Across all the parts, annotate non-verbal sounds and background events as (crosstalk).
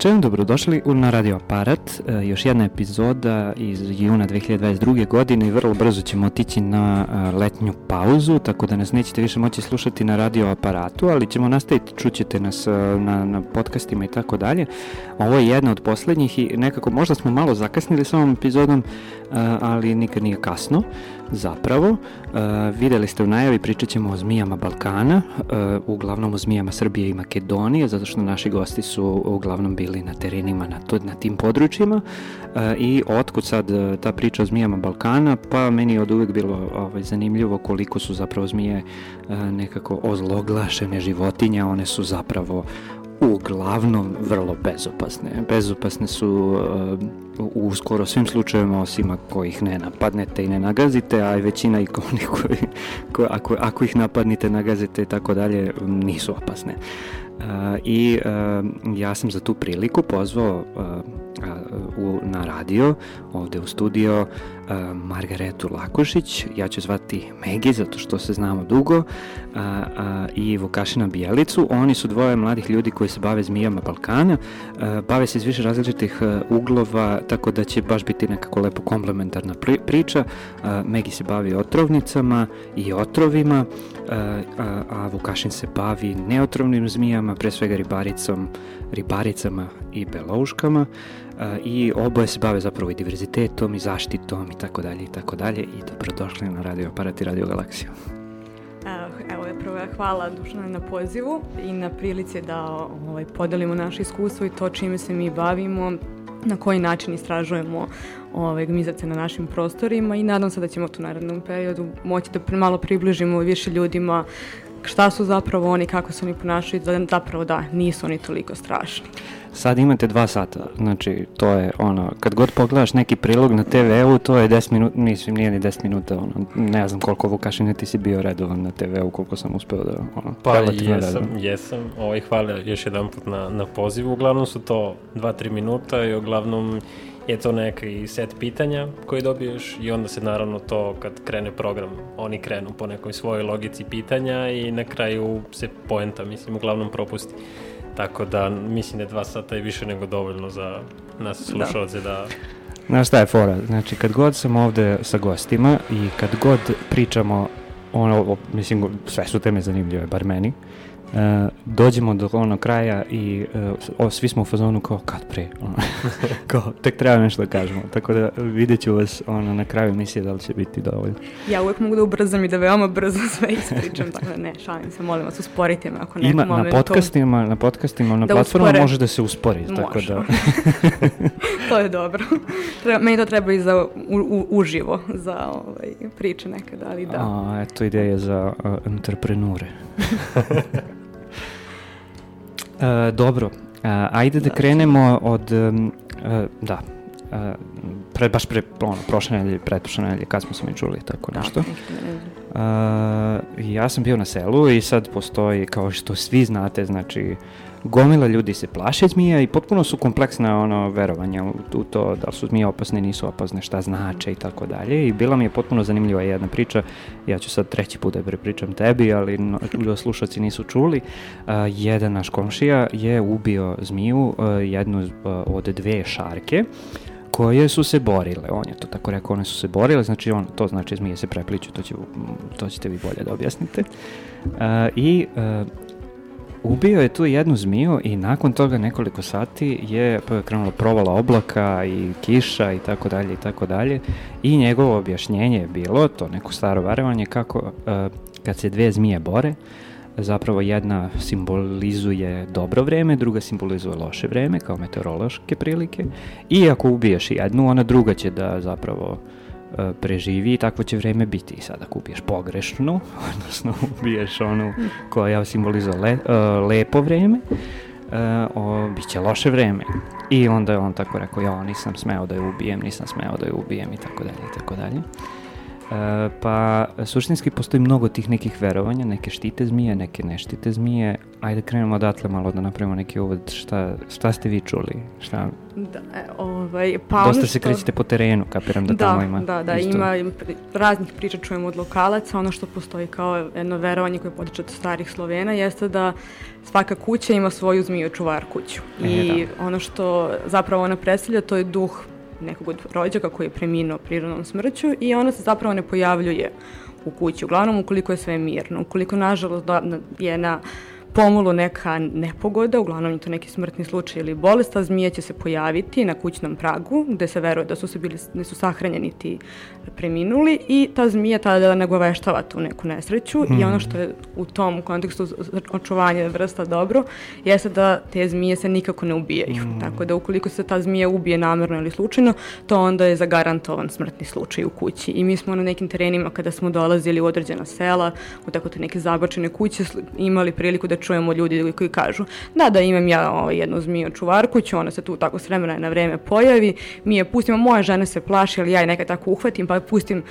Večer, dobrodošli na Radio Aparat. E, još jedna epizoda iz juna 2022. godine i vrlo brzo ćemo otići na e, letnju pauzu, tako da nas nećete više moći slušati na Radio Aparatu, ali ćemo nastaviti, čućete nas e, na, na podcastima i tako dalje. Ovo je jedna od poslednjih i nekako možda smo malo zakasnili s ovom epizodom, ali nikad nije kasno zapravo. videli ste u najavi, pričat ćemo o zmijama Balkana, uglavnom o zmijama Srbije i Makedonije, zato što naši gosti su uglavnom bili na terenima na, to, na tim područjima i otkud sad ta priča o zmijama Balkana, pa meni je od uvek bilo ovaj, zanimljivo koliko su zapravo zmije nekako ozloglašene životinja, one su zapravo uglavnom vrlo bezopasne. Bezopasne su uh, u skoro svim slučajevima osim ako ih ne napadnete i ne nagazite, a većina i (laughs) koji, ko, ako, ako ih napadnite, nagazite i tako dalje, nisu opasne. Uh, I uh, ja sam za tu priliku pozvao uh, u, na radio, ovde u studio, Margaretu Lakošić, ja ću zvati Megi zato što se znamo dugo, a, a, i Vukašina Bijelicu. Oni su dvoje mladih ljudi koji se bave zmijama Balkana, a, bave se iz više različitih a, uglova, tako da će baš biti nekako lepo komplementarna pri, priča. A, Megi se bavi otrovnicama i otrovima, a, a, a Vukašin se bavi neotrovnim zmijama, pre svega ribaricom, ribaricama i belouškama i oboje se bave zapravo i diverzitetom i zaštitom i tako dalje i tako dalje i dobrodošli na Radio Aparat i Radio Galaksiju. Evo je prvo hvala Dušana na pozivu i na prilici da ovaj, podelimo naše iskustvo i to čime se mi bavimo, na koji način istražujemo ovaj, gmizace na našim prostorima i nadam se da ćemo tu narednom periodu moći da malo približimo više ljudima šta su zapravo oni, kako se oni ponašaju, da zapravo da, nisu oni toliko strašni. Sad imate dva sata, znači to je ono, kad god pogledaš neki prilog na TV-u, to je 10 minuta, mislim nije ni 10 minuta, ono, ne znam koliko Vukašine ti si bio redovan na TV-u, koliko sam uspeo da, ono, Pa jesam, redovan. jesam, ovaj, hvala još jedan put na, na pozivu, uglavnom su to 2-3 minuta i uglavnom je to neki set pitanja koji dobiješ i onda se naravno to kad krene program, oni krenu po nekoj svojoj logici pitanja i na kraju se poenta, mislim, uglavnom propusti. Tako da mislim da dva sata je više nego dovoljno za nas da. slušalce da... da... Znaš šta je fora? Znači, kad god sam ovde sa gostima i kad god pričamo, ono, mislim, sve su teme zanimljive, bar meni, uh, Uh, dođemo do onog kraja i uh, svi smo u fazonu kao kad pre, ono, (laughs) kao tek treba nešto da kažemo, tako da vidjet ću vas ono, na kraju emisije da li će biti dovoljno. Ja uvek mogu da ubrzam i da veoma brzo sve ispričam, (laughs) tako da ne, šalim se, molim vas, usporite me ako nekom Ima, momentu. Na podcastima, na podcastima, na da platformama može da se uspori, može. tako da... (laughs) to je dobro. Treba, meni to treba i za u, u, uživo, za ovaj, priče nekada, ali da. A, eto ideje za uh, entreprenure. Uh, dobro, uh, ajde da, da krenemo od, um, uh, da, uh, pre, baš pre, ono, prošle nedelje, pretprošle nedelje, kad smo se mi čuli, tako da, nešto. Uh, ja sam bio na selu i sad postoji, kao što svi znate, znači, gomila ljudi se plaše zmija i potpuno su kompleksna ono verovanja u, u to da li su zmije opasne, nisu opasne, šta znače i tako dalje. I bila mi je potpuno zanimljiva jedna priča, ja ću sad treći put da prepričam tebi, ali no, slušaci nisu čuli, uh, jedan naš komšija je ubio zmiju, uh, jednu uh, od dve šarke, koje su se borile, on je to tako rekao, one su se borile, znači on, to znači zmije se prepliču, to, će, to ćete vi bolje da objasnite. Uh, I uh, Ubio je tu jednu zmiju i nakon toga nekoliko sati je krenulo provala oblaka i kiša i tako dalje i tako dalje. I njegovo objašnjenje je bilo, to neko staro verovanje, kako uh, kad se dve zmije bore, zapravo jedna simbolizuje dobro vreme, druga simbolizuje loše vreme, kao meteorološke prilike. I ako ubiješ jednu, ona druga će da zapravo E, preživi i takvo će vreme biti. I sada kupiješ pogrešnu, (laughs) odnosno ubiješ onu koja simbolizuje le, uh, lepo vreme, uh, o, bit će loše vreme. I onda je on tako rekao, ja nisam smeo da je ubijem, nisam smeo da je ubijem i tako dalje i tako dalje. Pa suštinski postoji mnogo tih nekih verovanja, neke štite zmije, neke ne štite zmije. Ajde krenemo odatle malo da napravimo neki uvod. Šta, šta ste vi čuli? Šta? Da, e, ovaj, pa Dosta se krećete po terenu, kapiram da, da tamo ima. Da, da, isto. ima raznih priča čujemo od lokalaca. Ono što postoji kao jedno verovanje koje potiče od starih Slovena jeste da svaka kuća ima svoju zmiju čuvar kuću. E, I da. ono što zapravo ona predstavlja to je duh nekog od rođaka koji je preminuo prirodnom smrću i ona se zapravo ne pojavljuje u kući. Uglavnom, ukoliko je sve mirno, ukoliko, nažalost, je na pomolu neka nepogoda, uglavnom je to neki smrtni slučaj ili bolest, a zmija će se pojaviti na kućnom pragu, gde se veruje da su se bili, ne su sahranjeni ti preminuli i ta zmija tada nagoveštava tu neku nesreću mm. i ono što je u tom kontekstu očuvanja vrsta dobro, jeste da te zmije se nikako ne ubijaju. Mm. Tako da ukoliko se ta zmija ubije namerno ili slučajno, to onda je zagarantovan smrtni slučaj u kući. I mi smo na nekim terenima kada smo dolazili u određena sela, u tako te neke zabačene kuće, imali priliku da čujemo ljudi koji kažu da, da imam ja ovaj, jednu zmiju čuvarku, ću ona se tu tako s vremena na vreme pojavi, mi je pustimo, moja žena se plaši, ali ja je nekad tako uhvatim, pa pustim,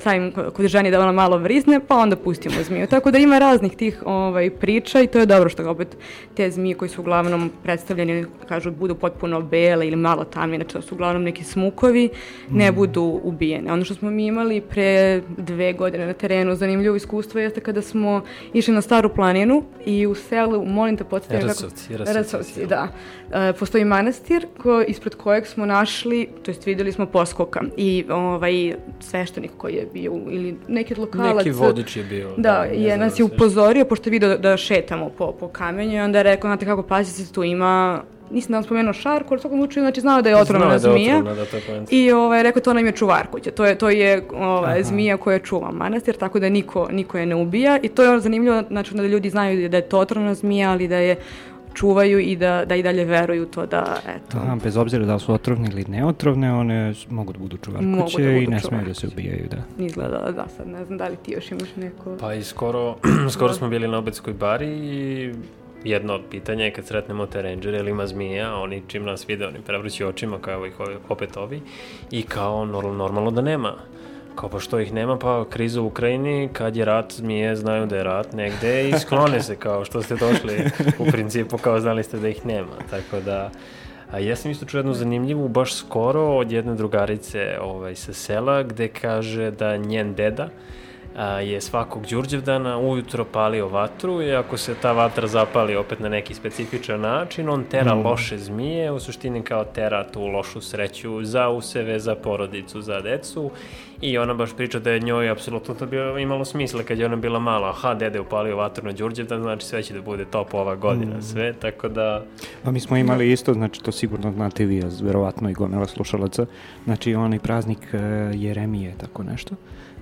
stavim kod ženi da ona malo vrizne, pa onda pustimo zmiju. Tako da ima raznih tih ovaj, priča i to je dobro što opet te zmije koji su uglavnom predstavljeni, kažu, budu potpuno bele ili malo tamne, znači da su uglavnom neki smukovi, ne mm. budu ubijene. Ono što smo mi imali pre dve godine na terenu, zanimljivo iskustvo jeste kada smo išli na Staru planinu i u selu, molim te podsjetim Rasovci, Rasovci, Rasovci, da. E, postoji manastir ko, ispred kojeg smo našli, to jest videli smo poskoka i ovaj sveštenik koji je bio ili neki lokalac. Neki vodič je bio. Da, da je nas je upozorio pošto je vidio da, da šetamo po, po kamenju i onda je rekao, znate kako, pazite, tu ima nisam da vam spomenuo šarku, ali u svakom slučaju znači znao da je otrovna da zmija. Da je otrovna, da, I ovaj, rekao to nam je čuvar kuće. To je, to je ovaj, zmija koja čuva manastir, tako da niko, niko je ne ubija. I to je zanimljivo, znači da ljudi znaju da je to otrovna zmija, ali da je čuvaju i da, da i dalje veruju to da, eto. Aha, bez obzira da su otrovne ili neotrovne, one mogu da budu čuvar kuće da i ne smeju da se ubijaju, da. Izgleda, da, sad ne znam da li ti još imaš neko... Pa i skoro, (clears throat) skoro smo bili na Obetskoj bari i jedno od pitanja je kad sretnemo te rangere ili ima zmija, oni čim nas vide, oni prevrću očima kao ih opet ovi i kao normalno da nema. Kao pa što ih nema, pa kriza u Ukrajini, kad je rat, zmije znaju da je rat negde i (laughs) sklone se kao što ste došli u principu kao znali ste da ih nema. Tako da, a ja sam isto čuo jednu zanimljivu, baš skoro od jedne drugarice ovaj, sa sela, gde kaže da njen deda, a, je svakog Đurđevdana ujutro palio vatru i ako se ta vatra zapali opet na neki specifičan način, on tera mm. loše zmije, u suštini kao tera tu lošu sreću za useve, za porodicu, za decu i ona baš priča da je njoj apsolutno to bilo, imalo smisla kad je ona bila mala, aha, dede upalio vatru na Đurđevdan, znači sve će da bude top ova godina, mm. sve, tako da... Pa mi smo imali isto, znači to sigurno znate vi, verovatno i gomela slušalaca, znači onaj praznik uh, Jeremije, tako nešto.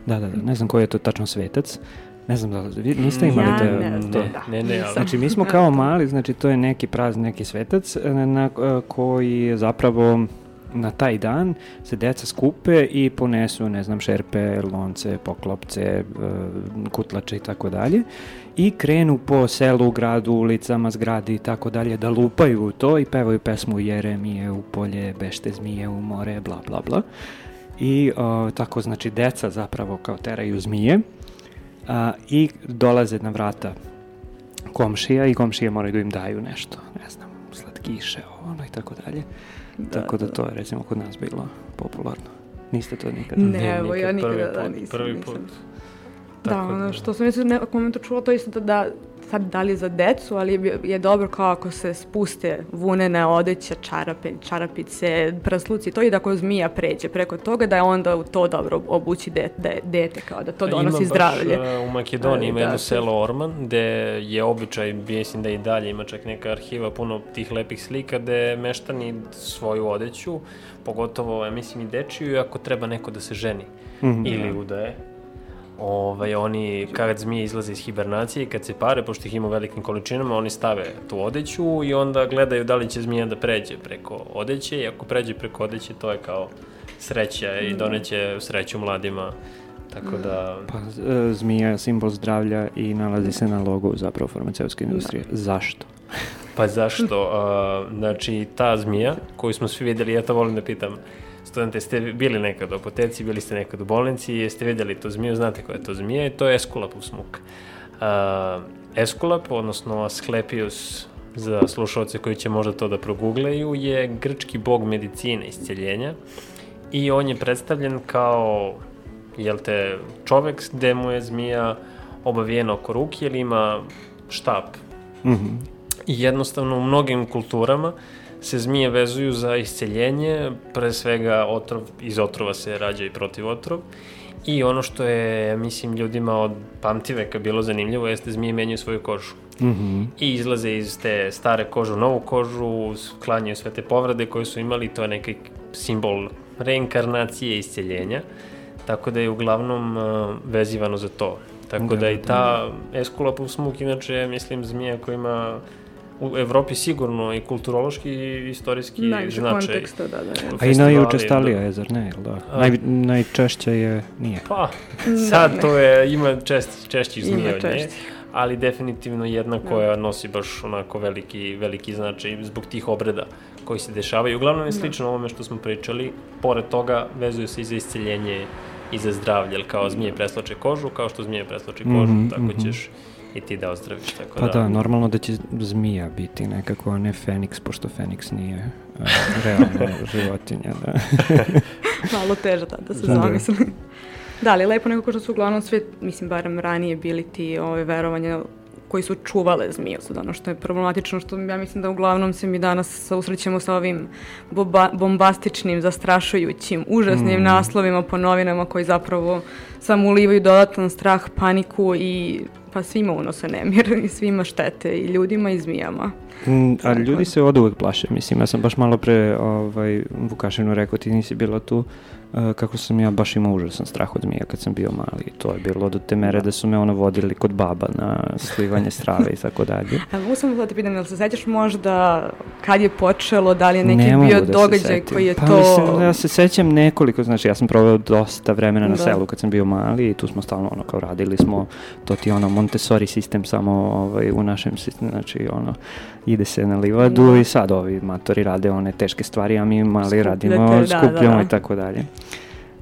Da, da, da, ne znam koji je to tačno svetac. Ne znam da vi niste imali ja, da, ne, to. Ne, ne, ne, ali... Znači mi smo kao mali, znači to je neki praznik, neki svetac na, na koji zapravo na taj dan se deca skupe i ponesu, ne znam, šerpe, lonce, poklopce, e, kutlače i tako dalje i krenu po selu, gradu, ulicama, zgradi i tako dalje da lupaju to i pevaju pesmu Jeremije u polje, bešte zmije u more, bla bla bla i o, tako znači deca zapravo kao teraju zmije a, i dolaze na vrata komšija i komšije moraju da im daju nešto, ne znam, slatkiše, ono i tako dalje. Da, tako da, da to je recimo kod nas bilo popularno. Niste to nikad? Ne, ne evo, ja nikada da nisam. Prvi put. Nisam. Da, ono što sam u nekom momentu čula to isto da, da sad da li za decu, ali je, dobro kao ako se spuste vunene odeće, čarape, čarapice, prsluci, to i da ako zmija pređe preko toga, da je onda u to dobro obući de, de, dete, kao da to donosi ima zdravlje. Baš, uh, u Makedoniji ima da, jedno selo Orman, gde je običaj, mislim da i dalje ima čak neka arhiva puno tih lepih slika, gde meštani svoju odeću, pogotovo, ja mislim, i dečiju, ako treba neko da se ženi mm -hmm. ili udaje, ovaj, oni, kad zmije izlaze iz hibernacije kad se pare, pošto ih ima u velikim količinama, oni stave tu odeću i onda gledaju da li će zmija da pređe preko odeće i ako pređe preko odeće, to je kao sreća i doneće sreću mladima. Tako da... Pa, e, zmija je simbol zdravlja i nalazi se na logu zapravo farmaceutske industrije. Da. Zašto? Pa zašto? Uh, znači, ta zmija koju smo svi videli, ja to volim da pitam studente, jeste bili nekad u apoteci, bili ste nekad u bolnici, jeste vidjeli tu zmiju, znate koja je to zmija i to je Esculapus smuk. Uh, Esculap, odnosno Asclepius za slušalce koji će možda to da progugleju, je grčki bog medicine, isceljenja i on je predstavljen kao jel te, čovek gde mu je zmija obavijena oko ruke ili ima štap. Mm -hmm. I jednostavno u mnogim kulturama se zmije vezuju za isceljenje, pre svega otrov, iz otrova se rađa i protiv otrov. I ono što je, mislim, ljudima od pamtiveka bilo zanimljivo jeste zmije menjaju svoju kožu. Mm -hmm. I izlaze iz te stare kože u novu kožu, sklanjaju sve te povrede koje su imali, to je neki simbol reinkarnacije i isceljenja. Tako da je uglavnom uh, vezivano za to. Tako da, da i ta Esculapus smuk, inače, mislim, zmija koja ima u Evropi sigurno i kulturološki i istorijski Najviše značaj. konteksta, da, da. A i najučestalija je, zar ne? Da. Naj, najčešće je, nije. Pa, sad da, to je, ima čest, češći zmije od nje, ali definitivno jedna da. koja nosi baš onako veliki, veliki značaj zbog tih obreda koji se dešavaju. Uglavnom je da. slično ovome što smo pričali, pored toga vezuju se i za isceljenje i za zdravlje, jer kao zmije presloče kožu, kao što zmije presloče kožu, mm -hmm, tako mm -hmm. ćeš i ti da ozdraviš. Tako pa da, da, normalno da će zmija biti nekako, a ne Feniks, pošto Feniks nije uh, realna (laughs) životinja. Da. (laughs) Malo teže tada da se da, zamisli. Da. ali lepo nekako što su uglavnom sve, mislim, barem ranije bili ti ove verovanja koji su čuvale zmiju. Sad ono što je problematično, što ja mislim da uglavnom se mi danas usrećemo sa ovim boba, bombastičnim, zastrašujućim, užasnim mm. naslovima po novinama koji zapravo samo ulivaju dodatan strah, paniku i pa svima unose nemir i svima štete i ljudima i zmijama. Mm, a ljudi se od uvek plaše, mislim, ja sam baš malo pre ovaj, Vukašinu rekao, ti nisi bila tu, kako sam ja baš imao užasan strah od zmija kad sam bio mali. To je bilo do te mere da su me ono vodili kod baba na slivanje strave i tako dalje. (laughs) A mogu sam da te pitam, jel se sećaš možda kad je počelo, da li je neki ne bio da događaj koji je pa, to... Mislim, ja se sećam nekoliko, znači ja sam proveo dosta vremena na da. selu kad sam bio mali i tu smo stalno ono kao radili smo, to ti ono Montessori sistem samo ovaj, u našem sistemu, znači ono ide se na livadu da. i sad ovi matori rade one teške stvari, a mi mali Skupljate, radimo, da, skupljamo da, da. i tako dalje.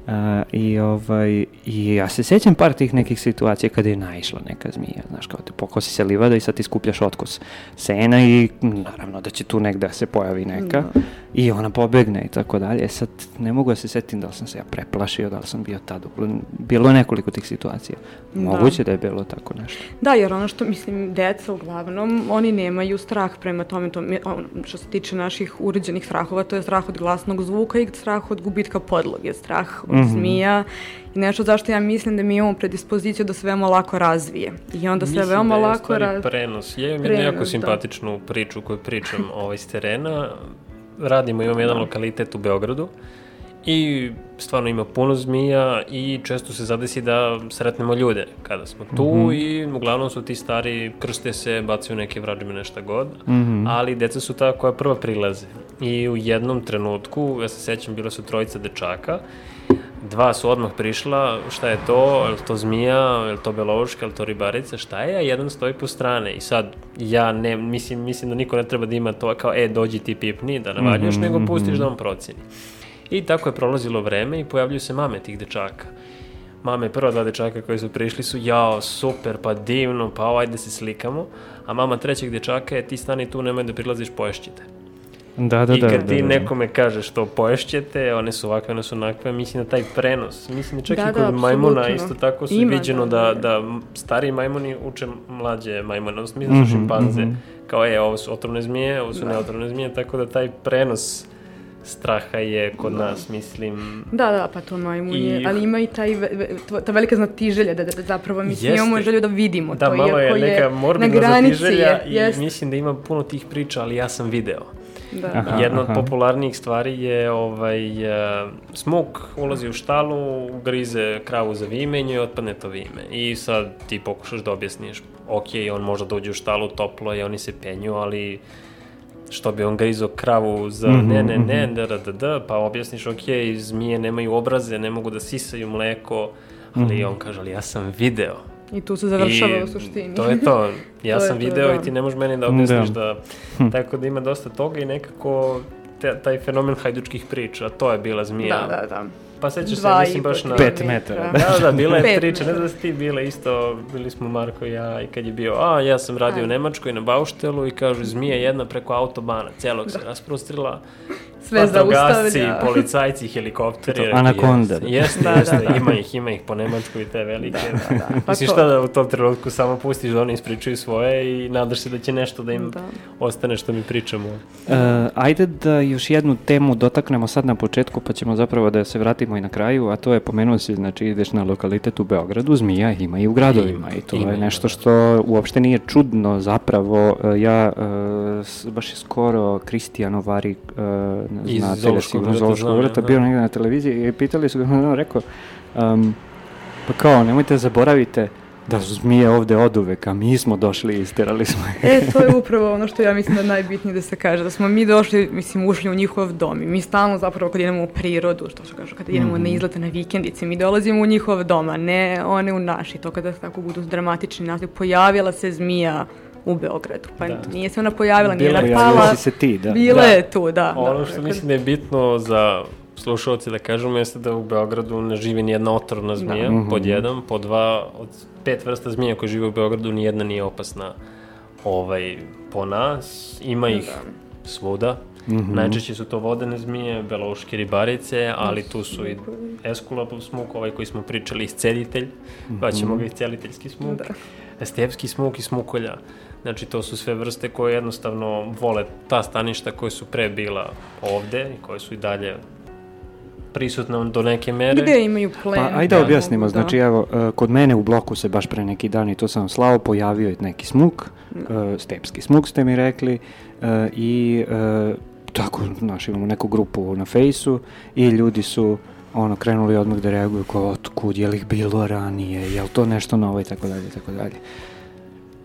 Uh, i, ovaj, I ja se sjećam par tih nekih situacija kada je naišla neka zmija, znaš, kao te pokosi se livada i sad ti skupljaš otkos sena i naravno da će tu negde da se pojavi neka no. Da. i ona pobegne i tako dalje. Sad ne mogu da se setim da li sam se ja preplašio, da li sam bio tad. Bilo je nekoliko tih situacija. Da. Moguće da je bilo tako nešto. Da, jer ono što, mislim, deca uglavnom, oni nemaju strah prema tome, to, što se tiče naših uređenih strahova, to je strah od glasnog zvuka i strah od gubitka podloge, strah od mm -hmm. zmija i nešto zašto ja mislim da mi imamo predispoziciju da se veoma lako razvije. I onda se veoma da lako razvije. prenos. Ja imam jednu jako da. simpatičnu da. priču koju pričam (laughs) ovaj, s terena. Radimo, imam jedan da. lokalitet u Beogradu i stvarno ima puno zmija i često se zadesi da sretnemo ljude kada smo tu mm -hmm. i uglavnom su ti stari krste se, bacaju neke vrađime nešto god, mm -hmm. ali deca su ta koja prva prilaze. I u jednom trenutku, ja se sećam, bila su trojica dečaka Dva su odmah prišla, šta je to, je li to zmija, je li to belovuška, je li to ribarica, šta je, a jedan stoji po strane. I sad, ja ne, mislim, mislim da niko ne treba da ima to kao, e, dođi ti pipni, da navaljaš, mm -hmm, nego pustiš mm -hmm. da on proceni. I tako je prolazilo vreme i pojavljuju se mame tih dečaka. Mame, prva dva dečaka koji su prišli su, jao, super, pa divno, pa ajde da se slikamo. A mama trećeg dečaka je, ti stani tu, nemoj da prilaziš, poješćite. Da, da, I kad da, ti da, nekome kažeš to poješćete, one su ovakve, one su onakve, mislim na taj prenos. Mislim da čak da, i kod da, majmuna isto tako su Ima, viđeno da, da, da stari majmuni uče mlađe majmune, odnosno mislim da mm -hmm, šimpanze. Mm -hmm. Kao je, ovo su otrovne zmije, ovo su da. neotrovne zmije, tako da taj prenos straha je kod da. nas, mislim... Da, da, pa to majmun I... je, ali ima i taj, ta velika znatiželja da, da, da zapravo mi imamo želju da vidimo da, to, malo je neka morbidna znatiželja i jest. mislim da ima puno tih priča, ali ja sam video. Da. Aha, Jedna aha. od popularnijih stvari je ovaj, uh, smuk ulazi u štalu, grize kravu za vimenju i otpadne to vime. I sad ti pokušaš da objasniš, ok, on može da uđe u štalu, toplo je, oni se penju, ali što bi on grizo kravu za mm -hmm, ne, ne, ne, da, da, da, da, pa objasniš, ok, zmije nemaju obraze, ne mogu da sisaju mleko, ali mm -hmm. on kaže, ali ja sam video. I tu se završava I u suštini. to je to. (laughs) Ja to sam to, video da. i ti ne možeš meni da objasniš da. da... Hm. Tako da ima dosta toga i nekako te, taj fenomen hajdučkih priča, to je bila zmija. Da, da, da. Pa sećaš se, mislim, baš na... Pet metara. Da, da, bila je priča, ne znam da si ti bile isto, bili smo Marko i ja i kad je bio, a ja sam radio u Ajde. Nemačkoj na Bauštelu i kažu zmija jedna preko autobana, celog se rasprostrila, Sve zaustavlja. policajci, helikopteri. Anakonda. Jeste, jeste, Da, jeste, da, da. ima ih, ima ih po Nemačkoj te velike. Da, da. Pa Misliš to- šta da u tom trenutku samo pustiš da oni ispričaju svoje i nadaš se da će nešto da im Da. ostane što mi pričamo. E, ajde da još jednu temu dotaknemo sad na početku, pa ćemo zapravo da se vratimo i na kraju, a to je, pomenuo si, znači ideš na lokalitet u Beogradu, zmija ima i u gradovima Ima, i to ima, je nešto da. što uopšte nije čudno zapravo. E, ja, e, s- baš je skoro Kristijano Vari, e, Iz znate ga Zoološkog sigurno, znam, vrta, ja, bio da. negde na televiziji i pitali su ga, on rekao, um, pa kao, nemojte zaboravite da su zmije ovde od uvek, a mi smo došli i isterali smo ih. E, to je upravo ono što ja mislim da je najbitnije da se kaže, da smo mi došli, mislim, ušli u njihov dom i mi stalno zapravo kad idemo u prirodu, što se kaže, kad idemo Mhm. na izlete na vikendice, mi dolazimo u njihov dom, a ne one u naš i to kada tako budu dramatični naziv, pojavila se zmija u Beogradu, pa Da. nije se ona pojavila, nije Bila je, napala, si se ti, da. bila Da. je tu, da. Ono da, što dakle, mislim da je bitno za slušalci da kažemo jeste da u Beogradu ne živi ni jedna otrovna zmija, Mhm. pod jedan, pod dva, od pet vrsta zmija koje žive u Beogradu, ni jedna nije opasna ovaj, po nas. Ima ih Da. svuda. Mhm. Najčešće su to vodene zmije, belouške ribarice, ali tu su i eskulapov smuk, ovaj koji smo pričali, iscelitelj, pa ćemo ga isceliteljski smuk, Da. stepski smuk i smukolja. Znači, to su sve vrste koje jednostavno vole ta staništa koje su pre bila ovde i koje su i dalje prisutne do neke mere. Gde imaju plen. Pa ajde da da objasnimo, mogu, znači evo, e, kod mene u bloku se baš pre neki dan i to sam slao, pojavio je neki smuk, e, stepski smuk ste mi rekli e, i tako, znaš, imamo neku grupu na fejsu i ljudi su ono, krenuli odmah da reaguju kao otkud, je li ih bilo ranije, je li to nešto novo i tako dalje, i tako dalje.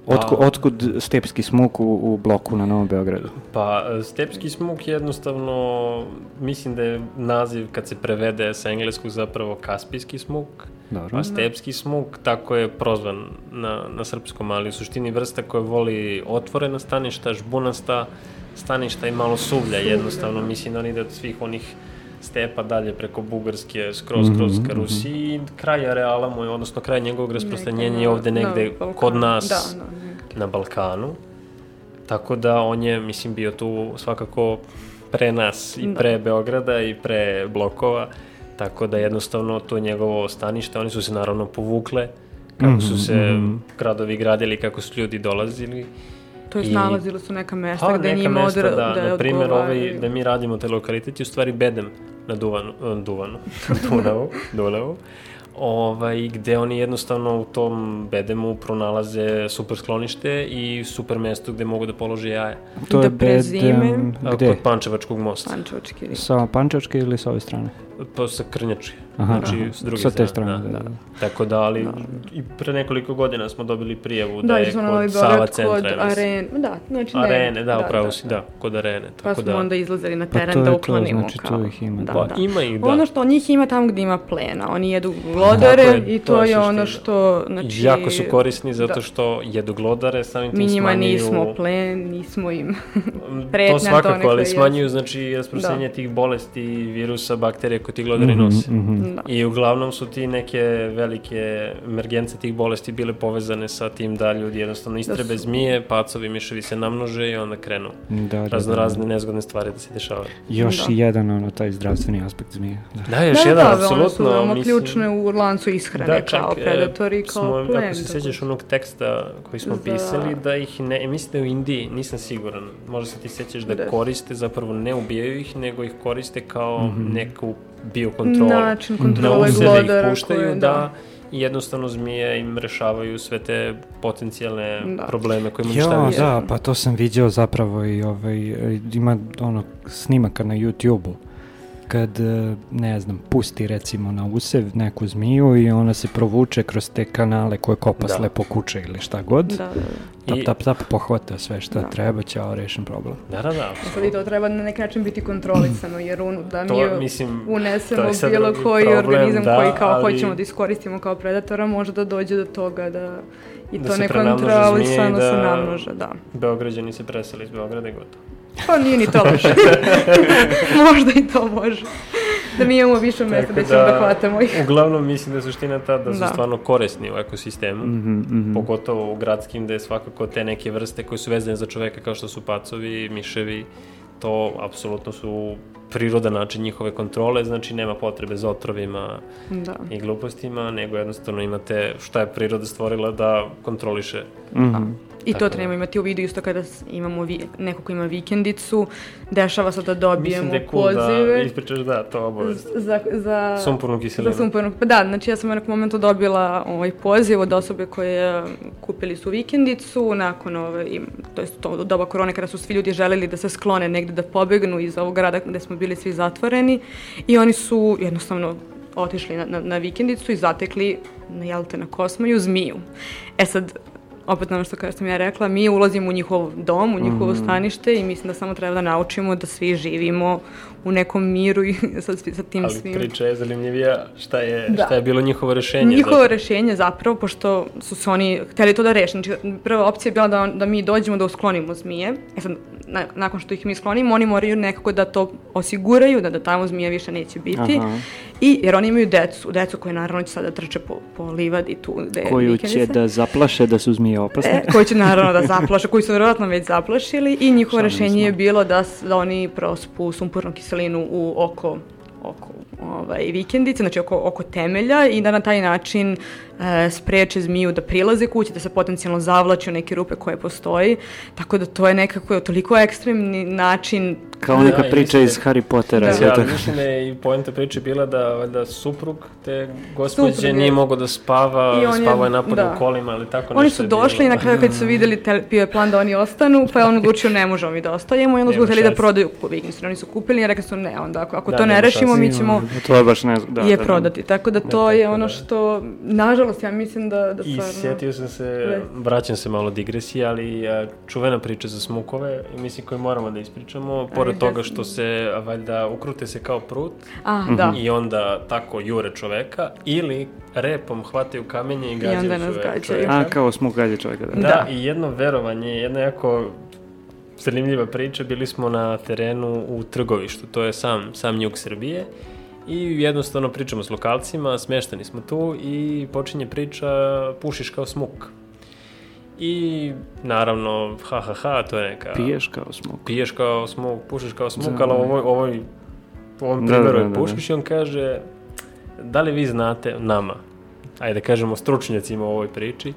Otkud, Pa- otkud stepski smuk u, u bloku na Novom Beogradu? Pa, stepski smuk jednostavno, mislim da je naziv kad se prevede sa engleskog zapravo kaspijski smuk, Dobro. a stepski smuk tako je prozvan na, na srpskom, ali u suštini vrsta koja voli otvorena staništa, žbunasta staništa i malo suvlja jednostavno, mislim da on ide od svih onih stepa dalje preko Bugarske, skroz, skroz ka Rusiji i kraj areala mu je, odnosno kraj njegovog rasprostranjenja je ovde negde kod nas Da, da, negde. Na Balkanu. Tako da on je, mislim, bio tu svakako pre nas i Da. pre Beograda i pre blokova. Tako da jednostavno to je njegovo stanište. Oni su se naravno povukle kako su se gradovi gradili, kako su ljudi dolazili. To je I- nalazilo su neka mesta Pa, gde neka njima mesta, odra, da, da, na primjer, ovaj, da mi radimo te lokalitete, u stvari bedem na Duvanu, Duvanu, Dunavu, Dunavu, ovaj, gde oni jednostavno u tom bedemu pronalaze super sklonište i super mesto gde mogu da polože jaja. To je da bedem, gde? Kod Pančevačkog mosta. Pančevački. Sa Pančevačke ili sa ove strane? Pa sa Krnjačke. Aha, znači, aha. s druge Sa te strane. strane, Da, da, da. da. Tako da, ali i pre nekoliko godina smo dobili prijavu da, Da, je na Novi kod Sava centra. kod arene. Da, znači ne. Arene, da, upravo si, da, kod arene. Pa Tako smo da, onda izlazili na Pa teren to da je to, uklonimo. znači tu ih ima, Da, Pa, da. ima ih, da. Ono što njih ima tamo gde ima plena. Oni jedu glodare je, i to to je je ono što, znači... jako su korisni zato da. što jedu glodare, samim tim Mi njima smanjuju... nismo plen, nismo im (laughs) to pretnja svakako, ali smanjuju znači rasprostranjenje Da. tih bolesti, virusa, bakterije koje ti glodari Mhm, nose. Da. I uglavnom su ti neke velike emergence tih bolesti bile povezane sa tim da ljudi jednostavno istrebe su- zmije, pacovi, miševi se namnože i onda krenu Da, da, razno da. razne nezgodne stvari da se dešavaju. Još Da. jedan, ono, taj zdravstveni aspekt zmije. Da. Da, još da, jedan, da, su apsolutno, veoma mislim... ključne u lancu ishrane, kao e, predatori, kao smo, plen. Ako se tako sjećaš onog teksta koji smo Za- pisali, da ih ne, mislim da u Indiji, nisam siguran, možda se ti sjećaš da Da. koriste, zapravo ne ubijaju ih, nego ih koriste kao Mhm. neku biokontrolu. Način Na kontrole useve ih glodara puštaju, koje, da, i jednostavno zmije im rešavaju sve te potencijalne Da. probleme koje Jo, uništavaju. da, pa to sam vidio zapravo i ovaj, ima ono snimaka na YouTube-u kad, e, ne znam, pusti recimo na usev neku zmiju i ona se provuče kroz te kanale koje kopa Da. slepo kuće ili šta god. Da, da, da. Tap, tap, tap, pohvata sve šta Da. treba, ćao, rešen problem. Da, da, da. Sad i to treba na neki način biti kontrolisano, jer un, da mi To, mislim, unesemo to bilo koji problem, organizam da, koji kao ali- hoćemo da iskoristimo kao predatora, može da dođe do toga da i Da to nekontrolisano zmije i se da- namnože, da. Beograđani se preseli iz Beograda i gotovo. Pa nije ni to loše. (laughs) Možda i to može. Da mi imamo više mesta da ćemo da hvatamo ih. Uglavnom mislim da je suština ta da su Da. stvarno korisni u ekosistemu. Mhm, mhm. Pogotovo u gradskim gde je svakako te neke vrste koje su vezane za čoveka kao što su pacovi, miševi, to apsolutno su prirodan način njihove kontrole, znači nema potrebe za otrovima Da. i glupostima, nego jednostavno imate šta je priroda stvorila da kontroliše. Mhm. I to da. trebamo imati u vidu isto kada imamo vi, neko ko ima vikendicu, dešava se da dobijemo Mislim da je cool da pozive ispričaš da, to obavezno. za, za, Sumpurnu kiselinu. za sumpornu. Pa da, znači ja sam u nekom momentu dobila ovaj poziv od osobe koje kupili su vikendicu nakon ove, im- to jest to doba korone kada su svi ljudi želeli da se sklone negde da pobegnu iz ovog grada gde smo bili svi zatvoreni i oni su jednostavno otišli na, na, na vikendicu i zatekli na jelte na Kosmaju zmiju. E sad, opet ono što kao sam ja rekla, mi ulazimo u njihov dom, u njihovo stanište i mislim da samo treba da naučimo da svi živimo u nekom miru i (laughs) sa, sa tim Ali svim. priča je zanimljivija šta je, Da. šta je bilo njihovo rešenje. Njihovo zato- rešenje zapravo, pošto su se oni hteli to da reše, znači prva opcija je bila da, da mi dođemo da usklonimo zmije, e sad, na- nakon što ih mi sklonimo, oni moraju nekako da to osiguraju, da, da tamo zmije više neće biti, Aha. i jer oni imaju decu, decu koje naravno će sada trče po, po livadi tu gde Koju će vikendica. da zaplaše da su zmije opasne. E, koji će naravno da (laughs) zaplaše, koji su vjerojatno već zaplašili i njihovo Šalim rešenje je bilo da, da oni prospu sumpurnu kiselinu u oko oko ovaj, vikendice, znači oko, oko temelja i da na taj način spreče zmiju da prilaze kući, da se potencijalno zavlači u neke rupe koje postoji, tako da to je nekako toliko ekstremni način Kao Da, neka i priča iz Harry Pottera. Da. to. mislim da je i poenta priče bila da valjda suprug te gospođe Suprug je- nije mogao da spava, je- spavao je napad da. u kolima ili tako Oni nešto su je došli i na kraju kad su (laughs) vidjeli, te, bio je plan da oni ostanu, pa je on odlučio ne možemo mi da ostajemo i onda su Nema htjeli da prodaju po vikendicu. Oni su kupili i rekli su ne, onda ako, ako Da, to ne rešimo, mi ćemo To je baš ne da, je da, da. prodati. Tako da to je ono da. što, nažalost, ja mislim da, da I stvarno... sjetio sam se, Ne. vraćam se malo digresije, ali a, čuvena priča za smukove, i mislim koju moramo da ispričamo, pored Ajde. toga što se, a, valjda, ukrute se kao prut A, da. i onda tako jure čoveka, ili repom hvataju kamenje i gađaju onda nas gađaju. čoveka. A, kao smuk gađe čovjeka, da. Da, Da. i jedno verovanje, jedna jako zanimljiva priča, bili smo na terenu u Trgovištu, to je sam, sam jug Srbije i jednostavno pričamo s lokalcima, smešteni smo tu i počinje priča pušiš kao smuk. I naravno, ha ha ha, to je neka... Piješ kao smuk. Piješ kao smuk, pušiš kao smuk, Da, ali da. ovoj, ovoj, ovom Da, primjeru da, je da, pušiš i on kaže, da li vi znate nama, ajde da kažemo stručnjacima u ovoj priči,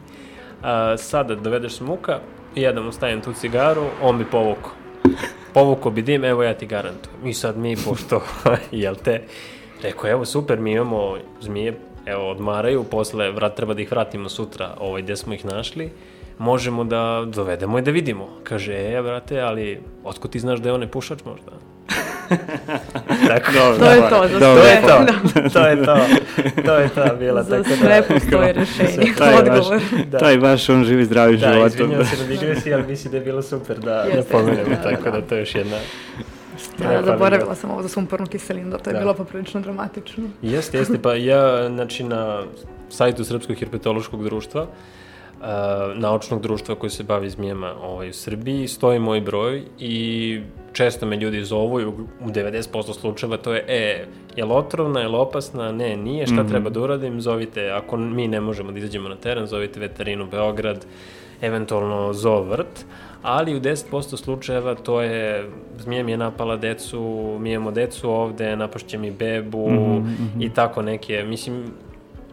a, sada dovedeš smuka i ja da mu stavim tu cigaru, on bi povukao. Povukao bi dim, evo ja ti garantujem. I sad mi, pošto, (laughs) jel te, rekao, evo super, mi imamo zmije, evo, odmaraju, posle vrat, treba da ih vratimo sutra, ovaj, gde smo ih našli, možemo da dovedemo i da vidimo. Kaže, e, brate, ali otko ti znaš da je on pušač možda? (laughs) Tako, Dobro, To je to, za dobro. (laughs) to je to, to je to, to je to bila, Za tako da... sve postoji rešenje, (laughs) Taj vaš- odgovor. Da. Taj baš on živi zdravim Da, životom. izvinjam se na digresiji, ali mislim da je bilo super da, da pomenemo, da, tako da. da to je još jedna... Da, zaboravila sam ovo za sumpornu kiselinu, da to je Da. bilo poprilično dramatično. (laughs) Jeste, jeste, pa ja, znači, na sajtu Srpskog herpetološkog društva, uh, naučnog društva koji se bavi zmijama ovaj, u Srbiji, stoji moj broj i često me ljudi zovu i u u 90% slučajeva to je, e, je li otrovna, je li opasna, ne, nije, šta treba da uradim, zovite, ako mi ne možemo da izađemo na teren, zovite veterinu Beograd, eventualno zoo vrt, ali u 10% slučajeva to je, zmija mi je napala decu, mi imamo decu ovde, napašće mi bebu i tako neke, mislim,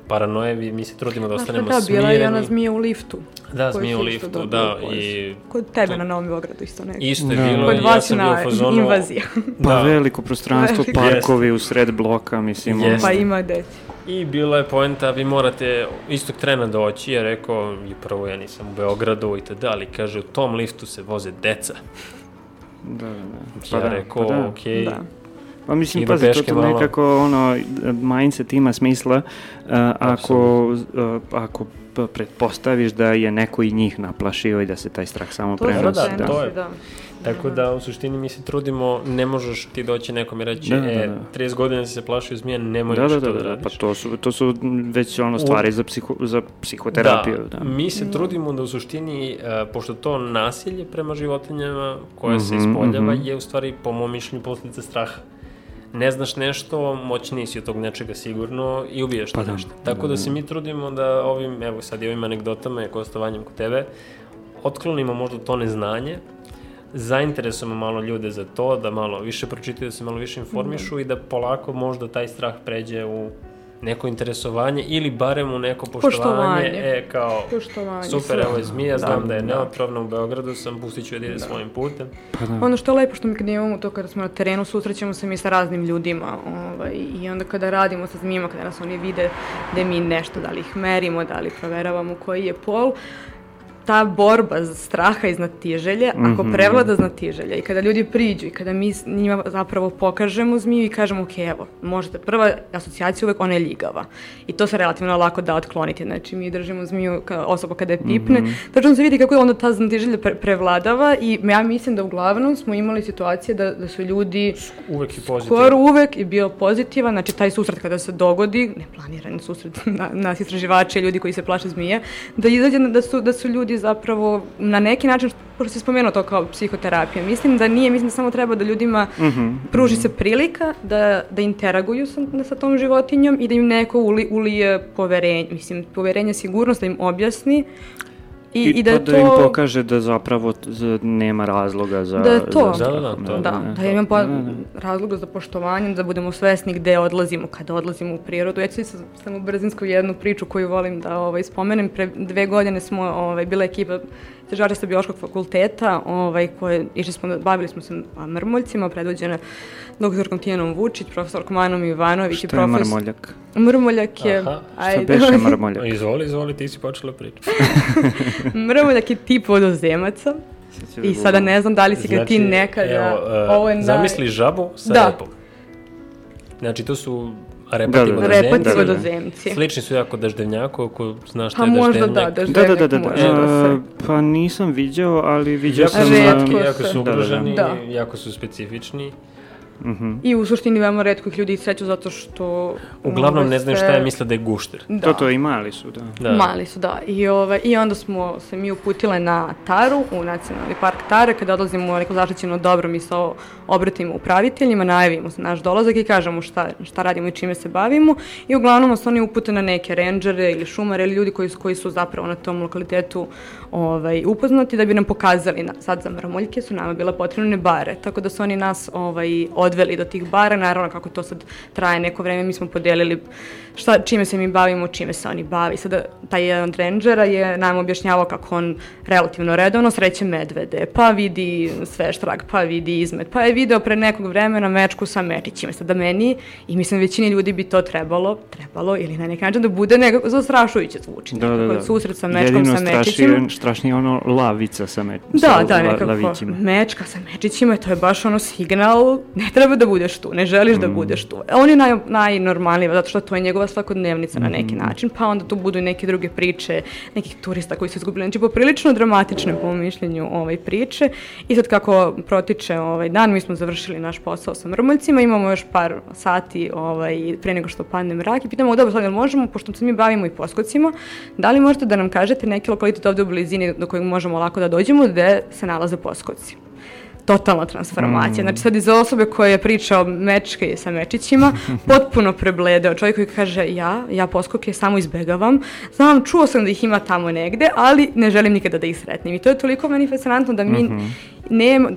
paranojevi, mi se trudimo da ostanemo da, bila je ona smireni. zmija u liftu. Da, zmija u liftu, da, i Kod tebe na Novom Beogradu isto neko. isto je Da. bilo, Kod i ja vas sam bio u na fazonu... invazija. Pa Da. veliko prostranstvo, (laughs) Veliko. parkovi u sred bloka, mislim. Jeste. Pa ima deci. I bila je poenta, vi morate istog trena doći, ja rekao, i prvo ja nisam u Beogradu i tada, ali kaže, u tom liftu se voze deca. Da, da, da. ja da, rekao, pa da. okej, Da. Pa mislim, Idu pazi, to, nekako ono, mindset ima smisla uh, ako, uh, ako pretpostaviš da je neko i njih naplašio i da se taj strah samo To su prenosi. da, to je. da. Tako da, u suštini mi se trudimo, ne možeš ti doći nekom i reći, Da, da, e, da. 30 godina si se plašio zmija, nemoj Da, da, to da, da, da, radiš. pa to su, to su već ono stvari za, psiho, za psihoterapiju. Da, mi se trudimo da u suštini, e, pošto to nasilje prema životinjama koje se Mhm, ispoljava mhm. je u stvari, po mom mišljenju, posljedica straha. Ne znaš nešto, moćniji si od tog nečega sigurno i ubiješ Pa da. nešto. Tako da se mi trudimo da ovim, evo sad i ovim anegdotama i gostovanjem kod tebe, otklonimo možda to neznanje, zainteresujemo malo ljude za to, da malo više pročitaju, da se malo više informišu i da polako možda taj strah pređe u neko interesovanje ili barem u neko poštovanje, Poštovanje. e, kao Poštovanje, super, evo je zmija, znam Da, da, je da. neotrovna u Beogradu sam, pustit ću je da ide svojim putem. Pa da. Ono što je lepo što mi kad imamo to kada smo na terenu susrećemo se mi sa raznim ljudima ovaj, i onda kada radimo sa zmijama, kada nas oni vide da mi nešto, da li ih merimo, da li proveravamo koji je pol, ta borba za straha i znatiželje, ako Mhm. prevlada znatiželja i kada ljudi priđu i kada mi njima zapravo pokažemo zmiju i kažemo, ok, evo, možete, prva asocijacija uvek ona je ljigava. I to se relativno lako da otkloniti. Znači, mi držimo zmiju kao osoba kada je pipne, Mhm. tačno se vidi kako je onda ta znatiželja pre prevladava i ja mislim da uglavnom smo imali situacije da, da su ljudi Uvek i pozitivno. skoro uvek je bio pozitivan, znači taj susret kada se dogodi, neplaniran susret (laughs) na, nas istraživača i ljudi koji se plaše zmije, da izađe da su, da su ljudi zapravo na neki način, pošto si spomenuo to kao psihoterapija, mislim da nije, mislim da samo treba da ljudima Mhm. pruži se prilika da, da interaguju sa, sa tom životinjom i da im neko uli, ulije poverenje, mislim, poverenje, sigurnost, da im objasni i, i, da, pa je da to... im pokaže da zapravo nema razloga za... Da je to. za Da, da, da, to- Da, da imam po, razloga za poštovanje, da budemo svesni gde odlazimo kada odlazimo u prirodu. Ja ću sad samo brzinsko jednu priču koju volim da ovaj, spomenem. Pre dve godine smo ovaj, bila ekipa sa biološkog fakulteta, ovaj, koje, išli smo, bavili smo se mrmoljcima, predvođene doktorkom Tijanom Vučić, profesorkom Manom Ivanović i Šta je profesor... marmoljak? Mrmoljak je... Aha, Šta beše marmoljak? Izvoli, izvoli, ti si počela pričati. (laughs) Mrmoljak je tip vodozemaca da i sada ne znam da li si ga ti nekada... Evo, e, ovo je naj- zamisli žabu sa Da. repom. Znači, to su Da, repati da, da. vodozemci. Repati Da, da, da. vodozemci. Slični su jako daždevnjaku, ako znaš šta Pa je možda daždevnjak. da, Da, da, da, da. da. da. E, pa nisam viđao, ali viđao Jako sam... su jako se. su Da, da, da. ugroženi, Da. jako su specifični. Mhm. I u suštini veoma redko ih ljudi sreću zato što... Uglavnom mnogo ne znaju se- šta je, misle da je gušter. Da. To, to i mali su, da. Da. Mali su, da. I, ove, I onda smo se mi uputile na Taru, u nacionalni park Tare, kada odlazimo u neko zaštićeno dobro, mi se obratimo upraviteljima, najavimo se naš dolazak i kažemo šta, šta radimo i čime se bavimo. I uglavnom nas oni upute na neke rendžere ili šumare ili ljudi koji, koji su zapravo na tom lokalitetu ovaj, upoznati da bi nam pokazali, na, sad za mramoljke su nama bila potrebne bare, tako da su oni nas ovaj, odveli do tih bara, naravno kako to sad traje neko vreme, mi smo podelili šta, čime se mi bavimo, čime se oni bavi. Sada, taj jedan od rendžera je nam objašnjavao kako on relativno redovno sreće medvede, pa vidi sveštrag, pa vidi izmet, pa je video pre nekog vremena mečku sa mečićima. Sada meni, i mislim većini ljudi bi to trebalo, trebalo ili na neki način da bude nekako zastrašujuće zvuči. Da, da, da. Susret sa mečkom, Jedino sa mečićima. Strašnije, ono lavica sa, me, Da, sa da, nekako. lavićima. Mečka sa mečićima, to je baš ono signal, ne treba da budeš tu, ne želiš Mm. da budeš tu. E, On je naj, najnormalniji, zato što to je njegova svakodnevnica na Mm. neki način, pa onda tu budu i neke druge priče, nekih turista koji su izgubili. Znači, poprilično dramatične, po mišljenju, ovaj, priče. I sad kako protiče ovaj dan, mi smo završili naš posao sa mrmoljcima, imamo još par sati ovaj, pre nego što padne mrak i pitamo, dobro, sad možemo, pošto se mi bavimo i poskocima, da li možete da nam kažete neki lokalitet ovde u blizini do kojeg možemo lako da dođemo, gde se nalaze poskoci? totalna transformacija. Znači sad iz osobe koja je pričao mečke sa mečićima, (laughs) potpuno prebledeo. Čovjek koji kaže ja, ja poskoke samo izbegavam. Znam, čuo sam da ih ima tamo negde, ali ne želim nikada da ih sretnem. I to je toliko meni fascinantno da mi nema, to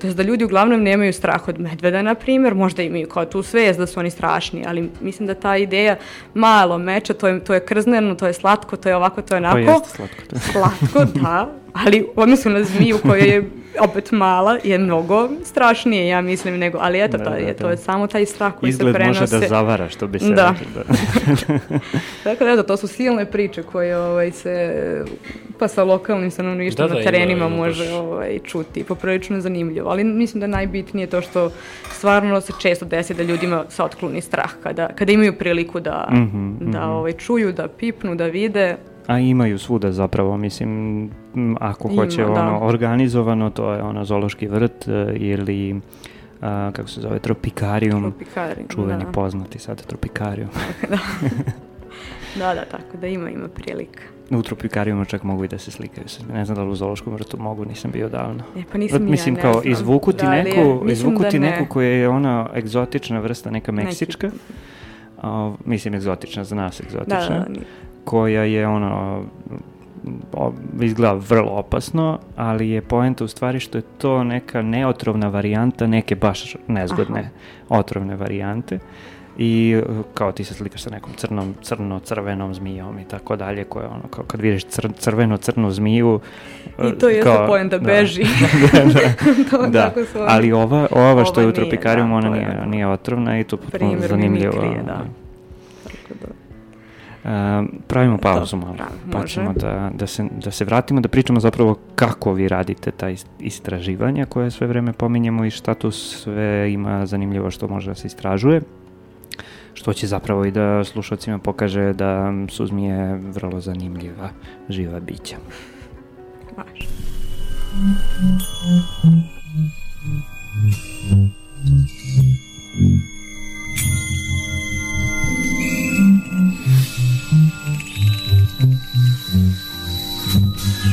jest da ljudi uglavnom nemaju strah od medveda, na primjer, možda imaju kao tu svest da su oni strašni, ali mislim da ta ideja malo meča, to je, to je krzneno, to je slatko, to je ovako, to je To onako. jeste slatko. To. Slatko, da, (laughs) ali u odnosu na zmiju koja je opet mala, je mnogo strašnije, ja mislim, nego, ali eto, Da, to, da, je, da. to je samo taj strah koji Izgled se prenose. može da zavara, što bi se Da. reklo. Da. (laughs) Tako da, eto, to su silne priče koje ovaj, se, pa sa lokalnim stanovništvom Da, da, na ima- terenima ima može baš. ovaj, čuti. Poprilično je zanimljivo, ali mislim da je najbitnije to što stvarno se često desi da ljudima se otkloni strah kada, kada imaju priliku da, Mhm, da ovaj, čuju, da pipnu, da vide. A imaju svuda zapravo, mislim, ako Ima, hoće da. ono organizovano, to je ono zoološki vrt e, ili a, kako se zove, tropikarium, tropikarium čuveni da. poznati sad tropikarium. (laughs) da. (laughs) da, da, tako da ima, ima prilika. U tropikarijumu čak mogu i da se slikaju. Ne znam da li u zoološkom vrtu mogu, nisam bio davno. E, pa nisam Mislim, ja, kao znam. izvuku ti da, neku, je, izvuku da ti neku koja je ona egzotična vrsta, neka meksička. Neki. Uh, mislim, egzotična, za nas egzotična. Da, da, da. Koja je ono, izgleda vrlo opasno, ali je poenta u stvari što je to neka neotrovna varijanta neke baš nezgodne Aha. otrovne varijante i e, kao ti se slikaš sa nekom crnom, crno-crvenom zmijom i tako dalje, koje ono, kao kad vidiš cr, crveno-crnu zmiju... I to je kao, poenta, da, beži. (laughs) da, da, to (laughs) da. Tako ali ova, ova što ova je u tropikarijumu, da, ona nije, nije otrovna i to potpuno zanimljivo. Mimikrije, da. Pravimo pauzu malo, pravi, pa ćemo da, da, se, da se vratimo, da pričamo zapravo kako vi radite ta istraživanja koje sve vreme pominjemo i šta tu sve ima zanimljivo što može da se istražuje što će zapravo i da slušalcima pokaže da su zmije vrlo zanimljiva živa bića. Baš. Dosta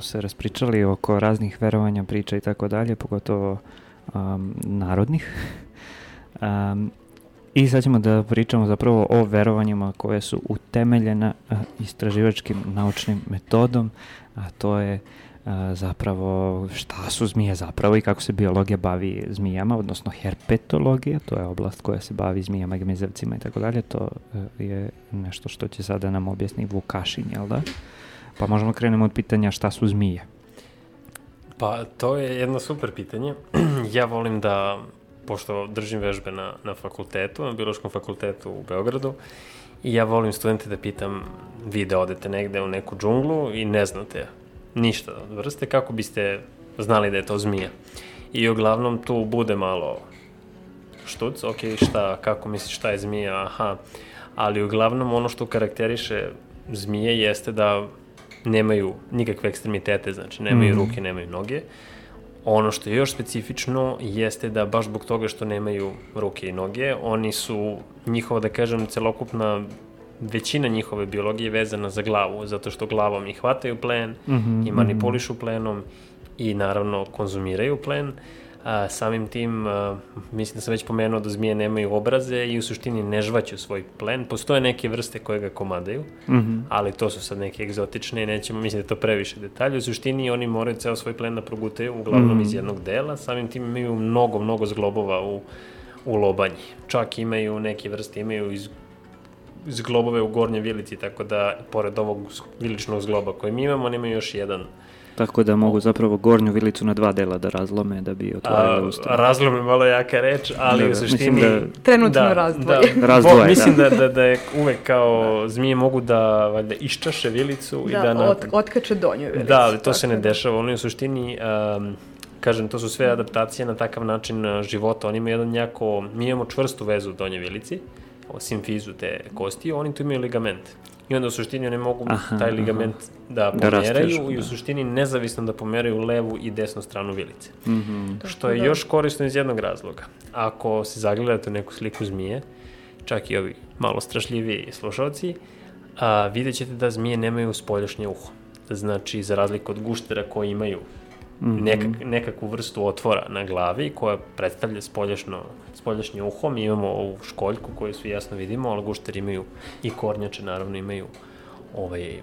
se raspričali oko raznih verovanja, priča i tako dalje, pogotovo um, narodnih. (laughs) um, I sad ćemo da pričamo zapravo o verovanjima koje su utemeljena uh, istraživačkim naučnim metodom, a to je uh, zapravo šta su zmije zapravo i kako se biologija bavi zmijama, odnosno herpetologija, to je oblast koja se bavi zmijama, gmizavcima i tako dalje, to uh, je nešto što će sada nam objasni Vukašin, jel da? Pa možemo da krenemo od pitanja šta su zmije. Pa, to je jedno super pitanje. (clears throat) ja volim da, pošto držim vežbe na, na fakultetu, na biološkom fakultetu u Beogradu, i ja volim studente da pitam, vi da odete negde u neku džunglu i ne znate ništa od vrste, kako biste znali da je to zmija. I uglavnom tu bude malo štuc, ok, šta, kako misliš šta je zmija, aha, ali uglavnom ono što karakteriše zmije jeste da nemaju nikakve ekstremitete, znači nemaju mm. ruke, nemaju noge. Ono što je još specifično jeste da baš zbog toga što nemaju ruke i noge, oni su, njihova da kažem, celokupna većina njihove biologije vezana za glavu, zato što glavom i hvataju plen mm -hmm, i manipulišu plenom i naravno konzumiraju plen. A, samim tim, a, mislim da sam već pomenuo da zmije nemaju obraze i u suštini ne žvaću svoj plen. Postoje neke vrste koje ga komadaju, mm -hmm. ali to su sad neke egzotične i nećemo, mislim da je to previše detalje. U suštini oni moraju ceo svoj plen da progutaju, uglavnom mm -hmm. iz jednog dela. Samim tim imaju mnogo, mnogo zglobova u, u lobanji. Čak imaju neke vrste, imaju iz zglobove u gornje vilici, tako da, pored ovog viličnog zgloba koji mi imamo, oni imaju još jedan Tako da mogu zapravo gornju vilicu na dva dela da razlome da bi otvorili usta. Razlome malo jaka reč, ali da, u suštini... Da, Trenutno da, razdvoje. Da, razdvoje, mislim da. da, da, da je uvek kao zmije mogu da valjda iščaše vilicu da, i da... Na... Ot, otkače donju vilicu. Da, ali to se ne dešava. Oni u suštini... Um, kažem, to su sve adaptacije na takav način života. Oni imaju jedan jako, mi imamo čvrstu vezu u donje vilici, simfizu te kosti, oni tu imaju ligament. I onda u suštini oni mogu aha, taj ligament aha. da, da pomeraju da i u da. suštini nezavisno da pomeraju levu i desnu stranu vilice. Mm -hmm. Što je da. još korisno iz jednog razloga. Ako se zagledate u neku sliku zmije, čak i ovi malo strašljiviji slušalci, a, vidjet ćete da zmije nemaju spoljašnje uho. Znači, za razliku od guštera koji imaju mm -hmm. nekak, nekakvu vrstu otvora na glavi koja predstavlja spoljašno, spoljašnje uho. Mi imamo ovu školjku koju svi jasno vidimo, ali gušteri imaju i kornjače naravno imaju ovaj, uh,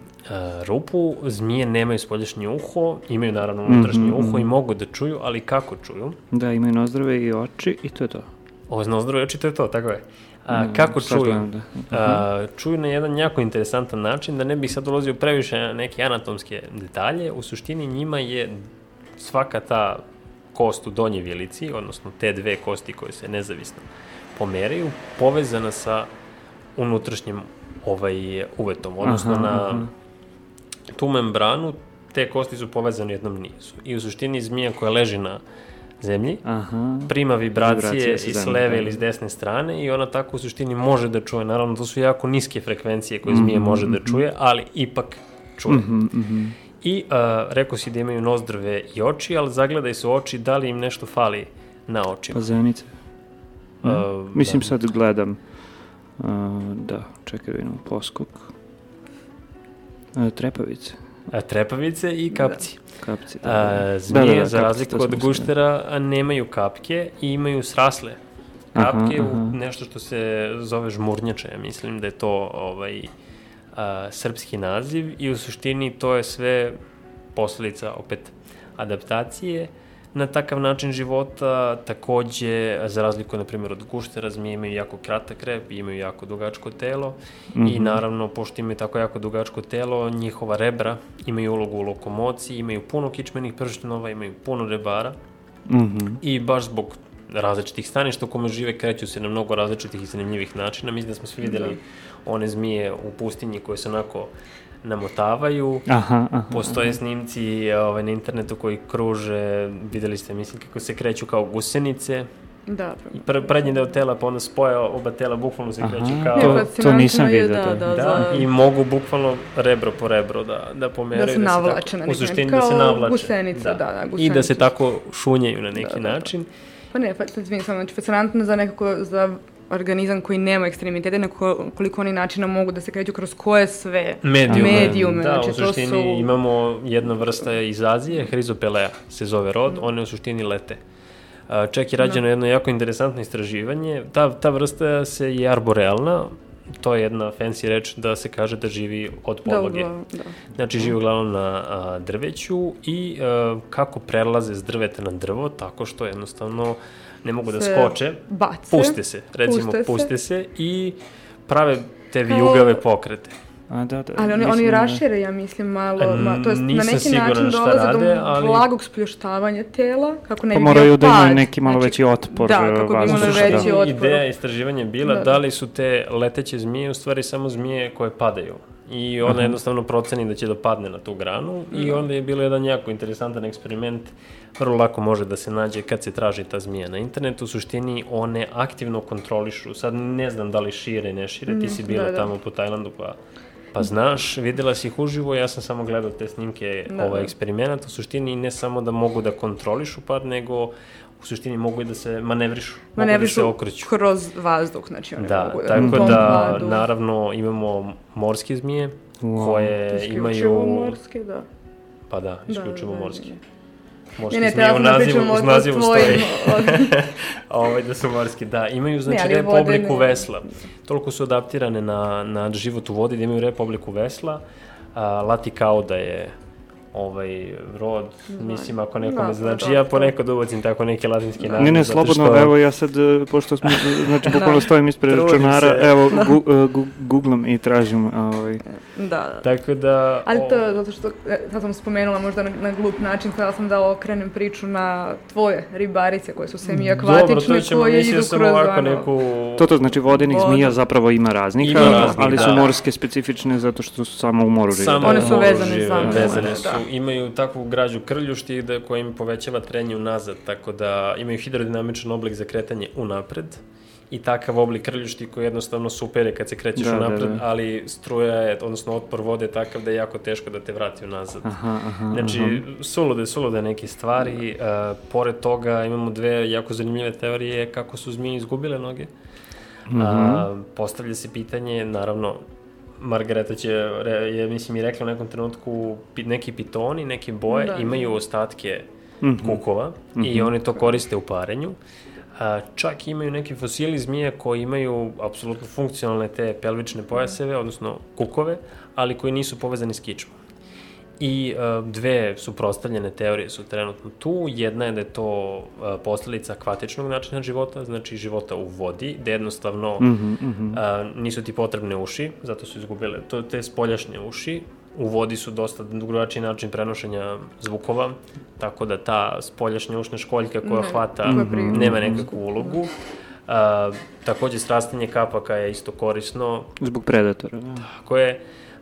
rupu. Zmije nemaju spoljašnje uho, imaju naravno unutrašnje mm -hmm. uho i mogu da čuju, ali kako čuju? Da, imaju nozdrave i oči i to je to. Ovo nozdrave i oči, to je to, tako je. A, mm, kako čuju? Da. A, čuju na jedan jako interesantan način, da ne bih sad ulazio previše na neke anatomske detalje, u suštini njima je svaka ta kost u donje vilici, odnosno te dve kosti koje se nezavisno pomeraju, povezana sa unutrašnjim ovaj uvetom, odnosno aha, na aha. tu membranu te kosti su povezane u jednom nizu. I u suštini zmija koja leži na zemlji, Aha. prima vibracije, vibracije iz leve da. ili iz desne strane i ona tako u suštini može da čuje. Naravno, to su jako niske frekvencije koje zmija mm -hmm, može da mhm. čuje, ali ipak čuje. Mm -hmm. I uh, rekao si da imaju nozdrave i oči, ali zagledaj se u oči da li im nešto fali na očima. Pa zenice. Uh, Mislim da. sad gledam. Uh, da, čekaj da vidimo poskok. Uh, trepavice. A, trepavice i kapci. Da, kapci, da. A, da, zmije, da, da, za razliku od guštera, nemaju kapke i imaju srasle kapke aha, aha. u nešto što se zove žmurnjače. Ja mislim da je to ovaj, a, srpski naziv i u suštini to je sve posledica opet adaptacije na takav način života, takođe, za razliku, na primjer, od guštera, zmije imaju jako kratak rep, imaju jako dugačko telo mm -hmm. i mhm. naravno, pošto imaju tako jako dugačko telo, njihova rebra imaju ulogu u lokomociji, imaju puno kičmenih prštenova, imaju puno rebara mm -hmm. i baš zbog različitih staništa u kome žive kreću se na mnogo različitih i zanimljivih načina. Mislim da smo svi videli da. One zmije u pustinji koje se onako namotavaju. Aha, aha, Postoje aha. snimci ovaj, na internetu koji kruže, videli ste, mislim, kako se kreću kao gusenice. Da. I pr prednji deo tela, pa onda spoja oba tela, bukvalno se kreću kao... To, to nisam vidio. Da, da, da, da, i mogu bukvalno rebro po rebro da, da pomeraju. Da se navlače da se tako, na neki U suštini da se navlače. Gusenica, da, da, da gusenica. I da se tako šunjaju na neki da, da, da. način. Da. Pa ne, pa, izvim, samo, znači, fascinantno za nekako, za organizam koji nema ekstremitete, na koliko oni načina mogu da se kreću kroz koje sve medijume. medijume. Da, znači, u suštini to su... imamo jedna vrsta iz Azije, Hrizopelea se zove rod, mm. one u suštini lete. Ček je rađeno da. jedno jako interesantno istraživanje. Ta, ta vrsta se je arborealna, to je jedna fancy reč da se kaže da živi od podloge. Da, da. Znači živi uglavnom na a, drveću i a, kako prelaze s drveta na drvo, tako što jednostavno ne mogu da skoče, bace, puste se, recimo puste, puste se. se i prave te vijugave pokrete. A, da, da. Ali oni, mislim oni da- rašire, ja mislim, malo, ma, to jest na neki način dolaze rade, do ali- blagog spljuštavanja tela, kako ne Pa bi moraju bio da imaju neki malo veći otpor, Da, kako bi imali da. veći otpor. Ideja istraživanja je bila Da, da, da. li su te leteće zmije u stvari samo zmije koje padaju. I ona Aha. jednostavno proceni da će da padne na tu granu i onda je bilo jedan jako interesantan eksperiment. Vrlo lako može da se nađe kad se traži ta zmija na internetu. U suštini one aktivno kontrolišu. Sad ne znam da li šire, ne šire. Ti si Mm, bila da, da. tamo po Tajlandu pa Pa znaš, videla si ih uživo, ja sam samo gledao te snimke Da, ovaj da. eksperimenta. U suštini ne samo da mogu da kontrolišu pad, nego u suštini mogu i da se manevrišu. mogu da se Manevrišu okreću. kroz vazduh, znači oni Da, mogu da tako da padu- naravno imamo morske zmije Wow. koje Isključivo imaju morske, da. pa da, isključivo da, da, morske. da. Morske Ne, ne, treba da nazivu, pričam o, nazivu tvojim... Od, (laughs) ovaj, da su morski. Da, imaju znači ali rep vode obliku ne. vesla. Toliko su adaptirane na, na život u vodi da imaju rep obliku vesla. A, Latikao da je ovaj rod, mislim ako nekome Da, znači da, ja da. ponekad uvocim tako neki latinski Da. naziv. Ne, ne, slobodno, što- evo ja sad, e, pošto smo, znači, (laughs) bukvalno stojim ispred računara, se. evo, gu, (laughs) e, gu, googlam i tražim, ovaj, da, da. Tako da... Ali to, zato što, e, sad sam spomenula možda na, na glup način, htjela sam da okrenem priču na tvoje ribarice koje su semi-akvatične, Dobro, to ćemo, koje mislio idu sam kroz ovako ono... neku... To to znači vodenih Voda. zmija zapravo ima raznih, Ima raznih, ali su da. morske specifične zato što su samo u moru žive. Samo One u su moru vezane žive, za more, vezane su, da. Imaju takvu građu krljušti da, koja im povećava trenje unazad, tako da imaju hidrodinamičan oblik za kretanje unapred i takav oblik krljušti koji jednostavno supere kad se krećeš Da, da, unapred, da. ali struja je, odnosno otpor vode je takav da je jako teško da te vrati unazad. Aha, aha, Znači, aha. sulude, sulude neke stvari. Uh, pored toga imamo dve jako zanimljive teorije kako su zmije izgubile noge. Mhm. A, postavlja se pitanje, naravno, Margareta će, je, mislim, i rekla u nekom trenutku, neki pitoni, neke boje Da. imaju ostatke Mhm. kukova i oni to koriste u parenju. A, čak imaju neki fosili zmije koji imaju apsolutno funkcionalne te pelvične pojaseve, odnosno kukove, ali koji nisu povezani s kičmom. I uh, dve suprostavljene teorije su trenutno tu. Jedna je da je to uh, posledica akvatičnog načina života, znači života u vodi, gde jednostavno Mhm, mhm. uh, nisu ti potrebne uši, zato su izgubile to, te spoljašnje uši. U vodi su dosta drugačiji način prenošenja zvukova, tako da ta spoljašnja ušna školjka koja Ne, hvata koja pri- nema nekakvu ulogu. Uh, takođe, srastanje kapaka je isto korisno, Zbog predatora. Da. Tako je.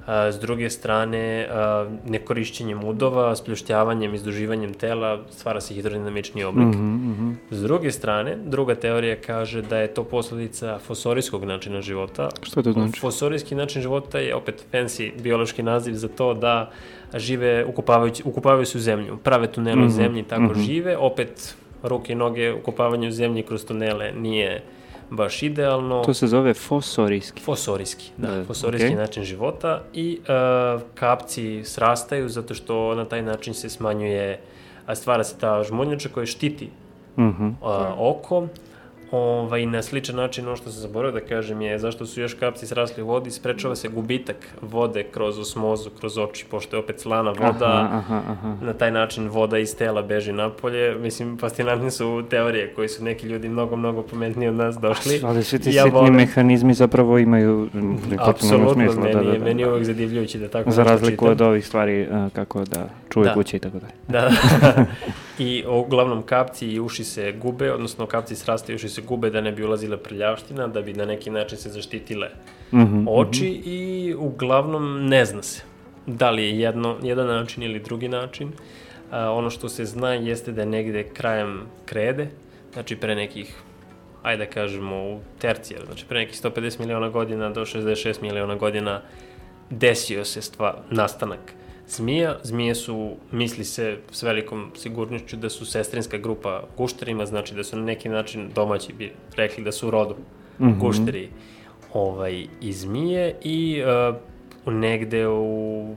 S druge strane, nekorišćenjem udova, spljuštjavanjem, izduživanjem tela, stvara se hidrodinamični oblik. Mhm, mhm. S druge strane, druga teorija kaže da je to posledica fosorijskog načina života. Što to znači? Fosorijski način života je opet fancy biološki naziv za to da žive ukupavajući, ukupavaju se u zemlju, prave tunele u Mhm, zemlji tako mhm. žive. Opet, ruke i noge ukupavanje u zemlji kroz tunele nije baš idealno. To se zove fosorijski. Fosorijski, da, Da, fosorijski okej. način života i uh, kapci srastaju zato što na taj način se smanjuje, a stvara se ta žmoljača koja štiti Mhm. uh, oko. Ovaj, na sličan način, ono što sam zaboravio da kažem je zašto su još kapci srasli u vodi, sprečava se gubitak vode kroz osmozu, kroz oči, pošto je opet slana voda, Aha, aha, aha. na taj način voda iz tela beži napolje. Mislim, fascinantne su teorije koji su neki ljudi mnogo, mnogo pametniji od nas došli. Ali svi ti Ja sitni volim- mehanizmi zapravo imaju potpuno smisla. meni, Da, da, da. meni je uvek zadivljujući da tako Za razliku čitam. od ovih stvari kako da čuje Da. kuće i tako dalje. Da, (laughs) (laughs) i uglavnom kapci i uši se gube, odnosno kapci srastaju i uši se gube da ne bi ulazila prljavština, da bi na neki način se zaštitile Mhm, oči i uglavnom ne zna se da li je jedno, jedan način ili drugi način. A, ono što se zna jeste da je negde krajem krede, znači pre nekih ajde da kažemo u tercijer, znači pre nekih 150 miliona godina do 66 miliona godina desio se stva, nastanak zmija. Zmije su, misli se s velikom sigurnošću da su sestrinska grupa gušterima, znači da su na neki način domaći bi rekli da su u rodu Mhm. gušteri ovaj, i zmije i uh, negde u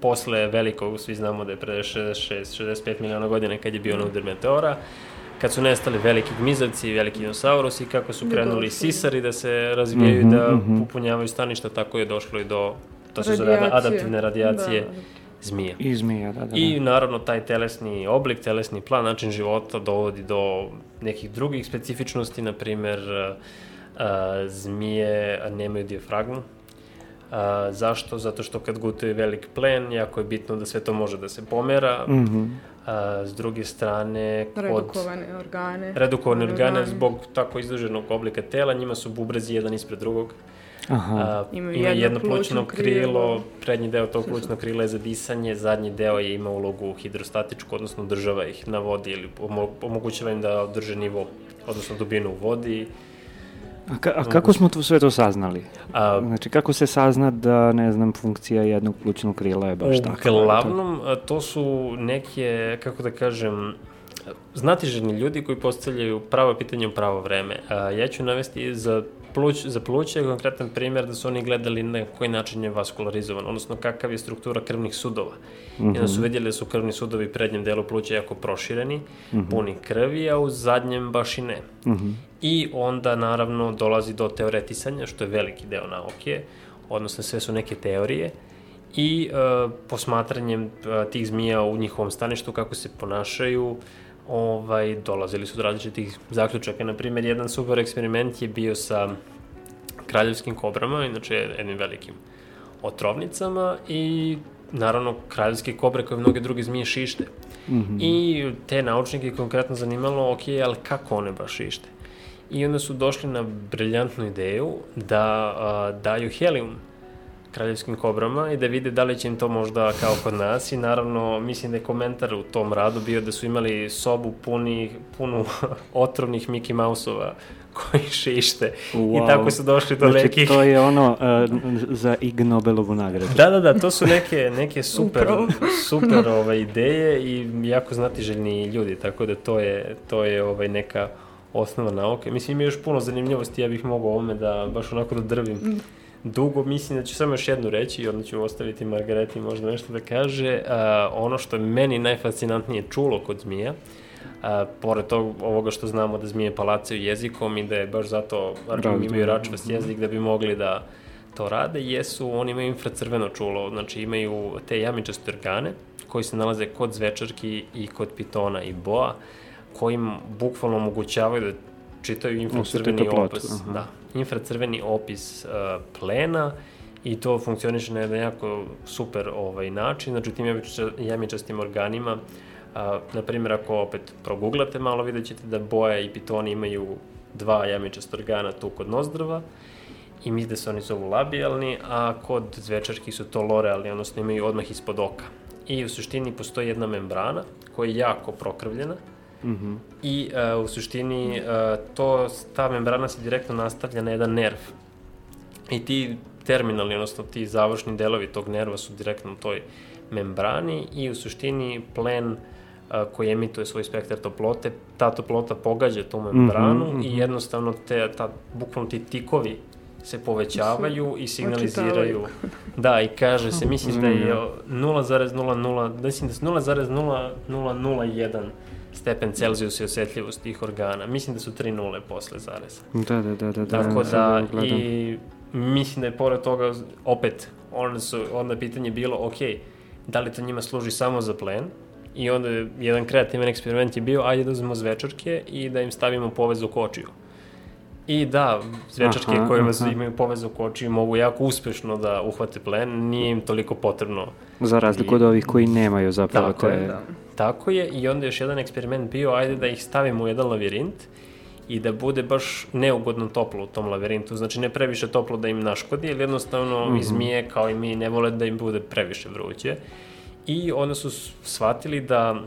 posle velikog, svi znamo da je pre 66-65 miliona godina kad je bio na udar meteora, kad su nestali veliki gmizavci, veliki dinosaurusi, kako su krenuli sisari da se razvijaju, Mhm, da mhm. popunjavaju staništa, tako je došlo i do, to se zove Radijacije. adaptivne radijacije Da. zmije. I zmija, da, da. da. I naravno taj telesni oblik, telesni plan, način života dovodi do nekih drugih specifičnosti, na primer uh, zmije nemaju dijafragmu, A, zašto? Zato što kad gutuje velik plen, jako je bitno da sve to može da se pomera. Mm -hmm. A, s druge strane, kod... Redukovane organe. Redukovane organe, zbog tako izduženog oblika tela, njima su bubrezi jedan ispred drugog. Aha. A, ima jedno, jedno plućno krilo, prednji deo tog plućnog krila je za disanje, zadnji deo je ima ulogu hidrostatičku, odnosno država ih na vodi ili omogućava im da održe nivo, odnosno dubinu u vodi. A, ka, a kako smo to sve to saznali? A, znači, kako se sazna da, ne znam, funkcija jednog plućnog krila je baš takva? Uglavnom, to su neke, kako da kažem, znatiženi ljudi koji postavljaju pravo pitanje u pravo vreme. A, ja ću navesti za pluć, za pluće je konkretan primjer da su oni gledali na koji način je vaskularizovan, odnosno kakav je struktura krvnih sudova. Mm -hmm. I da su mhm. vidjeli da su krvni sudovi u prednjem delu pluća jako prošireni, mm -hmm. puni krvi, a u zadnjem baš i ne. Mm -hmm. I onda naravno dolazi do teoretisanja, što je veliki deo nauke, odnosno sve su neke teorije, i uh, posmatranjem uh, tih zmija u njihovom staništu, kako se ponašaju, ovaj, dolazili su do različitih zaključaka. Naprimjer, jedan super eksperiment je bio sa kraljevskim kobrama, inače jednim velikim otrovnicama i naravno kraljevske kobre koje mnoge druge zmije šište. Mm -hmm. I te naučnike je konkretno zanimalo, ok, ali kako one baš šište? I onda su došli na briljantnu ideju da a, daju helium kraljevskim kobrama i da vide da li će im to možda kao kod nas i naravno mislim da je komentar u tom radu bio da su imali sobu puni, punu (laughs) otrovnih Mickey Mouse-ova (laughs) koji šište wow. i tako su došli do znači, nekih... to je ono uh, za Ig Nobelovu nagradu. Da, da, da, to su neke, neke (laughs) super, super ove, ideje i jako znatiželjni ljudi, tako da to je, to je ovaj, neka osnova nauke. Mislim, ima još puno zanimljivosti, ja bih mogao ovome da baš onako da drvim. Mm dugo, mislim da ću samo još jednu reći i onda ću ostaviti Margareti možda nešto da kaže. Uh, ono što je meni najfascinantnije čulo kod zmija, uh, pored tog, ovoga što znamo da zmije palacaju jezikom i da je baš zato Arkom imaju račvast jezik da bi mogli da to rade, jesu, oni imaju infracrveno čulo, znači imaju te jamičaste organe koji se nalaze kod zvečarki i kod pitona i boa, kojim bukvalno omogućavaju da čitaju infracrveni. Aha. Da, infracrveni opis uh, plena i to funkcioniše na jedan jako super ovaj način, znači tim jamičastim organima, a, na primjer ako opet proguglate malo vidjet ćete da boja i pitoni imaju dva jamičasta organa tu kod nozdrava i mi da se oni zovu labijalni, a kod zvečarki su to lorealni, odnosno imaju odmah ispod oka. I u suštini postoji jedna membrana koja je jako prokrvljena, Mm -hmm. I uh, u suštini uh, to, ta membrana se direktno nastavlja na jedan nerv. I ti terminalni, odnosno ti završni delovi tog nerva su direktno u toj membrani i u suštini plen uh, koji emituje svoj spektar toplote, ta toplota pogađa tu membranu mm -hmm. i jednostavno te, ta, bukvalno ti tikovi se povećavaju i signaliziraju. (laughs) Da, i kaže se, mislim da je 0,00, mislim da je 0,0001 stepen Celzijusa i osjetljivost tih organa. Mislim da su tri nule posle zareza. Da, da, da. da, Tako da, da i mislim da je pored toga, opet, onda, su, onda pitanje bilo, ok, da li to njima služi samo za plen, I onda jedan kreativan eksperiment je bio, ajde da uzmemo zvečarke i da im stavimo povez u kočiju. I da, zvečarke aha, koje vas imaju povez u kočiju mogu jako uspešno da uhvate plen, nije im toliko potrebno. Za razliku I... od ovih koji nemaju zapravo Tako te... je, da Tako je, i onda još jedan eksperiment bio, ajde da ih stavimo u jedan lavirint i da bude baš neugodno toplo u tom lavirintu, znači ne previše toplo da im naškodi, jer jednostavno mm -hmm. zmije kao i mi ne vole da im bude previše vruće. I onda su shvatili da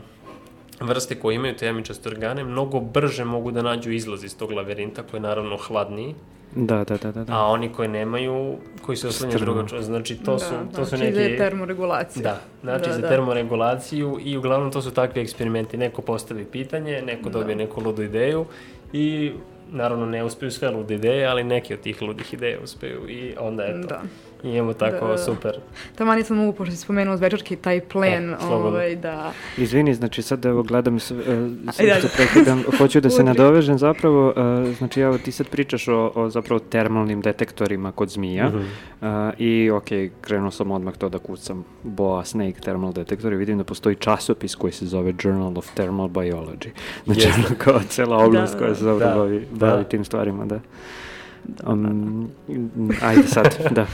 vrste koje imaju te jamičaste organe mnogo brže mogu da nađu izlaz iz tog lavirinta koji je naravno hladniji Da, da, da, da, da. A oni koji nemaju, koji se oslanjaju drugačije, znači to da, su, to znači su neki... Znači za termoregulaciju. Da, znači da, za da. termoregulaciju i uglavnom to su takvi eksperimenti. Neko postavi pitanje, neko dobije da. neku ludu ideju i naravno ne uspeju sve lude ideje, ali neke od tih ludih ideja uspeju i onda je to. Da. I imamo tako da, super. Tamo nisam mogu, pošto si spomenuo zvečarki, taj plen, e, ovaj, da... Izvini, znači sad evo gledam, s, uh, da, prekidam, hoću da se nadovežem zapravo, uh, znači evo ti sad pričaš o, o zapravo termalnim detektorima kod zmija mm -hmm. uh, i ok, krenuo sam odmah to da kucam boa snake thermal detektor i vidim da postoji časopis koji se zove Journal of Thermal Biology. Znači yes. kao cela oblast da, koja se zapravo da, bavi, bavi da. tim stvarima, da. Um, ajde sad, (laughs) da.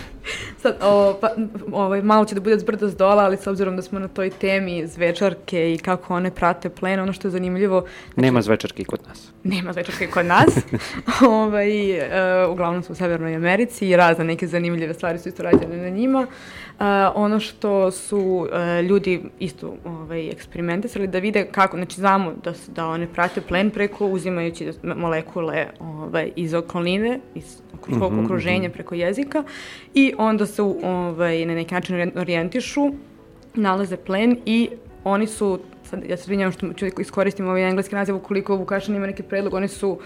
Sad, o, pa, ovaj, malo će da bude zbrda s dola, ali s obzirom da smo na toj temi zvečarke i kako one prate plen, ono što je zanimljivo... Znači, nema zvečarke kod nas. Nema zvečarke kod nas. (laughs) ovaj, e, uglavnom su u Severnoj Americi i razne neke zanimljive stvari su isto rađene na njima. Ono što su uh, ljudi isto ovaj, eksperimentisali da vide kako, znači znamo da, da one prate plen preko uzimajući molekule ovaj, iz okoline, iz svog mm -hmm, okruženja mhm. preko jezika i onda se ovaj, na neki način orijentišu, nalaze plen i oni su sad ja se izvinjam što ću iskoristim ovaj engleski naziv ukoliko Vukašin ima neki predlog, oni su uh,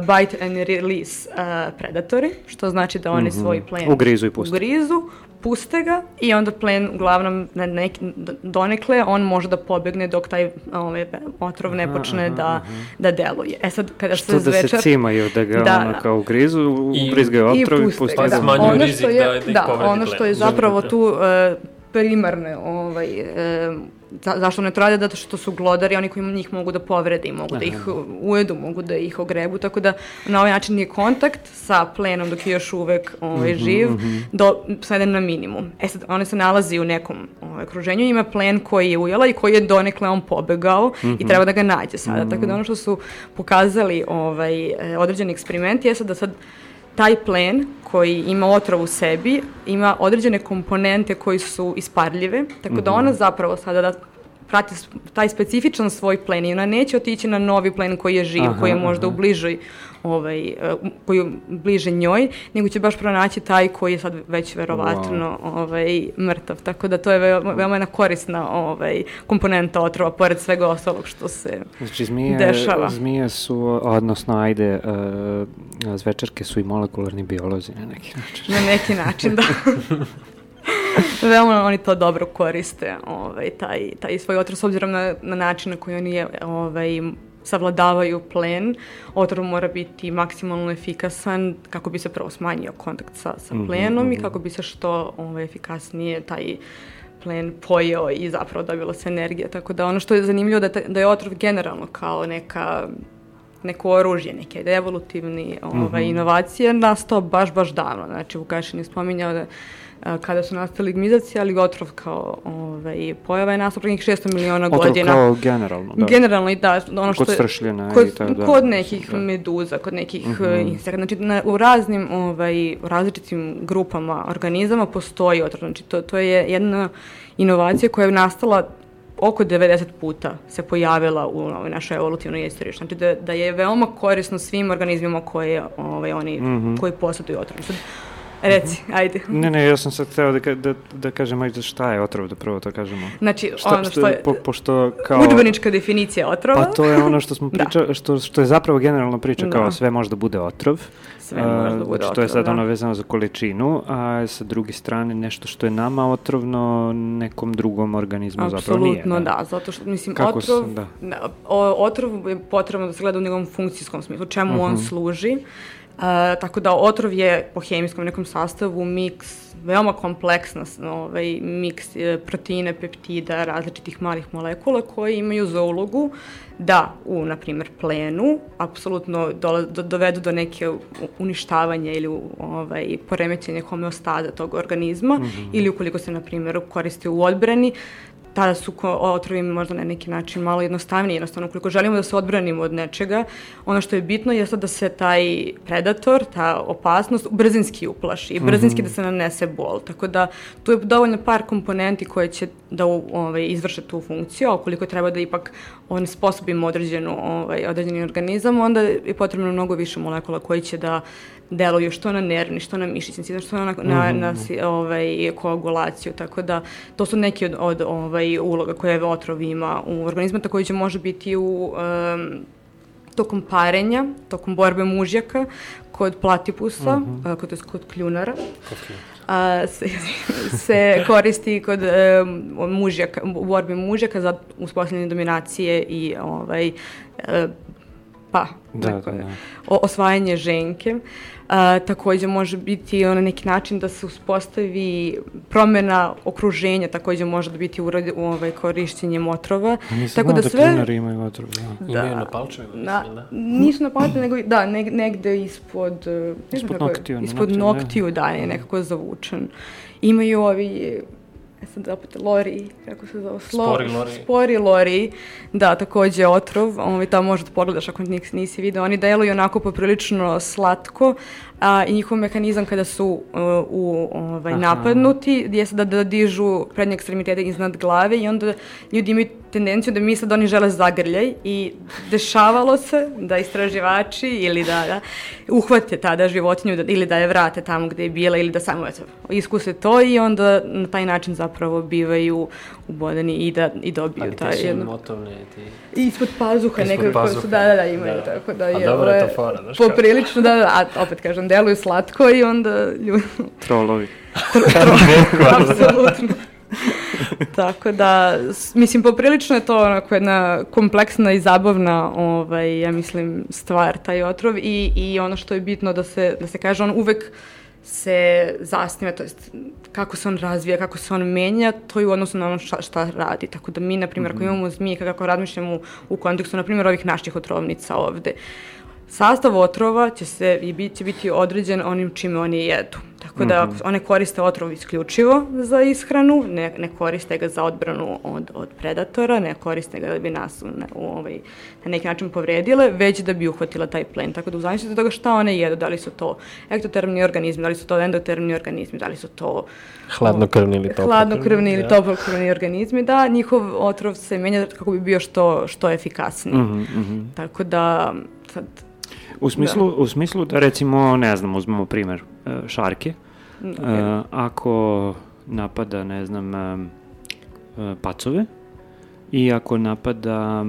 bite and release uh, predatori, što znači da oni mm -hmm. svoj plen ugrizu i puste. Ugrizu, puste ga i onda plen uglavnom na neki, donekle on može da pobegne dok taj ovaj, otrov ne počne aha, da, aha. da deluje. E sad kada što se zvečer... Što da se cimaju, da ga da, ono da. kao ugrizu, ugrizgaju otrov i puste, puste ga. Da. Smanjuju rizik da, da, da, da ono što je zapravo tu uh, primarne ovaj, uh, za, zašto ne to rade? Zato što su glodari, oni koji njih mogu da povrede i mogu Aha. da ih ujedu, mogu da ih ogrebu, tako da na ovaj način je kontakt sa plenom dok je još uvek ovaj, -hmm, živ, mm -hmm. do, sveden na minimum. E sad, on se nalazi u nekom ovaj, okruženju, ima plen koji je ujela i koji je donekle on pobegao mm -hmm. i mhm. treba da ga nađe sada. Mm -hmm. Tako da ono što su pokazali ovaj, e, određeni eksperimenti je sad da sad taj plen koji ima otrov u sebi ima određene komponente koji su isparljive, tako da ona mhm. zapravo sada da prati taj specifičan svoj plen i ona neće otići na novi plen koji je živ, aha, koji je možda aha. u bližoj ovaj, e, koji je bliže njoj, nego će baš pronaći taj koji je sad već verovatno wow. ovaj, mrtav. Tako da to je veoma, veoma jedna korisna ovaj, komponenta otrova, pored svega ostalog što se znači, zmije, dešava. Zmije su, odnosno, ajde, uh, zvečarke su i molekularni biolozi na neki način. Na neki način, da. (laughs) Veoma oni to dobro koriste, ovaj, taj, taj svoj otrov, s obzirom na, na način na koji oni je, ovaj, savladavaju plen, otrov mora biti maksimalno efikasan kako bi se prvo smanjio kontakt sa, sa mhm, plenom mm -hmm. i kako bi se što ovaj, efikasnije taj plen pojeo i zapravo dobilo se energija. Tako da ono što je zanimljivo da, da je otrov generalno kao neka neko oružje, neke evolutivni ovaj, mm -hmm. inovacije nastao baš, baš davno. Znači, Vukašin je spominjao da kada su nastali gmizaci, ali otrov kao ovaj, pojava je nastao njih 600 miliona otrov godina. Otrov kao generalno, da. Generalno da. Ono što kod stršljena kod, i tako da. Kod nekih da. meduza, kod nekih mm -hmm. insekta. Znači, na, u raznim, ovaj, različitim grupama organizama postoji otrov. Znači, to, to je jedna inovacija koja je nastala oko 90 puta se pojavila u ovoj našoj evolutivnoj istoriji. Znači da, da je veoma korisno svim organizmima koje ovaj, oni, mm -hmm. koji posjeduju otrov. Sad, Reci, mhm. ajde. Ne, ne, ja sam sad hteo da, da, da kažem, ajde, šta je otrov, da prvo to kažemo. Znači, šta, ono što je... Po, pošto kao... Udbenička definicija otrova. Pa to je ono što smo pričali, (laughs) da. što, što je zapravo generalno priča da. kao sve može da bude otrov. Sve može da bude znači, to je sad da. ono vezano za količinu, a sa druge strane nešto što je nama otrovno, nekom drugom organizmu Absolutno, zapravo nije. Apsolutno, da. da, zato što, mislim, Kako otrov, sam, da. da. otrov je potrebno da se gleda u njegovom funkcijskom smislu, čemu uh -huh. on mhm. služi. Tako da otrov je po hemijskom nekom sastavu miks, veoma kompleksna ovaj, miks e, proteine, peptida, različitih malih molekula koji imaju za ulogu da u, na primjer, plenu apsolutno do, do, dovedu do neke uništavanja ili ovaj, poremećenja homeostaza tog organizma mm -hmm. ili ukoliko se, na primjer, koriste u odbrani, tada su otrovi možda na neki način malo jednostavniji, jednostavno ukoliko želimo da se odbranimo od nečega, ono što je bitno je da se taj predator, ta opasnost brzinski uplaši i brzinski mm -hmm. da se nanese bol. Tako da tu je dovoljno par komponenti koje će da ovaj, izvrše tu funkciju, a ukoliko treba da ipak on sposobimo određenu, ovaj, određeni organizam, onda je potrebno mnogo više molekula koji će da deluju što na nervni, što na mišićni sistem, što na, na, na, na mhm. ovaj, koagulaciju, tako da to su neki od, od ovaj, uloga koje otrov ima u organizmu, takođe može biti u um, tokom parenja, tokom borbe mužjaka, kod platipusa, uh -huh. uh, kod, kod kljunara. A, se, (laughs) se koristi kod um, mužjaka, u borbi mužjaka za uspostavljanje dominacije i ovaj, uh, pa, Da, neko da, da. O, osvajanje ženke. A, takođe može biti na neki način da se uspostavi promena okruženja, takođe može da biti uradi, u ovaj, korišćenjem otrova. A Nisam Tako znao da da sve- klinari imaju otrov, da. Imaju na palčevima, Na, mislim, da. nisu na palete, nego da, neg, negde ispod, ne znam Ispod noktiju, ispod noktiju, da. noktiju, da, je nekako zavučen. Imaju ovi, ja sad opet lori, kako se zove? Slo, Spori lori. Spori lori, da, takođe otrov, ovaj, tamo možda pogledaš ako nis, nisi vidio. Oni deluju onako poprilično slatko a, i njihov mehanizam kada su uh, u ovaj, Aha. napadnuti jeste da, da dižu prednje ekstremitete iznad glave i onda ljudi imaju tendenciju da misle da oni žele zagrljaj i dešavalo se da istraživači ili da, da uhvate tada životinju da, ili da je vrate tamo gde je bila ili da samo eto, iskuse to i onda na taj način zapravo bivaju ubodeni i da i dobiju Ali taj jedno. motovne, ti... Ispod pazuha Ispod nekako pazuha. su, da, da, da, imaju, Da. tako da A je, dobra je ovo to fora, znaš poprilično, da, da, a opet kažem, deluju slatko i onda ljudi, Trolovi. (laughs) (laughs) apsolutno. (laughs) Tako da, mislim, poprilično je to onako jedna kompleksna i zabavna, ovaj, ja mislim, stvar, taj otrov i, i ono što je bitno da se, da se kaže, on uvek se zasniva, to jest kako se on razvija, kako se on menja, to je u odnosu na ono šta, šta radi. Tako da mi, na primjer, ako imamo zmije, kako razmišljamo u, u kontekstu, na primjer, ovih naših otrovnica ovde, Sastav otrova će, se, i bit, će biti određen onim čime oni jedu. Tako da Mhm. one koriste otrov isključivo za ishranu, ne, ne koriste ga za odbranu od, od predatora, ne koriste ga da bi nas na, u, ovaj, na neki način povredile, već da bi uhvatila taj plen. Tako da u zavisnosti od toga šta one jedu, da li su to ektotermni organizmi, da li su to endotermni organizmi, da li su to Hladnokrvni ili toplokrvni. hladnokrvni ili da. toplokrvni organizmi, da, njihov otrov se menja kako bi bio što, što efikasniji. Mhm, mhm. Tako da, sad, U smislu, u smislu da recimo, ne znam, uzmemo primer e, šarke. mm, E, okej. ako napada, ne znam, e, pacove i ako napada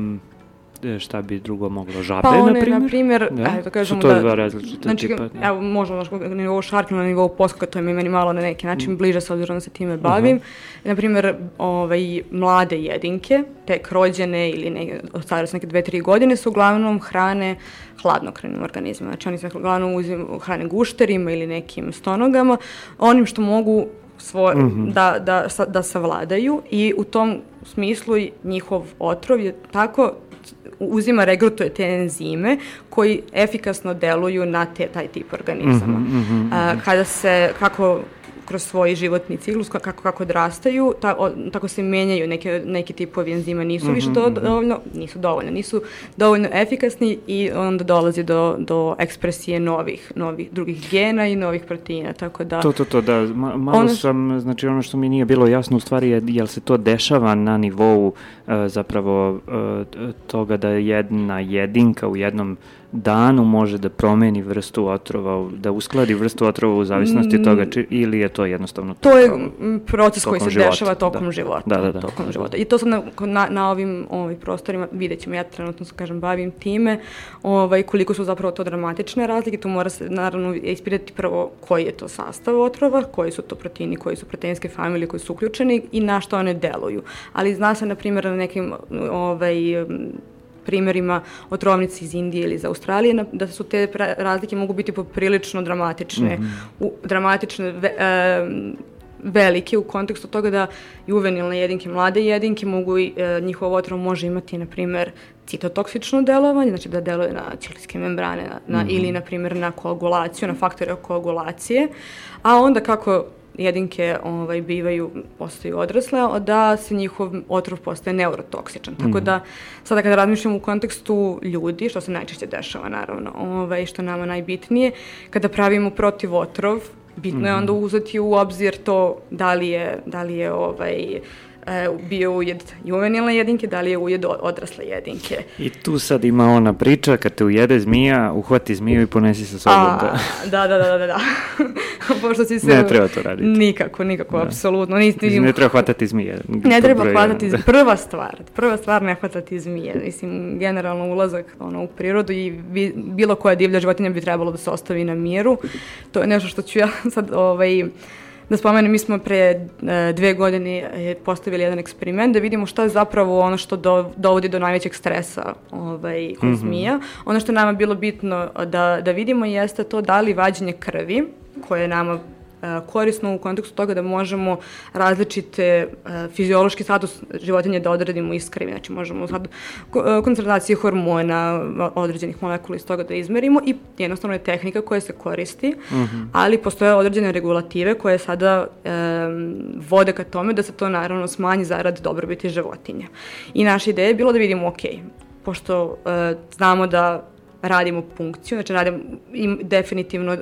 šta bi drugo moglo, žabe, Pa one, na primjer? na primjer, Da? ajde da kažemo Su to da... dva različita Znači, tipa? da. evo, možemo na nivou šarka, na nivou poskoka, to je mi meni malo na neki Mm. način bliže s obzirom da se time bavim. Na primjer, ovaj, mlade jedinke, tek rođene ili ne, od starosti neke dve, tri godine, su uglavnom hrane hladnokrenim organizmima. Znači, oni se uglavnom uzim, hrane gušterima ili nekim stonogama, onim što mogu svoj, Mhm. da, da, sa- da savladaju i u tom smislu njihov otrov je tako uzima, regrutuje te enzime koji efikasno deluju na te, taj tip organizama. Mhm, mhm, A, kada se, kako kroz svoj životni ciklus, ka- kako, kako odrastaju, ta, o, tako se menjaju neke, neki tipovi enzima, nisu više Mhm, do, dovoljno, nisu dovoljno, nisu dovoljno efikasni i onda dolazi do, do ekspresije novih, novih drugih gena i novih proteina, tako da... To, to, to, da, ma, malo Ono- sam, znači ono što mi nije bilo jasno u stvari je, jel se to dešava na nivou e, zapravo t- toga da jedna jedinka u jednom danu može da promeni vrstu otrova, da uskladi vrstu otrova u zavisnosti toga, či, ili je to jednostavno To je mm, proces koji se života, dešava tokom da. života. Da, da, da. Tokom života. I to sad na, na, na ovim ovaj, prostorima vidjet ćemo, ja trenutno se kažem bavim time, ovaj, koliko su zapravo to dramatične razlike, tu mora se naravno ispirati prvo koji je to sastav otrova, koji su to proteini, koji su proteinske familije koji su uključeni i na što one deluju. Ali zna se, na primjer, na nekim ovaj, primjerima otrovnice iz Indije ili iz Australije, da su te razlike mogu biti poprilično dramatične, u, dramatične ve, em, velike u kontekstu toga da juvenilne jedinke, mlade jedinke mogu i e, njihov otrov može imati, na primjer, citotoksično delovanje, znači da deluje na ćelijske membrane na, na, ili, na primjer, na koagulaciju, na faktore koagulacije, a onda kako jedinke ovaj, bivaju, postaju odrasle, da se njihov otrov postaje neurotoksičan. Tako da, sada kada razmišljamo u kontekstu ljudi, što se najčešće dešava naravno, ovaj, što nama najbitnije, kada pravimo protiv otrov, bitno je onda uzeti u obzir to da li je, da li je ovaj, bio ujed juvenilne jedinke, da li je ujed odrasle jedinke. I tu sad ima ona priča, kad te ujede zmija, uhvati zmiju i ponesi sa sobom. A, da. da, da, da, da, da. (laughs) Pošto si se... Ne treba to raditi. Nikako, nikako, apsolutno. Nisi, Mislim, ne treba hvatati zmije. Ne treba broj hvatati, z- prva stvar, prva stvar ne hvatati zmije. Mislim, generalno ulazak ono, u prirodu i vi, bilo koja divlja životinja bi trebalo da se ostavi na miru. To je nešto što ću ja (laughs) sad ovaj, Da spomenem, mi smo pre e, dve godine e, postavili jedan eksperiment da vidimo šta je zapravo ono što do, dovodi do najvećeg stresa ovaj, kod mm -hmm. zmija. Ono što je nama bilo bitno da, da vidimo jeste to da li vađenje krvi, koje je nama korisno u kontekstu toga da možemo različite e, fiziološki status životinje da odredimo iz krvi. Znači možemo sad e, koncentracije hormona, određenih molekula iz toga da izmerimo i jednostavno je tehnika koja se koristi, uh mhm. -huh. ali postoje određene regulative koje sada e, vode ka tome da se to naravno smanji zarad dobrobiti životinja. I naša ideja je bilo da vidimo, ok, pošto e, znamo da radimo punkciju, znači radimo, im definitivno uh,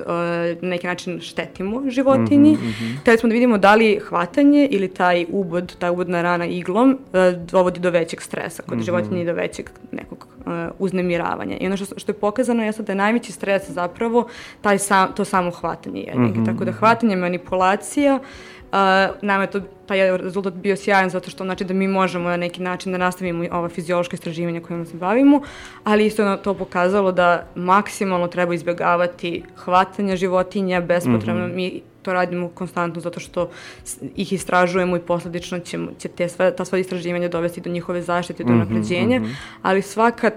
na neki način štetimo životinji. Mm -hmm. Hteli smo da vidimo da li hvatanje ili taj ubod, ta ubodna rana iglom uh, dovodi do većeg stresa kod mm -hmm. životinje i do većeg nekog uh, uznemiravanja. I ono što, što je pokazano je da je najveći stres zapravo taj sam, to samo hvatanje jednike. Mm -hmm. Tako da hvatanje, manipulacija, uh, Uh, nama je to, taj rezultat bio sjajan zato što znači da mi možemo na neki način da nastavimo ova fiziološka istraživanja kojima se bavimo, ali isto je to pokazalo da maksimalno treba izbjegavati hvatanje životinja bespotrebno. Mm -hmm. Mi to radimo konstantno zato što ih istražujemo i posledično će, će te sve, ta sva istraživanja dovesti do njihove zaštite, do mm -hmm, napređenja, mm -hmm. ali svaka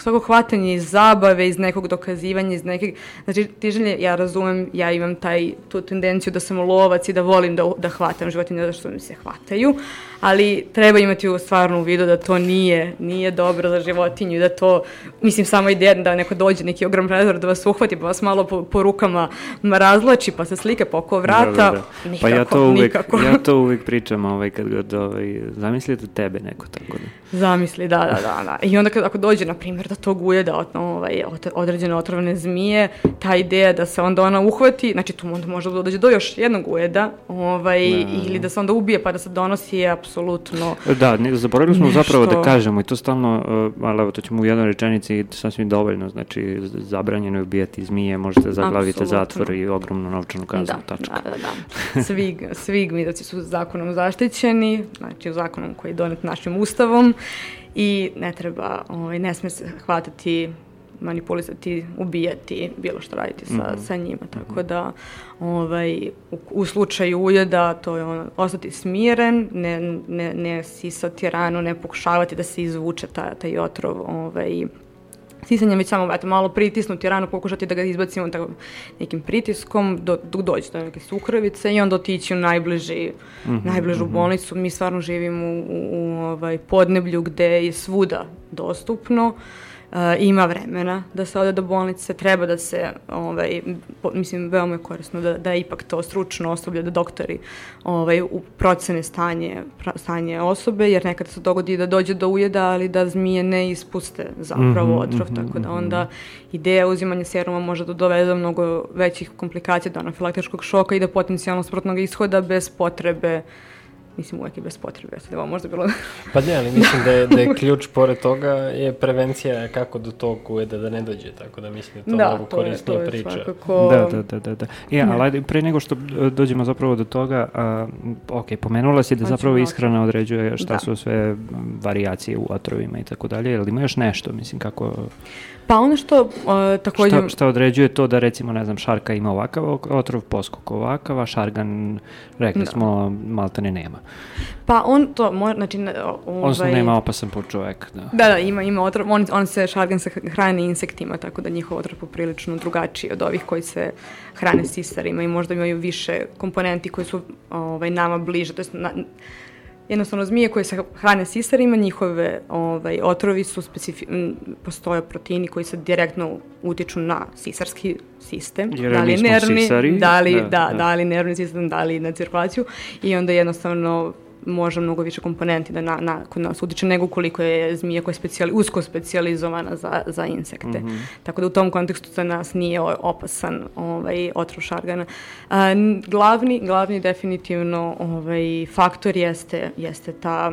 svako hvatanje iz zabave, iz nekog dokazivanja, iz nekog, znači ti želje, ja razumem, ja imam taj, tu tendenciju da sam lovac i da volim da, da hvatam životinje zato što mi se hvataju, ali treba imati u stvarno u vidu da to nije, nije dobro za životinju i da to, mislim, samo ideja da neko dođe, neki ogrom predor da vas uhvati, pa vas malo po, po rukama razlači, pa se slike po oko vrata, da, da, da. Nikako, pa ja to uvek, nikako. ja to uvek pričam, ovaj, kad god, ovaj, zamislite tebe neko tako da. Zamisli, da, da, da, da. I onda kad, ako dođe, na primjer, da tog ujeda ovaj, određene otrovne zmije, ta ideja da se onda ona uhvati, znači tu onda može da dođe do još jednog ujeda, ovaj, ne, ne. ili da se onda ubije pa da se donosi je apsolutno Da, ne, zaboravili smo nešto... zapravo da kažemo i to stalno, uh, ali evo to ćemo u jednoj rečenici sasvim dovoljno, znači zabranjeno je ubijati zmije, možete zaglaviti zatvor i ogromnu novčanu kaznu, da, tačka. (laughs) (laughs) Da, da, da. Svig, svig midaci su zakonom zaštićeni, znači u zakonom koji je donet našim ustavom i ne treba, ovaj, ne sme se hvatati manipulisati, ubijati, bilo što raditi sa, mm -hmm. sa njima. Tako da ovaj, u, u slučaju ujeda to je ono, ostati smiren, ne, ne, ne sisati ranu, ne pokušavati da se izvuče ta, taj otrov ovaj, sisanjem, već samo eto, malo pritisnuti ranu, pokušati da ga izbacimo tako, nekim pritiskom, do, dok dođe do neke sukravice i onda otići u najbliži, mm -hmm, najbližu mm -hmm. bolnicu. Mi stvarno živimo u, u, u ovaj, podneblju gde je svuda dostupno. Uh, ima vremena da se ode do bolnice, treba da se, ovaj, po, mislim, veoma je korisno da, da ipak to stručno osoblje, da doktori ovaj, u procene stanje, pra, stanje osobe, jer nekada se dogodi da dođe do ujeda, ali da zmije ne ispuste zapravo mm -hmm, otrov, mm -hmm, tako da mhm. onda ideja uzimanja seruma može da dovede do mnogo većih komplikacija, do anafilaktičkog šoka i da potencijalno smrtnog ishoda bez potrebe mislim uvek i bez potrebe, sad ovo možda bilo... pa ne, ali mislim da je, da je (laughs) ključ pored toga je prevencija kako do tog ujeda da ne dođe, tako da mislim da to da, mnogo korisnija to je, to je priča. Svakako... Da, da, da, da. da. Ja, ali ajde, pre nego što dođemo zapravo do toga, a, ok, pomenula si da zapravo ishrana određuje šta da. su sve varijacije u otrovima i tako dalje, ali ima još nešto, mislim, kako... Pa ono što uh, takođe... Šta, šta određuje to da recimo, ne znam, šarka ima ovakav otrov, poskok ovakav, a šargan, rekli da. smo, maltane nema. Pa on to, mo, znači... Ovaj... Odnosno nema opasan po čovek, da. Da, da, ima, ima otrov, on, on se, šargan se hrani insektima, tako da njihov otrov poprilično drugačiji od ovih koji se hrane sisarima i možda imaju više komponenti koji su ovaj, nama bliže, to je na, jednostavno zmije koje se hrane sisarima, njihove ovaj, otrovi su specifi, postoje proteini koji se direktno utiču na sisarski sistem, Jer da li nervni, sisari, da li, da, da, da li nervni sistem, da li na cirkulaciju? I onda jednostavno može mnogo više komponenti da na, na, kod nas utiče nego koliko je zmija koja je specijali, usko specijalizovana za, za insekte. Mm -hmm. Tako da u tom kontekstu za nas nije opasan ovaj, otrov šargana. A, glavni, glavni definitivno ovaj, faktor jeste, jeste ta,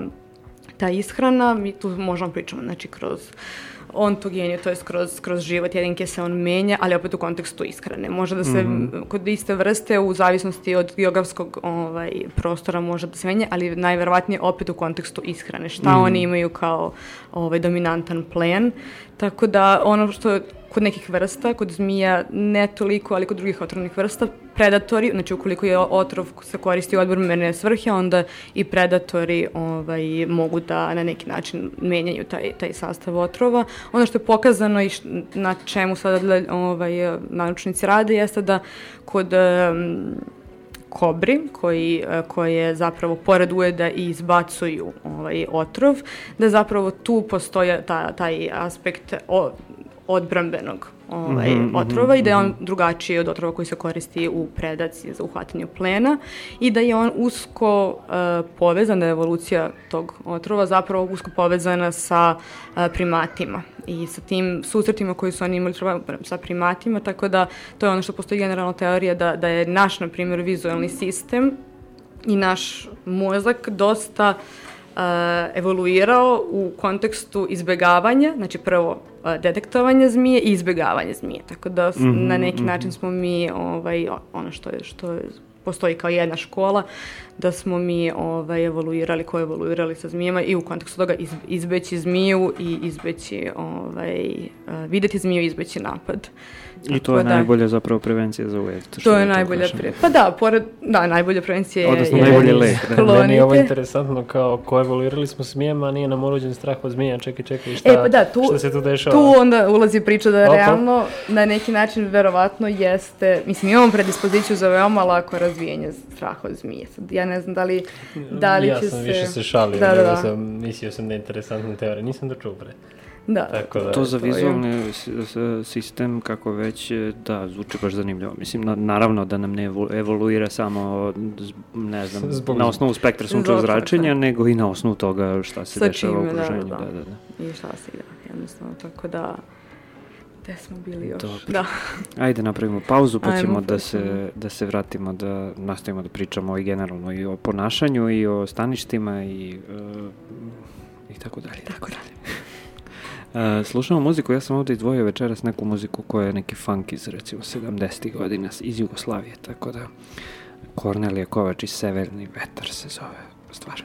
ta ishrana, mi tu možemo pričamo znači, kroz uh, ontogeniju, to je kroz, kroz život jedinke se on menja, ali opet u kontekstu ishrane. Može da se, mm -hmm. kod iste vrste, u zavisnosti od geografskog ovaj, prostora može da se menja, ali najverovatnije opet u kontekstu ishrane. Šta mm -hmm. oni imaju kao ovaj, dominantan plen. Tako da ono što kod nekih vrsta, kod zmija ne toliko, ali kod drugih otrovnih vrsta, predatori, znači ukoliko je otrov se koristi u odbrmene svrhe, onda i predatori ovaj, mogu da na neki način menjaju taj, taj sastav otrova. Ono što je pokazano i na čemu sada ovaj, naučnici rade jeste da kod um, kobri koji, koje zapravo pored ujeda i izbacuju ovaj, otrov, da zapravo tu postoje ta, taj aspekt o, odbrambenog ovaj, mm -hmm, otrova i da je on mhm. drugačiji od otrova koji se koristi u predaci za uhvatanje plena i da je on usko uh, povezan, da je evolucija tog otrova zapravo usko povezana sa uh, primatima i sa tim susretima koji su oni imali sa primatima, tako da to je ono što postoji generalno teorija da, da je naš, na primjer, vizualni sistem i naš mozak dosta uh, evoluirao u kontekstu izbegavanja, znači prvo detektovanje zmije i izbegavanje zmije. Tako da mm -hmm, na neki mm -hmm. način smo mi ovaj, ono što je, što je postoji kao jedna škola, da smo mi ovaj, evoluirali, ko evoluirali sa zmijama i u kontekstu toga iz, izbeći zmiju i izbeći, ovaj, uh, videti zmiju i izbeći napad. I to je da, najbolja zapravo prevencija za ujed. To je najbolja pre... Pa da, pored, da, najbolja prevencija je... Odnosno najbolje lek. Da. Meni je ovo interesantno kao ko evoluirali smo smijema, a nije nam urođen strah od zmija, čekaj, čekaj, šta, e, pa da, tu, šta se tu dešava? Tu onda ulazi priča da Opa. realno na neki način verovatno jeste, mislim imamo predispoziciju za veoma lako razvijenje straha od zmije. Sad, ja ne znam da li, da li ja će se... Ja sam više se šalio, da, da, da. Sam, mislio sam da je interesantna teorija, nisam da čuo pre. Da. Tako da, to za vizualni sistem, kako već, e, da, zvuči baš zanimljivo. Mislim, na, naravno da nam ne evoluira samo, ne znam, Zbog... na osnovu spektra sunčevog zračenja, da. nego i na osnovu toga šta se Sa dešava u da, okruženju. Da, da, da, da. I šta se ide, jednostavno, tako da... Gde smo bili još? Dobro. Da. Ajde napravimo pauzu pa ćemo da se, da se vratimo da nastavimo da pričamo i generalno i o ponašanju i o staništima i, uh, i tako dalje. Tako dalje. Uh, slušamo muziku, ja sam ovde izdvojio večeras neku muziku koja je neki funk iz recimo 70. godina iz Jugoslavije, tako da Kornelije Kovač i Severni vetar se zove stvar.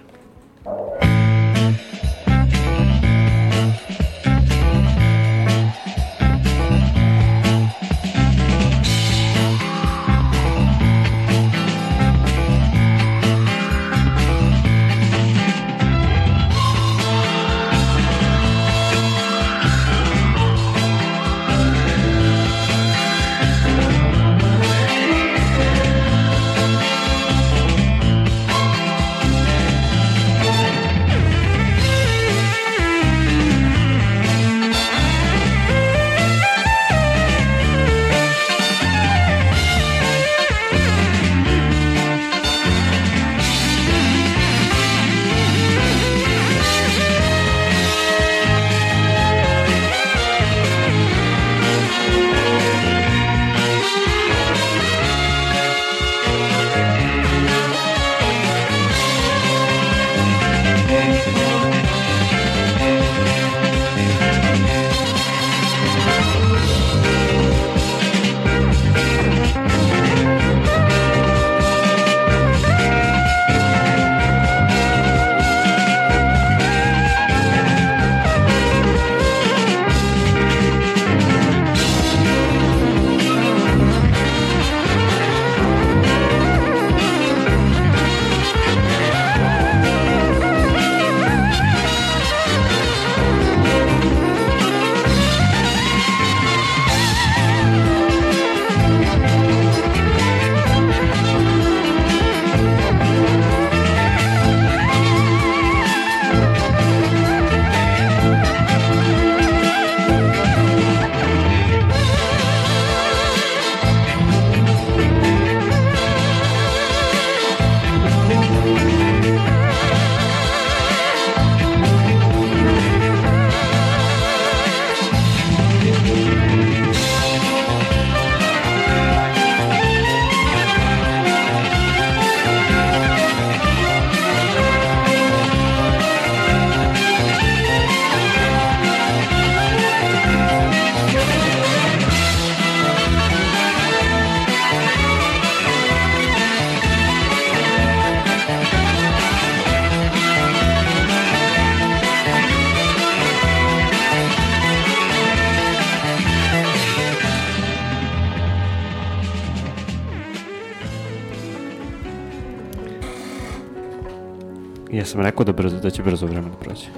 Sam rekao da, brzo, da će brzo vremena proći.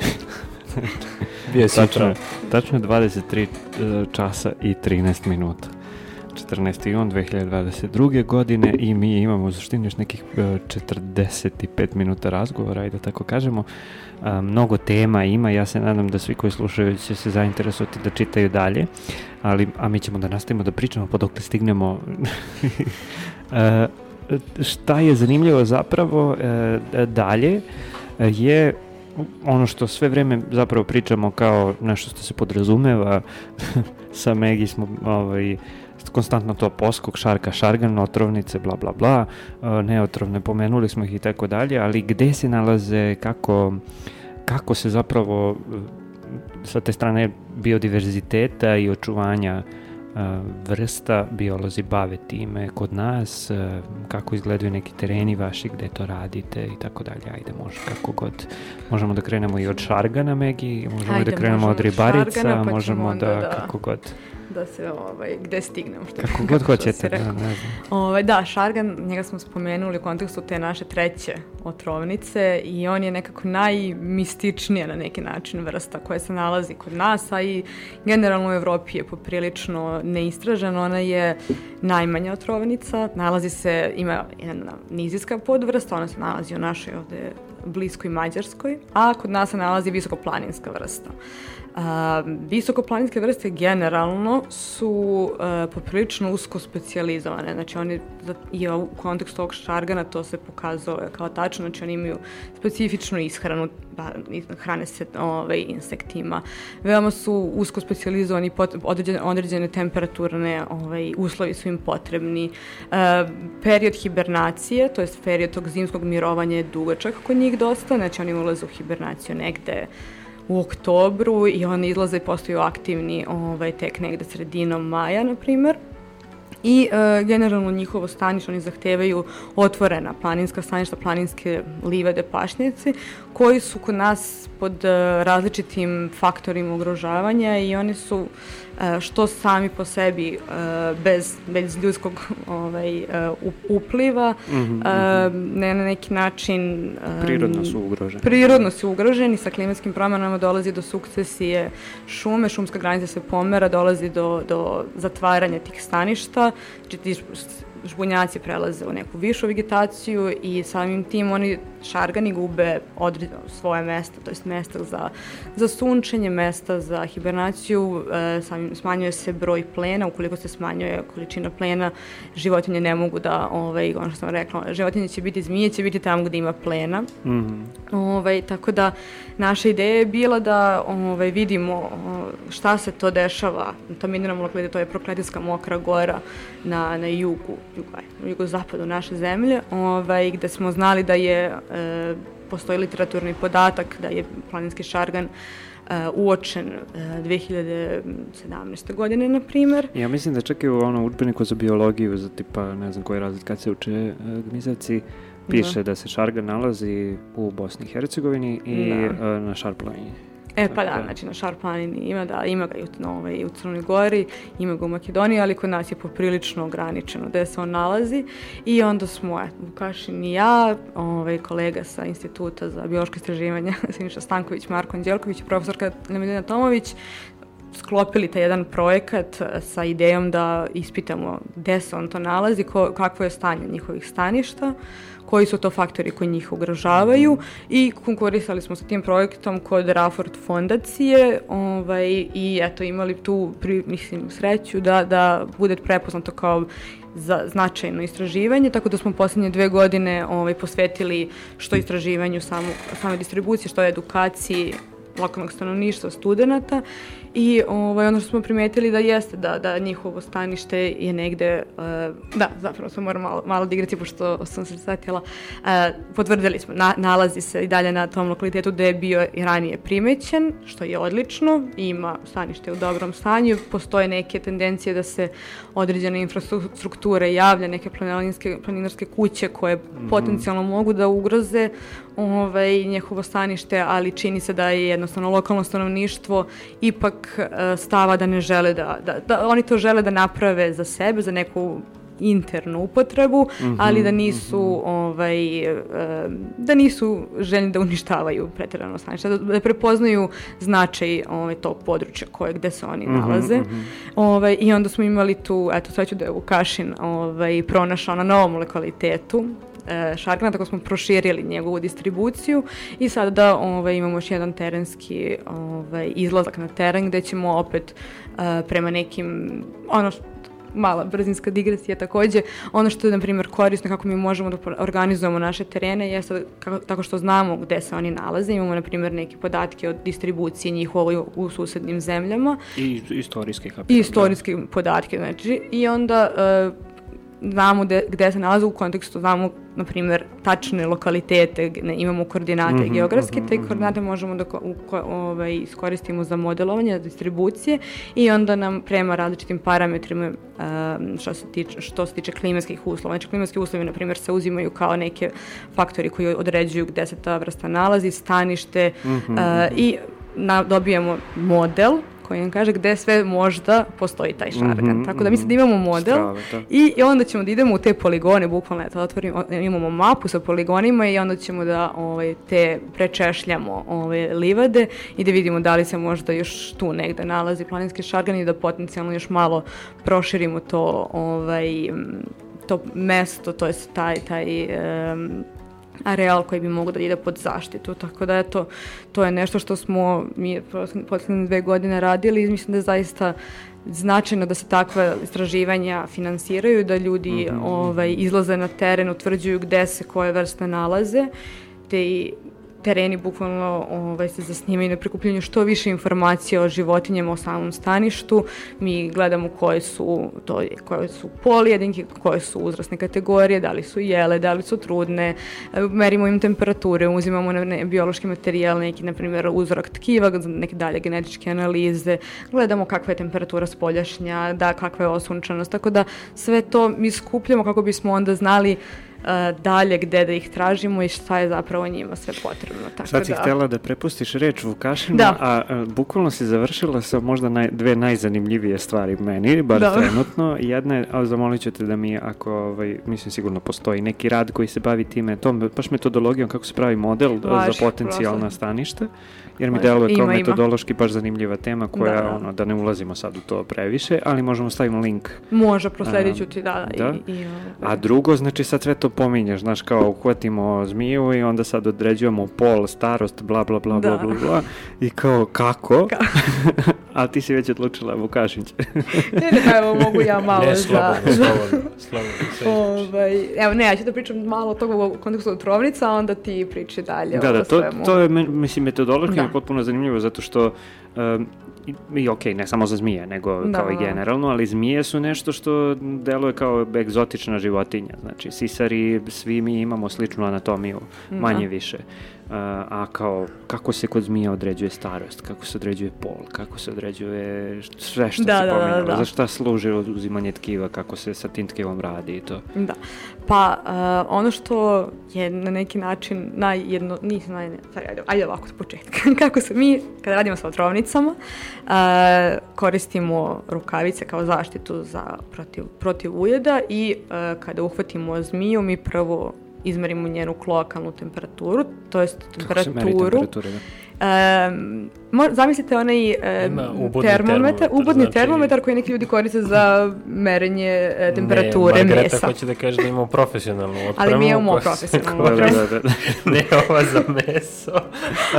(laughs) Bio si tačno, tačno 23 e, časa i 13 minuta. 14. jun 2022. godine i mi imamo u suštini još nekih 45 e, minuta razgovora i da tako kažemo. A, mnogo tema ima, ja se nadam da svi koji slušaju će se zainteresovati da čitaju dalje, ali, a mi ćemo da nastavimo da pričamo pa dok stignemo a, (laughs) šta je zanimljivo zapravo e, dalje je ono što sve vreme zapravo pričamo kao nešto što se podrazumeva. (laughs) Sa Megi smo ovaj, konstantno to poskok, šarka, šargan, otrovnice, bla, bla, bla, e, neotrovne, pomenuli smo ih i tako dalje, ali gde se nalaze, kako, kako se zapravo e, sa te strane biodiverziteta i očuvanja uh, vrsta biolozi bave time kod nas, kako izgledaju neki tereni vaši gde to radite i tako dalje. Ajde, može kako god. Možemo da krenemo i od šargana, Megi, možemo Ajde, da krenemo od ribarica, šargana, pa možemo da, da, kako god da se, ovaj, gde stignemo. Što, kako god hoćete, da, ne znam. Ovaj, da, Šargan, njega smo spomenuli u kontekstu te naše treće otrovnice i on je nekako najmističnija na neki način vrsta koja se nalazi kod nas, a i generalno u Evropi je poprilično neistražena. Ona je najmanja otrovnica, nalazi se, ima jedna nizijska podvrsta, ona se nalazi u našoj ovde bliskoj Mađarskoj, a kod nas se nalazi visokoplaninska vrsta. A, visokoplaninske vrste generalno su uh, poprilično usko specializovane, znači oni i u kontekstu ovog šargana to se pokazalo kao tačno, znači oni imaju specifičnu ishranu, da, hrane se ovaj, insektima. Veoma su usko specializovani, pot, određene, određene temperaturne ovaj, uslovi su im potrebni. Uh, period hibernacije, to je period tog zimskog mirovanja je dugačak kod njih dosta, znači oni ulaze u hibernaciju negde u oktobru i oni izlaze i postaju aktivni ovaj, tek negde sredinom maja, na primer. I e, generalno njihovo stanište, oni zahtevaju otvorena planinska staništa, planinske livede, pašnjaci, koji su kod nas pod e, različitim faktorima ugrožavanja i oni su što sami po sebi e, bez, bez ljudskog ovaj, upliva mm -hmm, ne na neki način prirodno su ugroženi. prirodno su ugroženi sa klimatskim promenama dolazi do sukcesije šume šumska granica se pomera dolazi do, do zatvaranja tih staništa znači ti žbunjaci prelaze u neku višu vegetaciju i samim tim oni šargani gube određeno svoje mesto, to jest mesta za, za sunčenje, mesta za hibernaciju, e, samim, smanjuje se broj plena, ukoliko se smanjuje količina plena, životinje ne mogu da, ovaj, ono što sam rekla, životinje će biti, zmije će biti tamo gde ima plena. Mm -hmm. ovaj, tako da naša ideja je bila da ovaj, vidimo šta se to dešava na tom mineralnom lokalitetu, to je Prokletijska mokra gora na, na jugu, jugozapadu naše zemlje, ovaj, gde smo znali da je e, postoji literaturni podatak da je planinski šargan uh, uočen uh, 2017. godine, na primer. Ja mislim da čak i u ono učbeniku za biologiju, za tipa, ne znam koji razred kad se uče uh, gmizavci, piše da. da se šargan nalazi u Bosni i Hercegovini i da. uh, na Šarplanini. E pa da, znači na Šarpanini ima, da, ima ga i u, ovaj, u Crnoj Gori, ima ga u Makedoniji, ali kod nas je poprilično ograničeno gde se on nalazi i onda smo, eto, Vukašin i ja, ovaj, kolega sa Instituta za biološko istraživanje, (laughs) Siniša Stanković, Marko Anđelković i profesorka Lemedina Tomović, sklopili taj jedan projekat sa idejom da ispitamo gde se on to nalazi, ko, kakvo je stanje njihovih staništa. Uh, koji su to faktori koji njih ugrožavaju i konkurisali smo sa tim projektom kod Rafford fondacije ovaj, i eto imali tu pri, mislim, sreću da, da bude prepoznato kao za značajno istraživanje, tako da smo poslednje dve godine ovaj, posvetili što istraživanju samu, same distribucije, što edukaciji lokalnog stanovništva, studenta i ovaj, ono što smo primetili da jeste da, da njihovo stanište je negde, uh, da, zapravo sam moram malo, malo digrati pošto sam se satjela, uh, potvrdili smo, na, nalazi se i dalje na tom lokalitetu gde je bio i ranije primećen, što je odlično, ima stanište u dobrom stanju, postoje neke tendencije da se određene infrastrukture javlja, neke planinarske, planinarske kuće koje mm -hmm. potencijalno mogu da ugroze ovaj, njehovo stanište, ali čini se da je jednostavno lokalno stanovništvo ipak uh, stava da ne žele da, da, da, oni to žele da naprave za sebe, za neku internu upotrebu, mm -hmm, ali da nisu mm -hmm. ovaj e, da nisu željni da uništavaju preterano stanište, da, da prepoznaju značaj ovaj tog područja koje gde se oni mhm, nalaze. Mm -hmm. Ovaj i onda smo imali tu eto sreću da je Vukašin ovaj pronašao na novom lokalitetu e, Šargana, tako smo proširili njegovu distribuciju i sada da ovaj, imamo još jedan terenski ovaj, izlazak na teren gde ćemo opet e, prema nekim, ono što mala brzinska digresija takođe. Ono što je, na primjer, korisno kako mi možemo da organizujemo naše terene jeste kako, tako što znamo gde se oni nalaze. Imamo, na primjer, neke podatke o distribuciji njihovoj u susednim zemljama. I istorijske kapital. I istorijske da. podatke, znači. I onda uh, znamo de, gde se nalaze u kontekstu, znamo, na primjer, tačne lokalitete, ne, imamo koordinate mm -hmm, geografske, mm -hmm, te mhm. koordinate možemo da u, ko, ovaj, iskoristimo za modelovanje, za distribucije i onda nam prema različitim parametrima um, što, se tiče, što se tiče klimatskih uslova. Znači, klimatski uslovi, na primjer, se uzimaju kao neke faktori koji određuju gde se ta vrsta nalazi, stanište mm -hmm, uh, i na, dobijemo model koji nam kaže gde sve možda postoji taj šargan. Mm -hmm, Tako da mislim da imamo model Strava, da. i, i onda ćemo da idemo u te poligone, bukvalno eto, otvorimo, imamo mapu sa poligonima i onda ćemo da ovaj, te prečešljamo ovaj, livade i da vidimo da li se možda još tu negde nalazi planinski šargan i da potencijalno još malo proširimo to ovaj, to mesto, to je taj, taj um, areal koji bi mogo da ide pod zaštitu. Tako da eto, to je nešto što smo mi poslednje dve godine radili i mislim da je zaista značajno da se takva istraživanja finansiraju, da ljudi mm -hmm. ovaj, izlaze na teren, utvrđuju gde se koje vrste nalaze, te i tereni bukvalno ovaj, se zasnimaju na prikupljanju što više informacija o životinjama o samom staništu. Mi gledamo koje su, to, koje su polijedinke, koje su uzrasne kategorije, da li su jele, da li su trudne, merimo im temperature, uzimamo ne, ne, biološki materijal, neki, na primjer, uzorak tkiva, neke dalje genetičke analize, gledamo kakva je temperatura spoljašnja, da, kakva je osunčanost, tako da sve to mi skupljamo kako bismo onda znali dalje gde da ih tražimo i šta je zapravo njima sve potrebno. Tako Sad si da... htela da prepustiš reč Vukašinu, da. a, a bukvalno si završila sa možda naj, dve najzanimljivije stvari meni, bar da. trenutno. Jedna je, ali zamolit ću te da mi, ako, ovaj, mislim sigurno postoji neki rad koji se bavi time, tom, baš metodologijom kako se pravi model Vaš, za potencijalna prosto. staništa jer mi deluje kao ima, metodološki ima. baš zanimljiva tema koja, da, da. ono, da ne ulazimo sad u to previše, ali možemo stavimo link. Može, prosledit ću ti, da. da. I, i, A drugo, znači sad sve to pominješ, znaš, kao uhvatimo zmiju i onda sad određujemo pol, starost, bla, bla, bla, da. bla, bla, bla, i kao, kako? Ka (laughs) A ti si već odlučila Vukašić. (laughs) ne, ne, evo, mogu ja malo ne, slobodno, za... slobodno, (laughs) slobodno, ovaj, Evo, ne, ja ću da pričam malo o toga u kontekstu otrovnica, a onda ti priči dalje da, da, to, svemu. to je, mislim, metodološki da. potpuno zanimljivo, zato što um, i, i ok, ne samo za zmije, nego da. kao i generalno, ali zmije su nešto što deluje kao egzotična životinja. Znači, sisari, svi mi imamo sličnu anatomiju, da. manje više a kao kako se kod zmija određuje starost, kako se određuje pol, kako se određuje sve što da, se da, pomenula, da, da. za šta služi uzimanje tkiva, kako se sa tim tkivom radi i to. Da. Pa uh, ono što je na neki način najjedno, nisam naj, ajde, ajde ovako s početka. (laughs) kako se mi, kada radimo sa otrovnicama, uh, koristimo rukavice kao zaštitu za protiv, protiv ujeda i uh, kada uhvatimo zmiju, mi prvo izmerimo njenu kloakalnu temperaturu, to jest temperaturu. Kako se meri temperatura, da? Um, zamislite onaj um, termometar, ubodni znači... termometar koji neki ljudi koriste za merenje uh, temperature ne, Margareta mesa. hoće da kaže da imamo profesionalnu opremu. Ali mi imamo profesionalnu opremu. da, da, da. (laughs) ne ova za meso.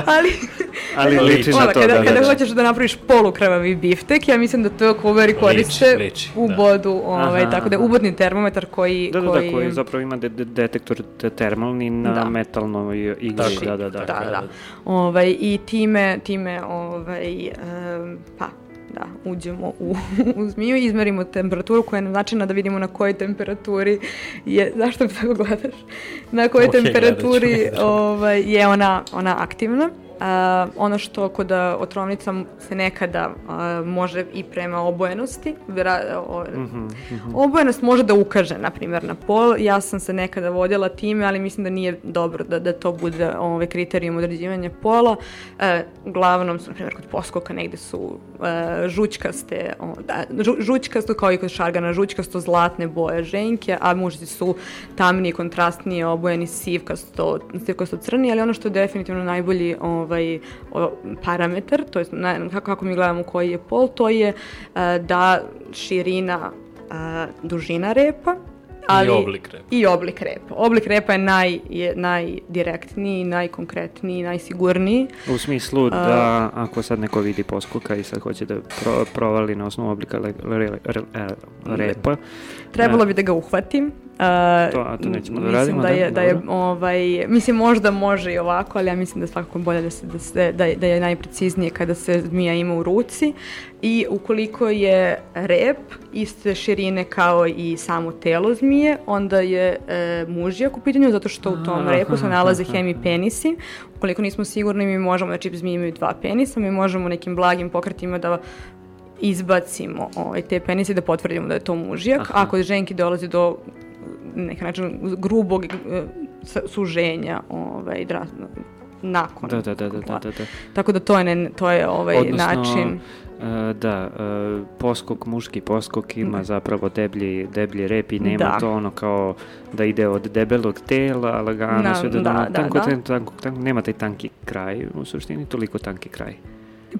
ali, (laughs) ali liči na to. Kada, da, kada da, hoćeš da napraviš polukrvavi biftek, ja mislim da to koveri koriste liči, u da. bodu, ovaj, aha, tako da je ubodni termometar koji... Da, da, da, koji zapravo ima de, de, detektor termalni na da. metalnoj igli. Da, da, da. da, da. Ovaj, I time, time ovaj, um, pa, da, uđemo u, u zmiju i izmerimo temperaturu koja je naznačena da vidimo na kojoj temperaturi je, zašto mi tako gledaš, na kojoj okay, temperaturi ovaj, je ona, ona aktivna. Uh, ono što kod otrovnica se nekada uh, može i prema obojenosti, vera, o, mm -hmm, mm -hmm. obojenost može da ukaže, na primjer, na pol. Ja sam se nekada vodila time, ali mislim da nije dobro da, da to bude ovaj, kriterijum određivanja pola. Uh, uglavnom na primjer, kod poskoka negde su uh, žućkaste, o, da, žu, žućkasto kao i kod šargana, žućkasto zlatne boje ženke, a mužci su tamniji, kontrastniji, obojeni sivkasto, sivkasto crni, ali ono što je definitivno najbolji ovaj, o, parametar, to je na, kako, kako mi gledamo koji je pol, to je uh, da širina, uh, dužina repa, ali, I oblik repa. I oblik repa. Oblik repa je, naj, je najdirektniji, najkonkretniji, najsigurniji. U smislu da ako sad neko vidi poskoka i sad hoće da pro, provali na osnovu oblika le, le, le, le, repa. Trebalo bi da ga uhvatim. Uh, to, a to nećemo da radimo, da, je, da, da je, ovaj, mislim, možda može i ovako, ali ja mislim da je svakako bolje da, se, da, se, da, je, da je najpreciznije kada se zmija ima u ruci i ukoliko je rep iste širine kao i samo telo zmije, onda je e, mužijak u pitanju, zato što u tom repu se nalaze hemipenisi. Ukoliko nismo sigurni, mi možemo, znači zmije imaju dva penisa, mi možemo nekim blagim pokretima da izbacimo ovaj, te penise da potvrdimo da je to mužijak. Aha. Ako ženki dolazi do neka način grubog e, suženja ovaj, nakon. Da, da, da, da, da, da. Tako da to je, ne, to je ovaj Odnosno, način. Uh, da, uh, poskok, muški poskok ima da. zapravo deblji, deblji rep i nema da. to ono kao da ide od debelog tela, lagano da, sve do da, da, tanko, da. Tanko, tanko, nema taj tanki kraj u suštini, toliko tanki kraj.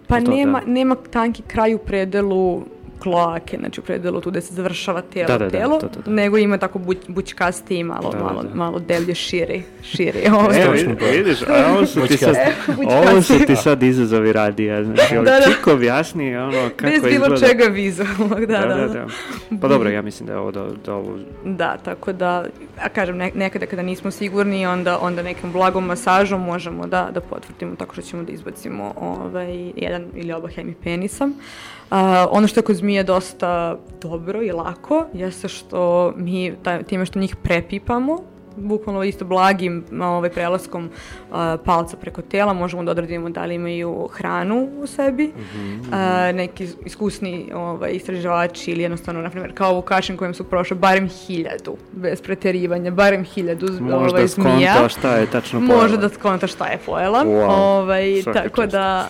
Pa nema, da? nema tanki kraj u predelu kloake, znači u predelu tu gde se završava telo, da, da, da, telo, da, da, da, nego ima tako buć, bućkasti i malo, da, malo, da. malo devlje širi, širi. Ovo e, vidiš, a ovo su ti sad, ovo su ti sad izazovi radija, znači, da, da. čiko objasni ono kako Bez izgleda. Bez bilo čega vizualnog, da, da, da, da. Pa dobro, ja mislim da je ovo da, da ovo... Da, tako da, a kažem, ne, nekada kada nismo sigurni, onda, onda nekom blagom masažom možemo da, da potvrdimo tako što ćemo da izbacimo ovaj, jedan ili oba hemipenisa. Uh, ono što je kod zmije dosta dobro i lako jeste što mi taj, time što njih prepipamo bukvalno isto blagim ovaj, prelaskom uh, palca preko tela možemo da odradimo da li imaju hranu u sebi. Mm -hmm. uh, neki iskusni ovaj, istraživači ili jednostavno, na primjer, kao ovu kašin kojem su prošle barem hiljadu, bez preterivanja, barem hiljadu Možda ovaj, zmija. Možda šta je tačno pojela. Može da skonta šta je pojela. Wow. Ovaj, tako čast. da,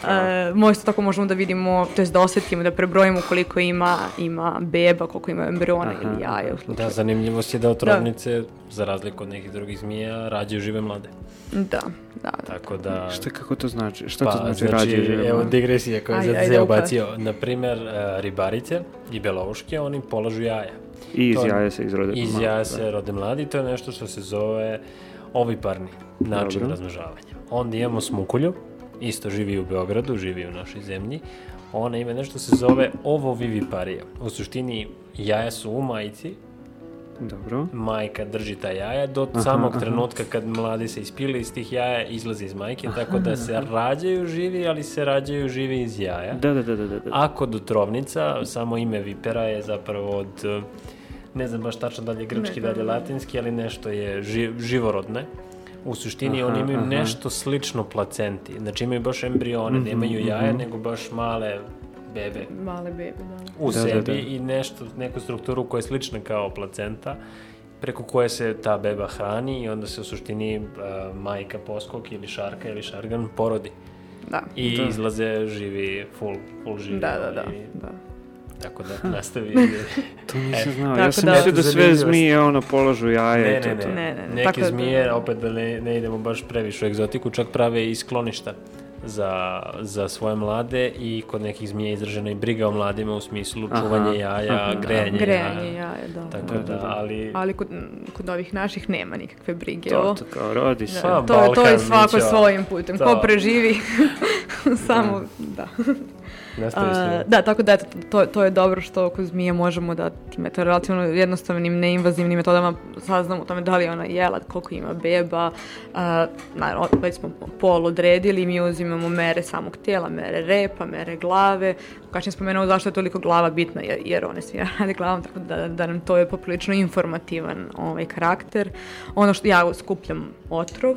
uh, možda tako možemo da vidimo, to jest da osetimo, da prebrojimo koliko ima, ima beba, koliko ima embriona Aha. ili jaja. Da, zanimljivost je da otrovnice da za razliku od nekih drugih zmija, rađaju žive mlade. Da, da. da. Tako da... Šta, kako to znači? Šta pa, to znači, znači rađaju žive mlade? Evo digresija koja je za Zeo bacio. Naprimer, uh, ribarice i belovuške, oni polažu jaja. I iz to, jaja se izrode Iz jaja da. se rode mladi, to je nešto što se zove oviparni način Dobro. razmnožavanja. Onda imamo smukulju, isto živi u Beogradu, živi u našoj zemlji. Ona ima nešto se zove ovoviviparija. U suštini jaja su u majici, Dobro. Majka drži ta jaja do aha, samog aha. trenutka kad mladi se ispile iz tih jaja, izlaze iz majke, aha, tako da se rađaju živi, ali se rađaju živi iz jaja. Da, da, da, da. da. A kod utrovnica, samo ime vipera je zapravo od, ne znam baš tačno dalje grčki, dalje latinski, ali nešto je ži, živorodne. U suštini aha, oni imaju aha. nešto slično placenti. Znači imaju baš embrione, mm -hmm, nemaju jaja, mm -hmm. nego baš male bebe. Male bebe, da. U da, sebi da, da. i nešto, neku strukturu koja je slična kao placenta preko koje se ta beba hrani i onda se u suštini uh, majka poskok ili šarka ili šargan porodi. Da. I da. izlaze živi, full, full živi. Da, da, da. da. Tako da nastavi. (laughs) (laughs) to nisam znao. Ja sam da, mislio da sve zmije ono polažu jaje. Ne, ne, ne. ne, ne, ne. Neke Tako da- zmije, opet da ne, ne idemo baš previše u egzotiku, čak prave i skloništa za, za svoje mlade i kod nekih zmija izražena i briga o mladima u smislu čuvanja jaja, aha, grejanje, grejanje jaja. jaja da. Tako da, da, da, ali... Ali kod, kod ovih naših nema nikakve brige. To, to kao rodi se. Da, to, to je svako svojim putem. To. Ko preživi, (laughs) samo, da. Uh, da, tako da eto, to, to je dobro što kod zmije možemo da tim eto, relativno jednostavnim, neinvazivnim metodama saznamo o tome da li ona jela, koliko ima beba. Uh, naravno, već smo pol odredili, mi uzimamo mere samog tela, mere repa, mere glave. Kašnje spomenuo zašto je toliko glava bitna, jer, jer one svi (laughs) rade glavom, tako da, da nam to je poprilično informativan ovaj karakter. Ono što ja skupljam otrov,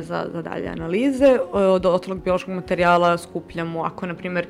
za, za dalje analize. Od ostalog biološkog materijala skupljamo, ako, na primjer,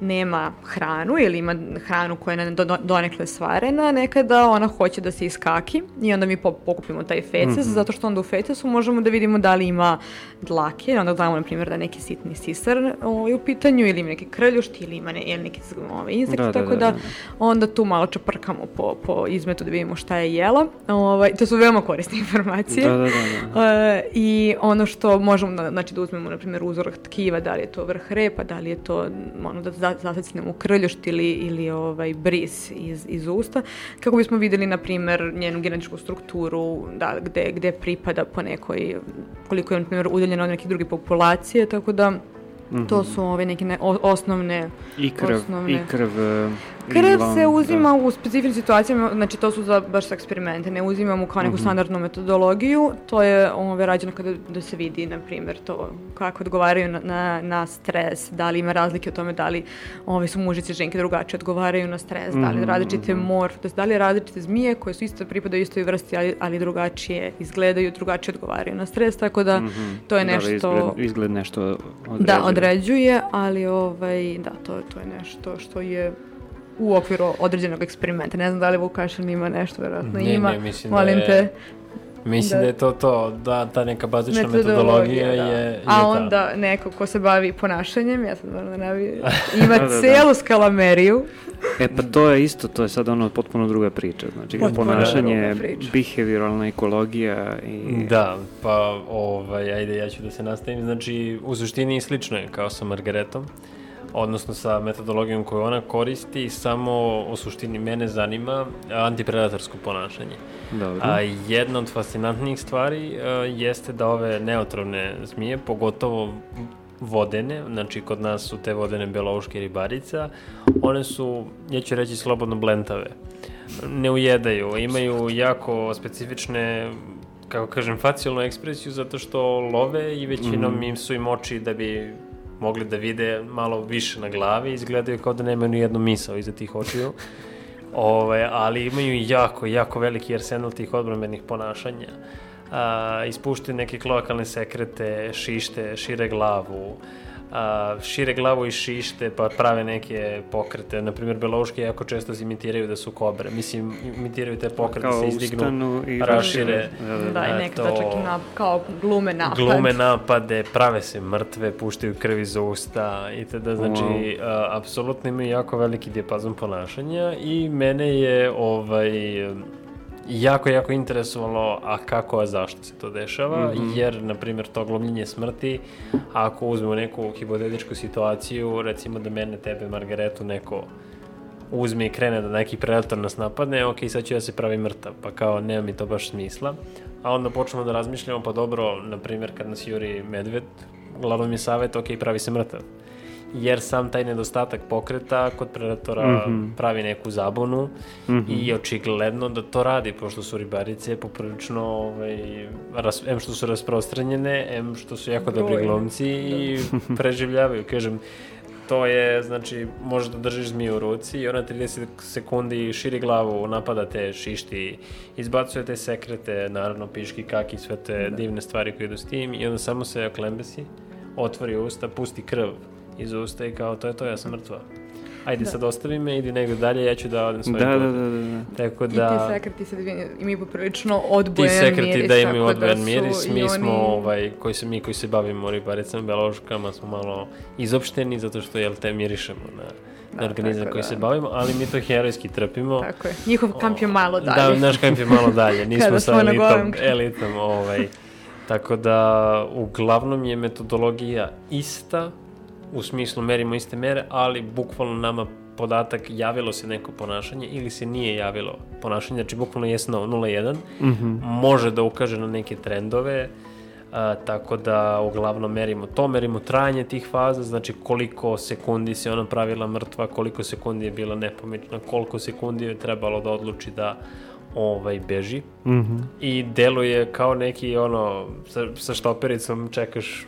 nema hranu ili ima hranu koja je do, donekle stvarena, nekada ona hoće da se iskaki i onda mi pokupimo taj feces, mm -hmm. zato što onda u fecesu možemo da vidimo da li ima dlake, onda znamo, na primjer, da neki sitni sisar ovaj, u pitanju, ili ima neki krljušt, ili ima ne, ili neki ovaj, insekt, da, da, tako da, da, da, onda tu malo čeprkamo po, po izmetu da vidimo šta je jela. Ovaj, to su veoma korisne (laughs) informacije. Da, da, da. da. Uh, I ono što možemo, da, znači, da uzmemo, na primjer, uzorak tkiva, da li je to vrh repa, da li je to, ono, da zasecnemo krljušt ili, ili ovaj, bris iz, iz usta, kako bismo videli, na primjer, njenu genetičku strukturu, da, gde, gde pripada po nekoj, koliko je, na primjer, udaljena od neke druge populacije, tako da Mm -hmm. To su ove neke ne, o, osnovne... I krv, osnovne. i krv Krv se uzima da. u specifičnim situacijama, znači to su za baš eksperimente, ne uzimamo kao neku mm -hmm. standardnu metodologiju, to je ove, rađeno kada da se vidi, na primjer, to kako odgovaraju na, na, na stres, da li ima razlike o tome da li ove su mužice i ženke drugačije odgovaraju na stres, mm -hmm. da li mhm, različite mhm. morf, da li različite zmije koje su isto pripadaju istoj vrsti, ali, ali drugačije izgledaju, drugačije odgovaraju na stres, tako da mm -hmm. to je nešto... Da, izgled, izgled nešto određuje. Da, određuje, ali ovaj, da, to, to je nešto što je u okviru određenog eksperimenta. Ne znam da li Vukašin ima nešto, verovatno ne, ima. Ne, mislim da Molim da je, te. Mislim da, da je to to, da ta neka bazična metodologija, metodologija da. je, je A onda ta. neko ko se bavi ponašanjem, ja sam moram da navi, (laughs) ima da, da, celu da. skalameriju. E pa to je isto, to je sad ono potpuno druga priča. Znači potpuno ponašanje, behavioralna ekologija i... Da, pa ovaj, ajde ja ću da se nastavim. Znači u suštini slično je kao sa Margaretom odnosno sa metodologijom koju ona koristi, samo u suštini mene zanima antipredatorsko ponašanje. Dobro. A jedna od fascinantnijih stvari a, jeste da ove neotrovne zmije, pogotovo vodene, znači kod nas su te vodene belouške ribarica, one su, ja ću reći, slobodno blentave. Ne ujedaju, imaju jako specifične kako kažem, facijalnu ekspresiju zato što love i većinom mm. im su im oči da bi mogli da vide malo više na glavi, izgledaju kao da nemaju ni jednu misao iza tih očiju. Ove, ali imaju jako, jako veliki arsenal tih odbromenih ponašanja. A, ispuštaju neke kloakalne sekrete, šište, šire glavu, a, šire glavu i šište pa prave neke pokrete. Naprimjer, belouške jako često imitiraju da su kobre. Mislim, imitiraju te pokrete, kao se izdignu, i rašire. Da, da, da, i nekada to, čak i na, kao glume napade. Glume napade, prave se mrtve, puštaju krv iz usta i tada, znači, wow. a, apsolutno imaju jako veliki dijapazon ponašanja i mene je ovaj jako, jako interesovalo a kako, a zašto se to dešava, mm -hmm. jer, na primjer, to glumljenje smrti, ako uzmemo neku hipotetičku situaciju, recimo da mene, tebe, Margaretu, neko uzme i krene da neki predator nas napadne, ok, sad ću ja se pravi mrtav, pa kao nema mi to baš smisla. A onda počnemo da razmišljamo, pa dobro, na primjer, kad nas juri medved, glavno mi je savjet, ok, pravi se mrtav jer sam taj nedostatak pokreta kod predatora mm -hmm. pravi neku zabunu mm -hmm. i očigledno da to radi, pošto su ribarice poprilično, ovaj, ras, em što su rasprostranjene, em što su jako dobri glomci da. i (laughs) preživljavaju, kažem, to je, znači, možeš da držiš zmiju u ruci i ona 30 sekundi širi glavu, napada te šišti, izbacuje te sekrete, naravno piški, kaki, sve te da. divne stvari koje idu s tim i onda samo se oklembesi, otvori usta, pusti krv iz usta i kao to je to, ja sam mrtva. Ajde da. sad ostavi me, idi negde dalje, ja ću da odem svoj da, da, da, da, da. Tako da... I ti sekreti sad imaju poprilično odbojan miris. Ti sekreti da imaju da odbojan da miris, mi oni... smo, ovaj, koji se, mi koji se bavimo ribaricama, beloškama, smo malo izopšteni, zato što, jel, te mirišemo na, da, na organizam koji da. se bavimo, ali mi to herojski trpimo. Tako je. Njihov kamp je malo dalje. Da, naš kamp je malo dalje. (laughs) Nismo sa elitom, elitom, ovaj. Tako da, uglavnom je metodologija ista, u smislu merimo iste mere, ali bukvalno nama podatak javilo se neko ponašanje ili se nije javilo ponašanje, znači bukvalno je no 0,1, mm -hmm. može da ukaže na neke trendove, a, tako da uglavnom merimo to, merimo trajanje tih faza, znači koliko sekundi se ona pravila mrtva, koliko sekundi je bila nepomična, koliko sekundi je trebalo da odluči da ovaj beži mm -hmm. i deluje kao neki ono sa, sa štopericom čekaš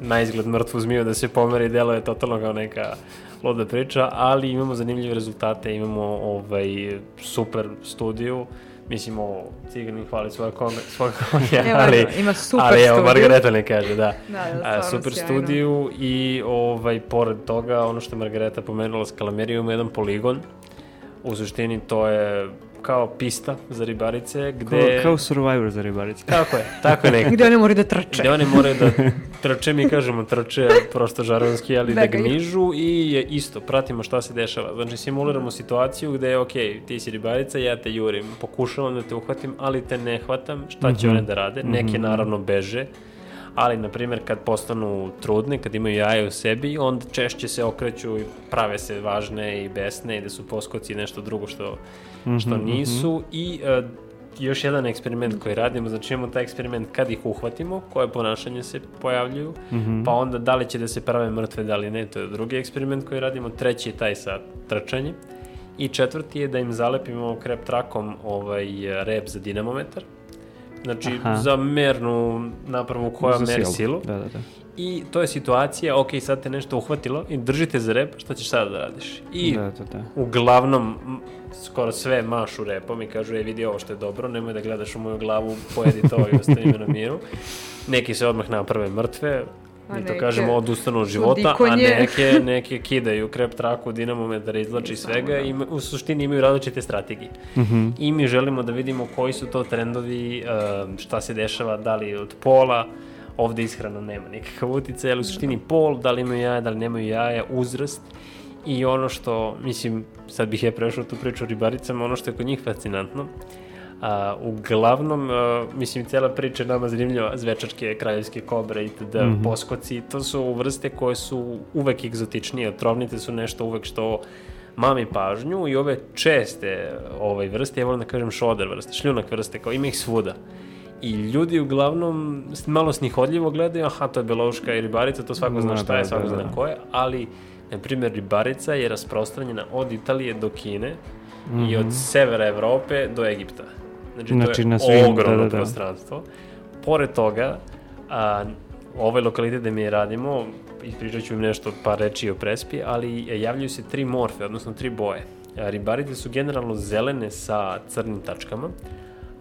na izgled mrtvu zmiju da se pomeri i deluje totalno kao neka luda priča, ali imamo zanimljive rezultate, imamo ovaj super studiju, Mislim, ovo, Ciganin hvali svoje konga, svoje konga, (laughs) Evo, ali, ima super ali evo. Margareta ne kaže, da. (laughs) Da, da, super sjajno. studiju i ovaj, pored toga, ono što je Margareta pomenula s Kalamerijom, jedan poligon. U suštini to je kao pista za ribarice, Kao, gde... kao Survivor za ribarice. Tako je, tako je nekako. (laughs) Gde oni moraju da trče. Gde oni moraju da trče, mi kažemo trče, prosto žaronski, ali da Begaju. gnižu i je isto, pratimo šta se dešava. Znači, simuliramo situaciju gde je, ok, ti si ribarica, ja te jurim, pokušavam da te uhvatim, ali te ne hvatam, šta će Mhm. one da rade? Neke, naravno, beže, ali, na primjer, kad postanu trudne, kad imaju jaje u sebi, onda češće se okreću i prave se važne i besne i da su poskoci nešto drugo što, što Mhm, nisu. i e, još jedan eksperiment koji radimo, znači imamo taj eksperiment kad ih uhvatimo, koje ponašanje se pojavljuju, Mhm. pa onda da li će da se prave mrtve, da li ne, to je drugi eksperiment koji radimo, treći je taj sa trčanjem. I četvrti je da im zalepimo krep trakom ovaj rep za dinamometar, znači Aha. za mernu napravu koja Za meri silu. silu Da, da, da. i to je situacija, ok, sad te nešto uhvatilo i držite za rep, šta ćeš sada da radiš? I Da, da, da. uglavnom skoro sve mašu repom i kažu, e vidi ovo što je dobro, nemoj da gledaš u moju glavu, pojedi to i ostavi me na miru. Neki se odmah naprave mrtve, mi to neke kažemo odustanu od života, a neke, neke kidaju krep traku, dinamometar izlači svega i u suštini imaju različite strategije. Mhm. I mi želimo da vidimo koji su to trendovi, e, šta se dešava, da li od pola, ovde ishrana nema nikakav utjecaj, ali u suštini pol, da li imaju jaja, da li nemaju jaja, uzrast i ono što, mislim, sad bih ja prešao tu priču o ribaricama, ono što je kod njih fascinantno, a, uglavnom, a, mislim, cela priča je nama zanimljiva, zvečačke, kraljevske kobre itd., Mhm. poskoci, to su vrste koje su uvek egzotičnije, otrovnice su nešto uvek što mami pažnju i ove česte ovaj, vrste, ja volim da kažem šoder vrste, šljunak vrste, kao ima ih svuda. I ljudi uglavnom malo snihodljivo gledaju, aha, to je belouška i ribarica, to svako zna Da, šta da, je, svako da, zna da. ko je, ali, na primjer, ribarica je rasprostranjena od Italije do Kine i od severa Evrope do Egipta. Znači. Znači, to na je svim- ogromno da, da, da. prostranstvo. Pored toga, a, ovaj lokalitet gde mi radimo, ispričat ću im nešto, par reči o prespi, ali javljaju se tri morfe, odnosno tri boje. A, Ribarice su generalno zelene sa crnim tačkama,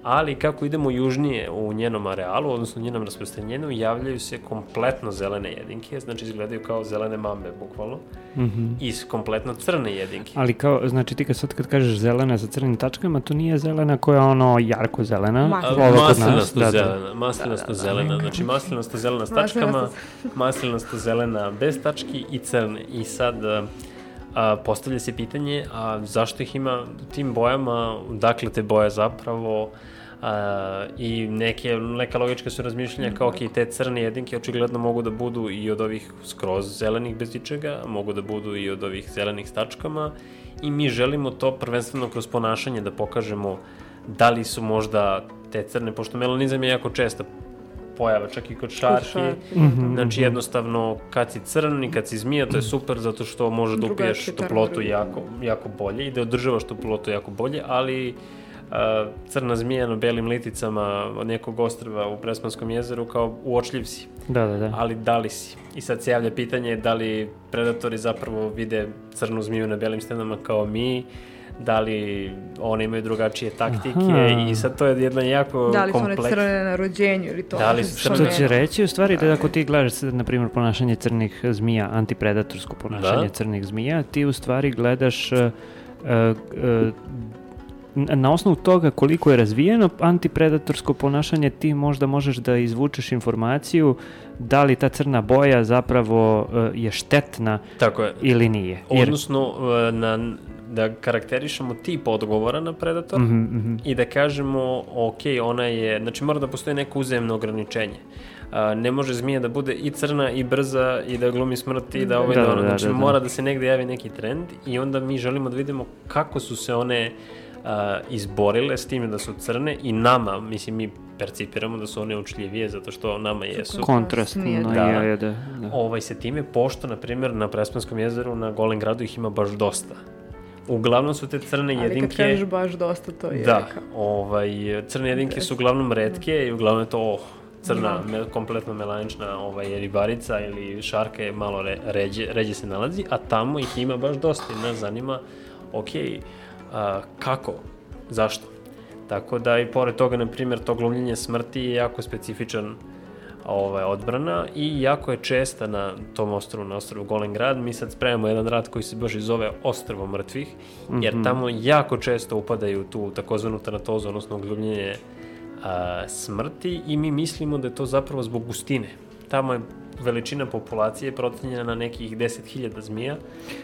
ali kako idemo južnije u njenom arealu, odnosno njenom rasprostranjenju, javljaju se kompletno zelene jedinke, znači izgledaju kao zelene mambe, bukvalno, Mhm. i s kompletno crne jedinke. Ali kao, znači ti kad sad kad kažeš zelena sa crnim tačkama, to nije zelena koja je ono jarko zelena. Maslina. ova kod nas, Maslinasto da, da. zelena, maslinasto zelena, znači maslinasto zelena s tačkama, maslinasto zelena bez tački i crne. I sad a, a, postavlja se pitanje, a zašto ih ima u tim bojama, dakle te boje zapravo, a, i neke, neka logička su razmišljanja kao, ok, te crne jedinke očigledno mogu da budu i od ovih skroz zelenih bez ičega, mogu da budu i od ovih zelenih s tačkama. I mi želimo to prvenstveno kroz ponašanje da pokažemo da li su možda te crne, pošto melanizam je jako česta pojava, čak i kod šarki. šarki, Mhm. Znači jednostavno kad si crn i kad si zmija to je super zato što može da upiješ toplotu jako, jako bolje i da održavaš toplotu jako bolje, ali a, crna zmija na belim liticama od nekog ostrva u Prespanskom jezeru kao uočljiv si, Da, da, da. ali da li si? I sad se javlja pitanje da li predatori zapravo vide crnu zmiju na belim stenama kao mi, da li oni imaju drugačije taktike Aha. i sad to je jedna jako Da li su one kompleks... crne na rođenju ili to? Da li su što crne? To će reći u stvari da ako ti gledaš na primjer, ponašanje crnih zmija, antipredatorsko ponašanje Da. crnih zmija, ti u stvari gledaš uh, uh, na osnovu toga koliko je razvijeno antipredatorsko ponašanje, ti možda možeš da izvučeš informaciju da li ta crna boja zapravo je štetna Tako je. ili nije. Jer, Odnosno, na, da karakterišemo tip odgovora na predator Mhm, mhm. i da kažemo, ok, ona je, znači mora da postoji neko uzemno ograničenje. A, ne može zmija da bude i crna i brza i da glumi smrt i da ovaj Da, da, da, ono. da, Znači da, da. mora da se negde javi neki trend i onda mi želimo da vidimo kako su se one a, izborile s time da su crne i nama, mislim mi percipiramo da su one učljivije zato što nama jesu. kontrastno Nije, no, da. je, da, da. Ovaj, se time, pošto, na primjer, na Prespanskom jezeru, na Golem gradu ih ima baš dosta. Uglavnom su te crne Ali kad jedinke... kažeš baš dosta, to je Da, reka. ovaj, crne jedinke su uglavnom redke i uglavnom je to oh, crna, Da. me, kompletno melanična ovaj, ribarica ili šarka je malo re, ređe, ređe se nalazi, a tamo ih ima baš dosta i nas zanima, ok, a, kako, zašto? Tako da i pored toga, na primjer, to glumljenje smrti je jako specifičan ovaj, odbrana i jako je česta na tom ostrovu, na ostrovu Golengrad. Mi sad spremamo jedan rad koji se baš i zove Ostrovo mrtvih, jer Mhm. tamo jako često upadaju tu takozvanu tanatozu, odnosno glumljenje a, smrti i mi mislimo da je to zapravo zbog gustine. Tamo je veličina populacije procenjena na nekih 10.000 zmija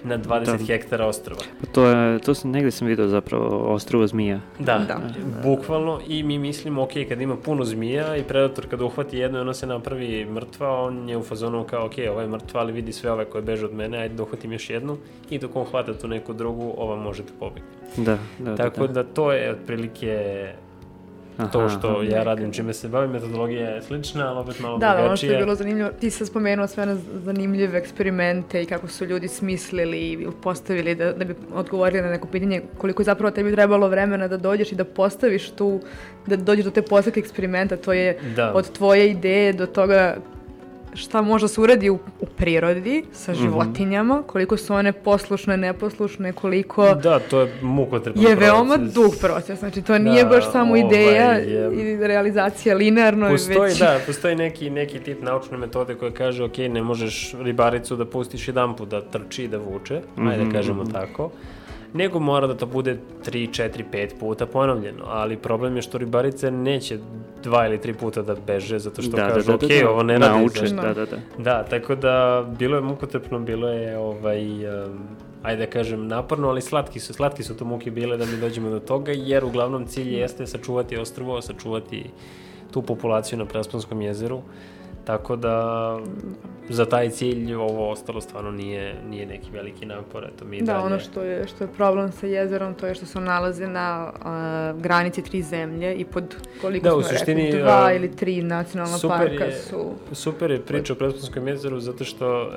na 20 Da. hektara ostrova. Pa to, je, to sam, negde sam vidio zapravo ostrvo zmija. Da, Da. bukvalno i mi mislimo, ok, kad ima puno zmija i predator kada uhvati jedno i ona se napravi mrtva, on je u fazonu kao, ok, ova je mrtva, ali vidi sve ove koje beže od mene, ajde da uhvatim još jednu i dok on hvata tu neku drugu, ova može da pobegne. Da, da, Tako da. da to je otprilike Aha, to što aha. ja radim, čime se bavim, metodologija je slična, ali opet malo Da, da, ono što je bilo zanimljivo, ti si spomenuo sve na zanimljive eksperimente i kako su ljudi smislili i postavili da, da bi odgovorili na neko pitanje koliko je zapravo tebi trebalo vremena da dođeš i da postaviš tu, da dođeš do te postavke eksperimenta, to je Da. od tvoje ideje do toga šta može se uradi u, u prirodi sa Mhm. životinjama, koliko su one poslušne, neposlušne, koliko Da, to je mukotrpan je veoma proces. dug proces. Znači, to nije Da, baš samo ovaj, ideja je- i realizacija linearno, Postoji, već... da, postoji neki, neki tip naučne metode koja kaže, ok, ne možeš ribaricu da pustiš jedan put da trči i da vuče, ajde da kažemo tako, nego mora da to bude 3, 4, 5 puta ponovljeno, ali problem je što ribarice neće dva ili tri puta da beže, zato što da, kažu, da, da, ok, da, ovo ne radi. Nauče, zašto?" da, da, da. Da, tako da bilo je mukotrpno, bilo je ovaj, um, ajde da kažem naporno, ali slatki su, slatki su to muke bile da mi dođemo do toga, jer uglavnom cilj jeste sačuvati ostrvo, sačuvati tu populaciju na Presponskom jezeru, tako da za taj cilj ovo ostalo stvarno nije, nije neki veliki napor, eto mi Da, dalje. ono što je, što je problem sa jezerom, to je što se on nalazi na a, granici tri zemlje i pod koliko Da, smo suštini, rekli, dva a, ili tri nacionalna super parka je- su... Super je priča o Presponskom jezeru zato što uh,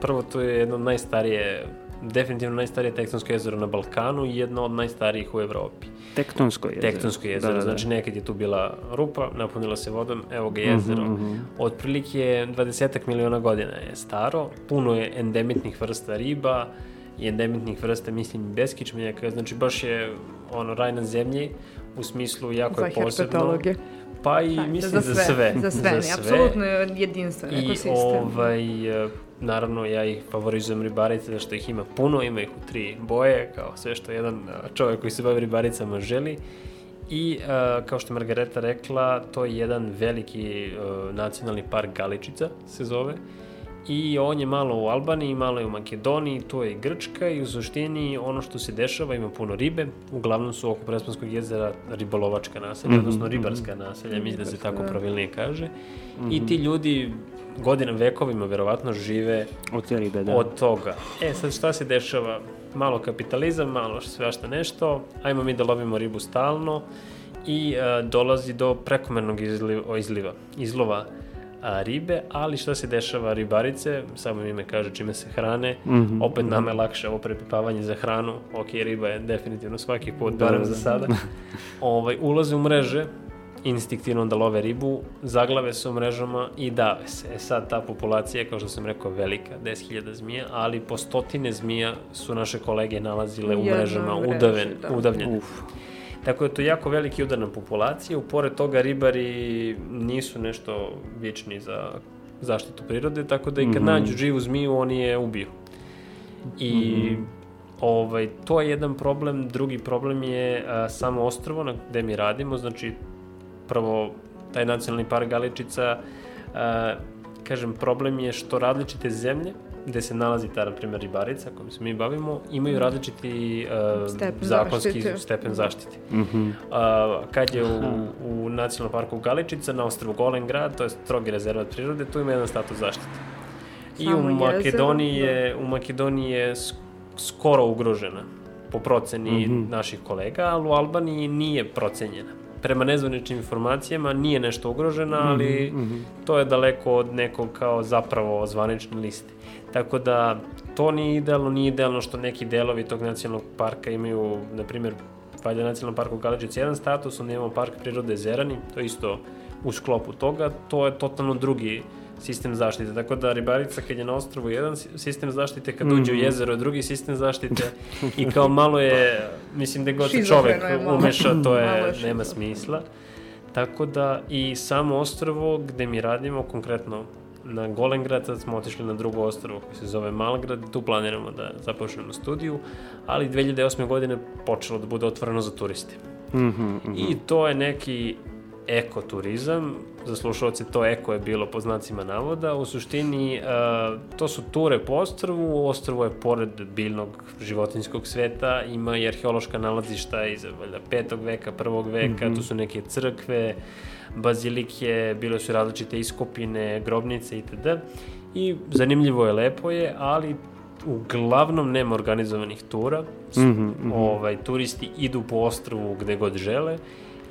prvo to je jedno od najstarije definitivno najstarije tektonsko jezero na Balkanu i jedno od najstarijih u Evropi. Tektonsko jezero. Tektonsko jezero, Da, da, da. znači nekad je tu bila rupa, napunila se vodom, evo ga jezero. Mhm, mhm. Otprilike 20 miliona godina je staro, puno je endemitnih vrsta riba i endemitnih vrsta, mislim, beskičmenjaka, znači baš je ono raj na zemlji, u smislu jako Za je posebno. herpetologe. Pa i Da, mislim za za sve. Za sve, ne, apsolutno je jedinstven I ekosistem. ovaj, e, naravno ja ih favorizujem ribarice, što ih ima puno, ima ih u tri boje, kao sve što jedan e, čovjek koji se bavi ribaricama želi. I e, kao što je Margareta rekla, to je jedan veliki e, nacionalni park Galičica se zove. I on je malo u Albaniji, malo je u Makedoniji, tu je i Grčka i u suštini ono što se dešava ima puno ribe. Uglavnom su oko Prespanskog jezera ribolovačka naselja, odnosno ribarska naselja, mislim da se tako da. pravilnije kaže. I ti ljudi godinama, vekovima verovatno žive Od te ribe, da. od toga. E sad šta se dešava? Malo kapitalizam, malo svašta nešto, ajmo mi da lovimo ribu stalno i e, dolazi do prekomernog izliva, izliva, izlova a, ribe, ali šta se dešava ribarice, samo ime kaže čime se hrane, Mhm, opet nama je lakše ovo prepipavanje za hranu, ok, riba je definitivno svaki put, Da, barem da, za da. sada, (laughs) ovaj, ulaze u mreže, instinktivno da love ribu, zaglave se u mrežama i dave se. E sad ta populacija, kao što sam rekao, velika, 10.000 zmija, ali po stotine zmija su naše kolege nalazile u mrežama mreži, udaven, da. udavljene. Uf. Tako je to jako veliki udar na populaciju. Pored toga ribari nisu nešto vični za zaštitu prirode, tako da i kad Mhm. nađu živu zmiju, oni je ubiju. I Mhm. ovaj, to je jedan problem. Drugi problem je a, samo ostrovo na gde mi radimo. Znači, prvo, taj nacionalni park Galičica, a, kažem, problem je što različite zemlje gde se nalazi ta, na primjer, ribarica kojom se mi bavimo, imaju različiti a, Stepen zakonski zaštite. stepen zaštite. Mhm. A, kad je u, u nacionalnom parku Galičica na ostrvu Golengrad, to je strogi rezervat prirode, tu ima jedan status zaštite. I Samo u Makedoniji je, u Makedoniji je sk- skoro ugrožena po proceni Mhm. naših kolega, ali u Albaniji nije procenjena. Prema nezvaničnim informacijama nije nešto ugrožena, ali Mhm. to je daleko od nekog kao zapravo zvanične liste. Tako da to nije idealno, nije idealno što neki delovi tog nacionalnog parka imaju, na primjer, valjda nacionalnom parku Galičić jedan status, onda imamo park prirode Zerani, to je isto u sklopu toga, to je totalno drugi sistem zaštite. Tako da ribarica kad je na ostrovu jedan sistem zaštite, kad mm -hmm. uđe u mhm. jezero je drugi sistem zaštite i kao malo je, mislim da god se čovek umeša, to je, nema smisla. Tako da i samo ostrovo gde mi radimo, konkretno na Golengrad, sad smo otišli na drugo ostrovo koji se zove Malgrad, tu planiramo da započnemo studiju, ali 2008. godine počelo da bude otvoreno za turisti. Mm -hmm, mm -hmm. I to je neki ekoturizam, za slušalce to eko je bilo po znacima navoda, u suštini uh, to su ture po ostrvu, ostrvo je pored biljnog životinskog sveta, ima i arheološka nalazišta iz valjda, petog veka, prvog veka, mm -hmm. tu su neke crkve, bazilike, bile su različite iskopine, grobnice itd. I zanimljivo je, lepo je, ali uglavnom nema organizovanih tura. Mm -hmm, mm -hmm. Ovaj, turisti idu po ostrvu gde god žele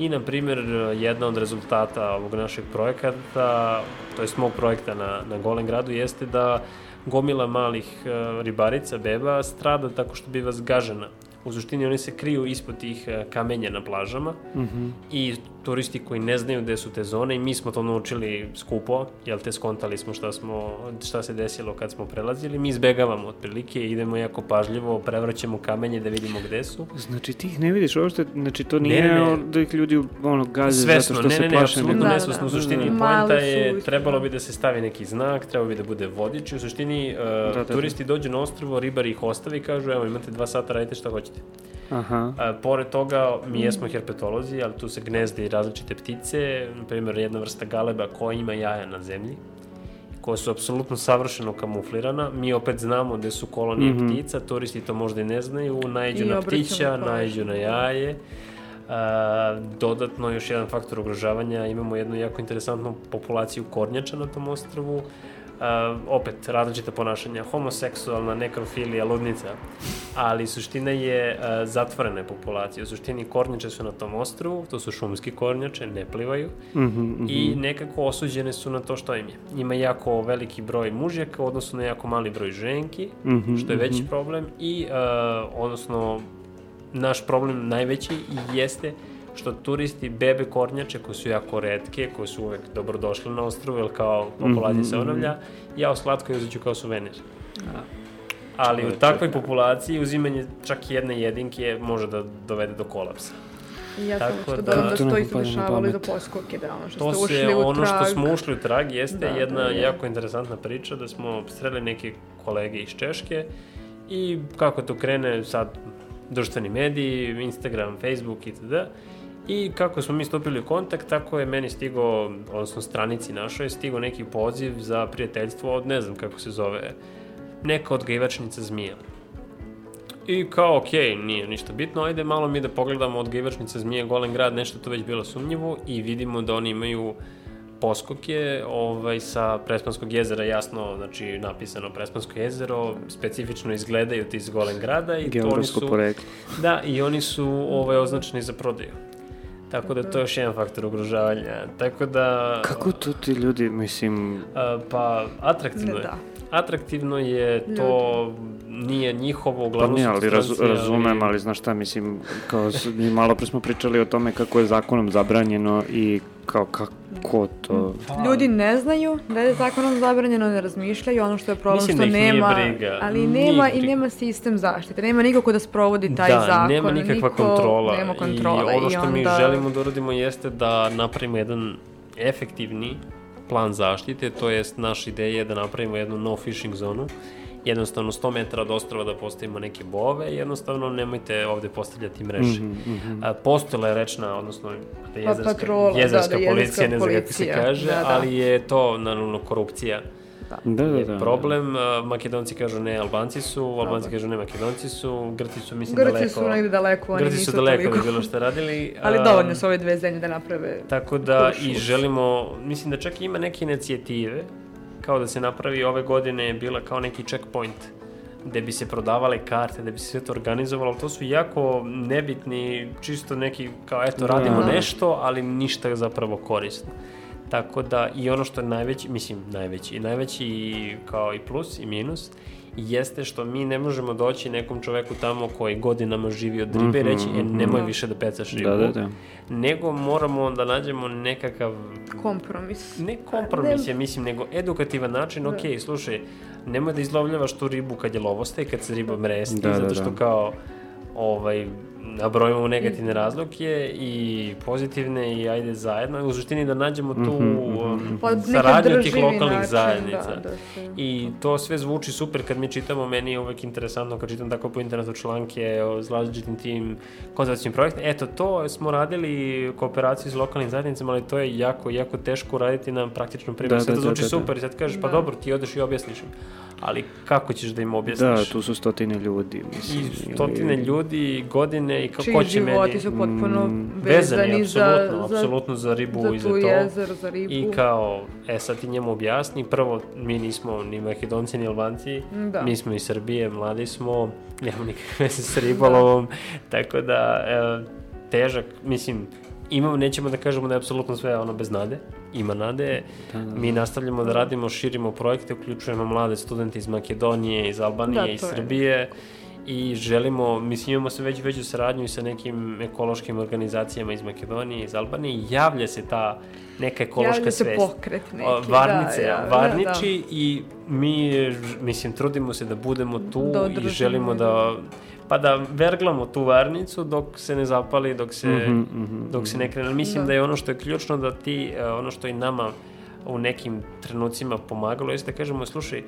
I, na primjer, jedna od rezultata ovog našeg projekata, to je mog projekta na, na Golem gradu, jeste da gomila malih uh, ribarica, beba, strada tako što biva zgažena U suštini oni se kriju ispod tih e, kamenja na plažama mm -hmm. i turisti koji ne znaju gde su te zone i mi smo to naučili skupo, jel te skontali smo šta, smo, šta se desilo kad smo prelazili, mi izbegavamo otprilike, idemo jako pažljivo, prevraćamo kamenje da vidimo gde su. Znači ti ih ne vidiš uopšte, znači to nije ne, ne, da ih ljudi ono gaze svesno, zato što ne, se ne, plaše. Ne, ne, apsolutno da, nesvesno, da, da. u suštini da, da. poenta je, trebalo bi da se stavi neki znak, trebalo bi da bude vodič, u suštini uh, da, da, turisti dođu na ostrovo, ribari ih ostave i kažu, evo imate dva sata, radite šta hoćete. Aha. A, pored toga, mi jesmo herpetolozi, ali tu se gnezde i različite ptice, na primjer jedna vrsta galeba koja ima jaja na zemlji, koja su apsolutno savršeno kamuflirana. Mi opet znamo gde su kolonije mm -hmm. ptica, turisti to možda i ne znaju, najđu na ptića, najđu na jaje. A, dodatno, još jedan faktor ugrožavanja, imamo jednu jako interesantnu populaciju kornjača na tom ostrvu, opet različite ponašanja, homoseksualna, nekrofilija, ludnica, ali suština je uh, zatvorene populacije. U suštini kornjače su na tom ostrovu, to su šumski kornjače, ne plivaju mm -hmm, mm -hmm. i nekako osuđene su na to što im je. Ima jako veliki broj mužjaka, odnosno na jako mali broj ženki, mm -hmm, što je veći mm -hmm. problem i uh, odnosno naš problem najveći jeste uh, što turisti bebe kornjače koje su jako redke, koje su uvek dobrodošle na ostrovu, jer kao populacija mm -hmm. se mhm. onavlja, ja o slatkoj uzeću kao suvenir. A. Ali u takvoj populaciji uzimanje čak jedne jedinke može da dovede do kolapsa. I ja sam što da, da, to isto dešavalo i do poskoke, da ono što to ste ušli se, u ono što smo ušli u trag jeste da, jedna da, jako interesantna priča da smo sreli neke kolege iz Češke i kako to krene sad društveni mediji, Instagram, Facebook i tada I kako smo mi stupili u kontakt, tako je meni stigo, odnosno stranici našoj, stigo neki poziv za prijateljstvo od, ne znam kako se zove, neka odgajivačnica zmija. I kao, okej, okay, nije ništa bitno, ajde malo mi da pogledamo odgajivačnica zmije Golem grad, nešto to već bilo sumnjivo i vidimo da oni imaju poskoke ovaj, sa Prespanskog jezera, jasno, znači napisano Prespansko jezero, specifično izgledaju ti iz Golem grada i to oni su... Poreklo. Da, i oni su ovaj, označeni za prodaju. Tako da to je još jedan faktor ugrožavanja. Tako da... Kako to ti ljudi, mislim... A, pa, atraktivno je. Da. Atraktivno je to... Ljudi nije njihovo, uglavnom pa nije, ali raz, razumem, ali... ali znaš šta, mislim, kao mi malo pre smo pričali o tome kako je zakonom zabranjeno i kao kako to... Pa... Ljudi ne znaju da je zakonom zabranjeno, ne razmišljaju, ono što je problem Mislim što da nema, briga. ali nema i nema sistem zaštite, nema nikako da sprovodi taj da, zakon. Da, nema nikakva niko, kontrola. Nema kontrola. I ono što I onda... mi želimo da uradimo jeste da napravimo jedan efektivni plan zaštite, to jest naša ideja je da napravimo jednu no fishing zonu jednostavno 100 metara od ostrava da postavimo neke bove, jednostavno nemojte ovde postavljati mreže. Mm -hmm. Postojala je rečna, odnosno da jezerska, pa, patrola, jezerska da, da, policija, ne znam kako se kaže, da, da. ali je to naravno korupcija. Da. Da, da, da, problem. Makedonci kažu ne, Albanci su, Albanci kažu ne, Makedonci su, Grci su mislim Grci daleko. Grci su negde daleko, oni Grci su daleko toliko. bilo što radili. (laughs) ali dovoljno su ove dve zemlje da naprave Tako da i želimo, mislim da čak ima neke inicijative kao da se napravi ove godine je bila kao neki checkpoint gde bi se prodavale karte, da bi se sve to organizovalo, to su jako nebitni, čisto neki, kao eto, radimo da. nešto, ali ništa zapravo korisno. Tako da i ono što je najveći, mislim najveći, najveći kao i plus i minus, jeste što mi ne možemo doći nekom čoveku tamo koji godinama živi od ribe i reći, e, nemoj Da. više da pecaš ribu. Da, da, da. Nego moramo da nađemo nekakav Kompromis. ne kompromis, ja mislim, nego edukativan način, ok, slušaj, nemoj da izlovljavaš tu ribu kad je lovoste, kad se riba mresti, Da, da, zato što da. kao, ovaj, nabrojimo negativne razloke i pozitivne i ajde zajedno, u suštini da nađemo tu Mhm, mhm, um, Pa neki saradnju tih lokalnih način, zajednica. Da, da se... I to sve zvuči super kad mi čitamo, meni je uvek interesantno kad čitam tako po internetu članke o različitim tim konzervacijnim projektima. Eto, to smo radili u kooperaciji s lokalnim zajednicama, ali to je jako, jako teško raditi na praktičnom primjeru. Da, Sad da, to zvuči da, da, da. super i sad kažeš, pa Da. dobro, ti odeš i objasniš im. Ali kako ćeš da im Da, objasniš? tu su stotine ljudi, I mislim. stotine ili- ljudi, godine i kako će životi meni... su potpuno Mm, Vezani, vezani za, apsolutno, za, apsolutno za ribu za i za tu to. jezero, za ribu. I kao, e sad ti njemu objasni, prvo mi nismo ni makedonci ni albanci, Da. mi smo iz Srbije, mladi smo, (laughs) nemamo nikakve veze s ribolovom, tako da e, težak, mislim, imamo, nećemo da kažemo da je apsolutno sve ono bez nade, ima nade, Da, da, mi nastavljamo da radimo, širimo projekte, uključujemo mlade studente iz Makedonije, iz Albanije, Da, iz to je. I želimo, mislim imamo se već veću saradnju i sa nekim ekološkim organizacijama iz Makedonije, iz Albanije javlja se ta neka ekološka Javlja se svest. pokret neki, O, Varnice, da, ja, Varniči i mi, mislim, trudimo se da budemo tu Da i želimo da, pa da verglamo tu varnicu dok se ne zapali, dok se, Mhm, mhm, dok se ne krene. Mislim Da. da. je ono što je ključno da ti, e, ono što i nama u nekim trenucima pomagalo, jeste da kažemo, slušaj,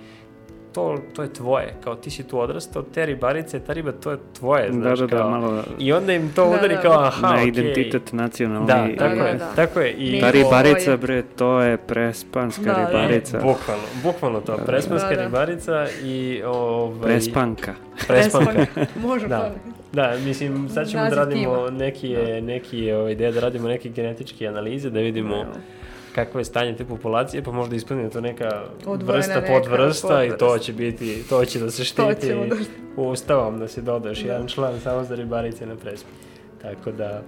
to, to je tvoje, kao ti si tu odrastao, te ribarice, ta riba, to je tvoje, Da, znaš, da, da, kao, malo I onda im to Da, udari da. kao, aha, na okej. identitet nacionalni. Da, tako Da, je, da, da. tako je. I Ta ribarica, je- bre, to je prespanska Da, da. ribarica. Bukvalno, bukvalno to, prespanska Da, da. ribarica i ovaj... Prespanka. Prespanka. (laughs) Može Da. da. Da, mislim, sad ćemo da radimo tima. neki, je, neki je, ovaj, ideja da radimo neke genetičke analize, da vidimo kakvo je stanje te populacije, pa možda ispunimo to neka Odvojena vrsta, neka podvrsta i to će biti, to će da se štiti da... ustavom, da se doda još Da. jedan član samo za ribarice na prespi. Tako da,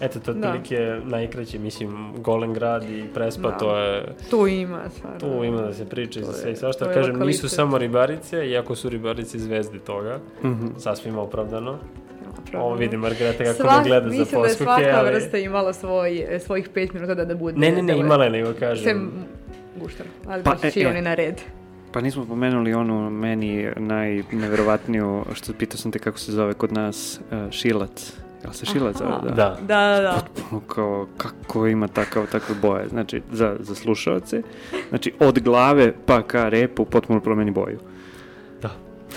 eto, to Da. otprilike najkraće, mislim, Golem grad i Prespa, Da. to je Tu ima stvarno. Tu ima da se priča i za sve i je- svašta. je Kažem, nisu lokalitet. samo ribarice, iako su ribarice zvezde toga, Mhm. sasvim opravdano. Napravljeno. Ovo vidi Margareta kako Svak- me gleda za Mislim da je svaka ali... vrsta imala svoj, e, svojih pet minuta da, da bude. Ne, ne, ne, imala je, nego kažem. Sem guštar, ali Pa, će e, oni na red. Pa nismo pomenuli onu meni najneverovatniju, što pitao sam te kako se zove kod nas, uh, šilac. Jel se šilac zove? Da. Da. Da, da, da. Potpuno kao, kako ima takav, takve boje. Znači, za, za slušalce, znači od glave pa ka repu potpuno promeni boju.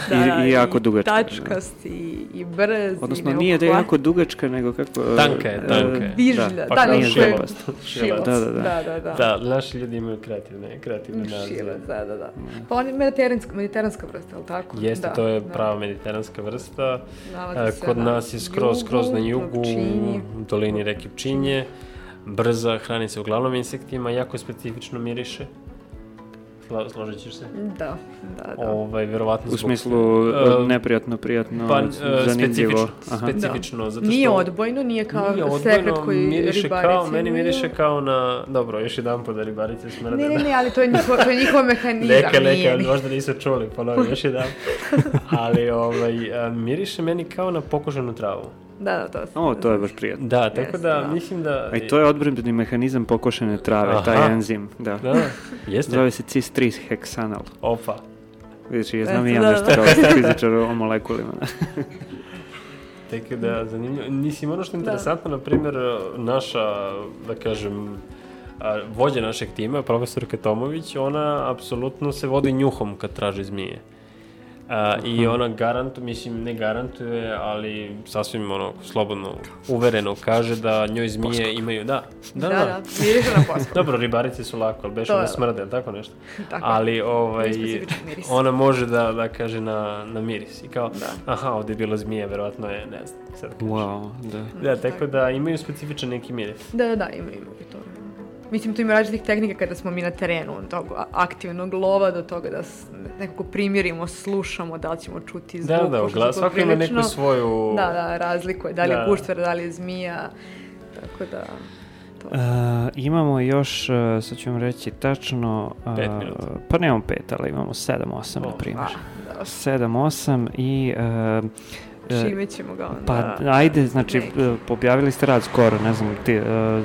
Da, I- i jako dugačka. Tačkast i, i brz. Odnosno, i nije da je jako dugačka, nego kako... Tanka je, tanka je. Vižlja, Da, da, Pa je šilac. šilac. Da, da, da. da, da, da. Da, naši ljudi imaju kreativne, kreativne nazive. Šilac, da, da, da. Pa on je mediteranska, mediteranska vrsta, je li tako? Jeste, da, to je da. prava mediteranska vrsta. Nalazi E, se Kod na nas je skroz, skroz na jugu, u dolini reke Pčinje. Brza, hrani se uglavnom insektima, jako specifično miriše. Slo- Složit ćeš se? Da, da, da. Ovaj, verovatno U zbog- smislu E, neprijatno, prijatno, Pa, e, zanimljivo. specifično, Aha. specifično, zato što... Nije odbojno, nije kao Nije sekret odbojno, koji miriše ribarice kao, meni miriše kao na, dobro, još jedan po da ribarice smrde. Ne, ne, ne, ali to je njihov, to je njihov mehanizam. Neka, nije neka, ni- možda nisu čuli, ponovim još jedan. (laughs) Ali, ovaj, a, miriše meni kao na pokoženu travu. Da, da, to sam. O, to je baš prijatno. Da, tako Jeste, da, da. mislim da... A i to je odbrambeni mehanizam pokošene trave, Aha. taj enzim, da. Da, jeste. Zove se cis-3 heksanal. Opa. Vidiš, ja znam i ja da, nešto da. kao (laughs) fizičar o molekulima. (laughs) Tako da, zanimljivo. Mislim, ono što je interesantno, na primjer, naša, da kažem, a, vođa našeg tima, profesor Katomović, ona apsolutno se vodi njuhom kad traži zmije. A, I ona garantuje, mislim, ne garantuje, ali sasvim ono, slobodno, uvereno kaže da njoj zmije imaju, da, da, Da, da, miriše na. Dobro, ribarice su lako, ali beše da smrde, ili tako nešto. (laughs) Tako. Ali, ovaj, ona može da, da kaže na, na miris. I kao, Da. aha, ovdje je bilo zmije, verovatno je, ne znam, sad kažem. Wow, da. Da, tako da imaju specifičan neki miris. Da, da, da, ima, ima i to. Mislim, tu ima različitih tehnika kada smo mi na terenu, od tog aktivnog lova do toga da nekako primirimo, slušamo, da li ćemo čuti zvuk. Da, da, su svako ima neku svoju... Da, da, razlikuje, da li je Da. guštver, da li je zmija, tako da... to. Uh, imamo još, uh, sad ću vam reći tačno... Uh, Pet minuta. Pa nemamo pet, ali imamo sedam, osam, O, na primjer. A, da. Sedam, osam i... Uh, Čime ćemo ga onda... Pa ajde, znači, neki. uh, objavili ste rad skoro, ne znam, ti, uh,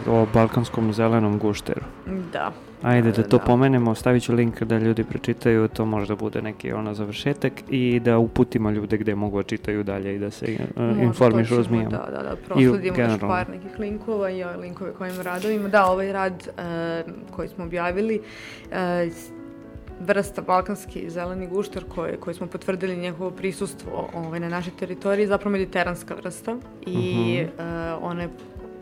o balkanskom zelenom gušteru. Da. Ajde da to Da. pomenemo, stavit ću link da ljudi pročitaju, to možda bude neki ono završetak i da uputimo ljude gde mogu da čitaju dalje i da se uh, informišu o zmijama. Da, da, da, prosledimo još par nekih linkova i ove linkove kojim radovima. Da, ovaj rad e, koji smo objavili, e, s- vrsta balkanski zeleni gušter koji, koji smo potvrdili njegovo prisustvo ovaj, na našoj teritoriji zapravo mediteranska vrsta i Mhm. e, ona je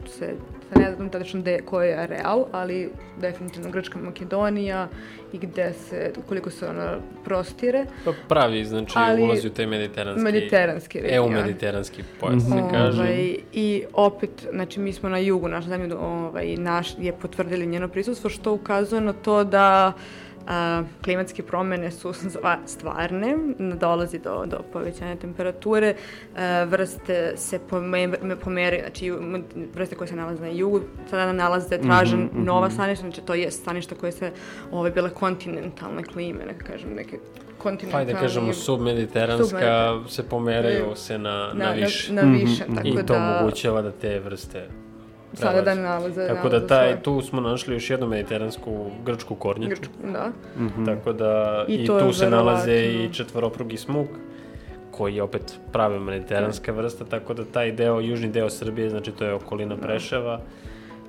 se sa ne znam tačno gde, koji je areal, ali definitivno Grčka Makedonija i gde se, koliko se ona prostire, Pa pravi, znači Ali- ulazi u taj mediteranski... mediteranski region. EU-mediteranski pojas, Mhm. se kaže. Ovaj, I opet, znači mi smo na jugu naše zemlje ovaj, naš, je potvrdili njeno prisustvo, što ukazuje na to da a, klimatske promene su (laughs) stvarne, dolazi do, do povećanja temperature, a, vrste se pome, me- pomeraju, znači ju- m- vrste koje se nalaze na jugu, sada nalaze, traže Mhm, mhm. nova staništa, znači to je staništa koje se ove, bile kontinentalne klime, neka kažem, neke Pa kontinentalne... ajde kažemo submediteranska Submediteranska. se pomeraju se na, na, na, više. na, na više, Mhm, tako I to da... omogućava da te vrste Sada da nalaze, Tako da nalaze taj, svoje- tu smo našli još jednu mediteransku grčku kornjaču. Grčku, da. Mhm. Tako da I i, tu se nalaze i četvoroprugi smuk koji je opet prava mediteranska vrsta, tako da taj deo, južni deo Srbije, znači to je okolina Preševa,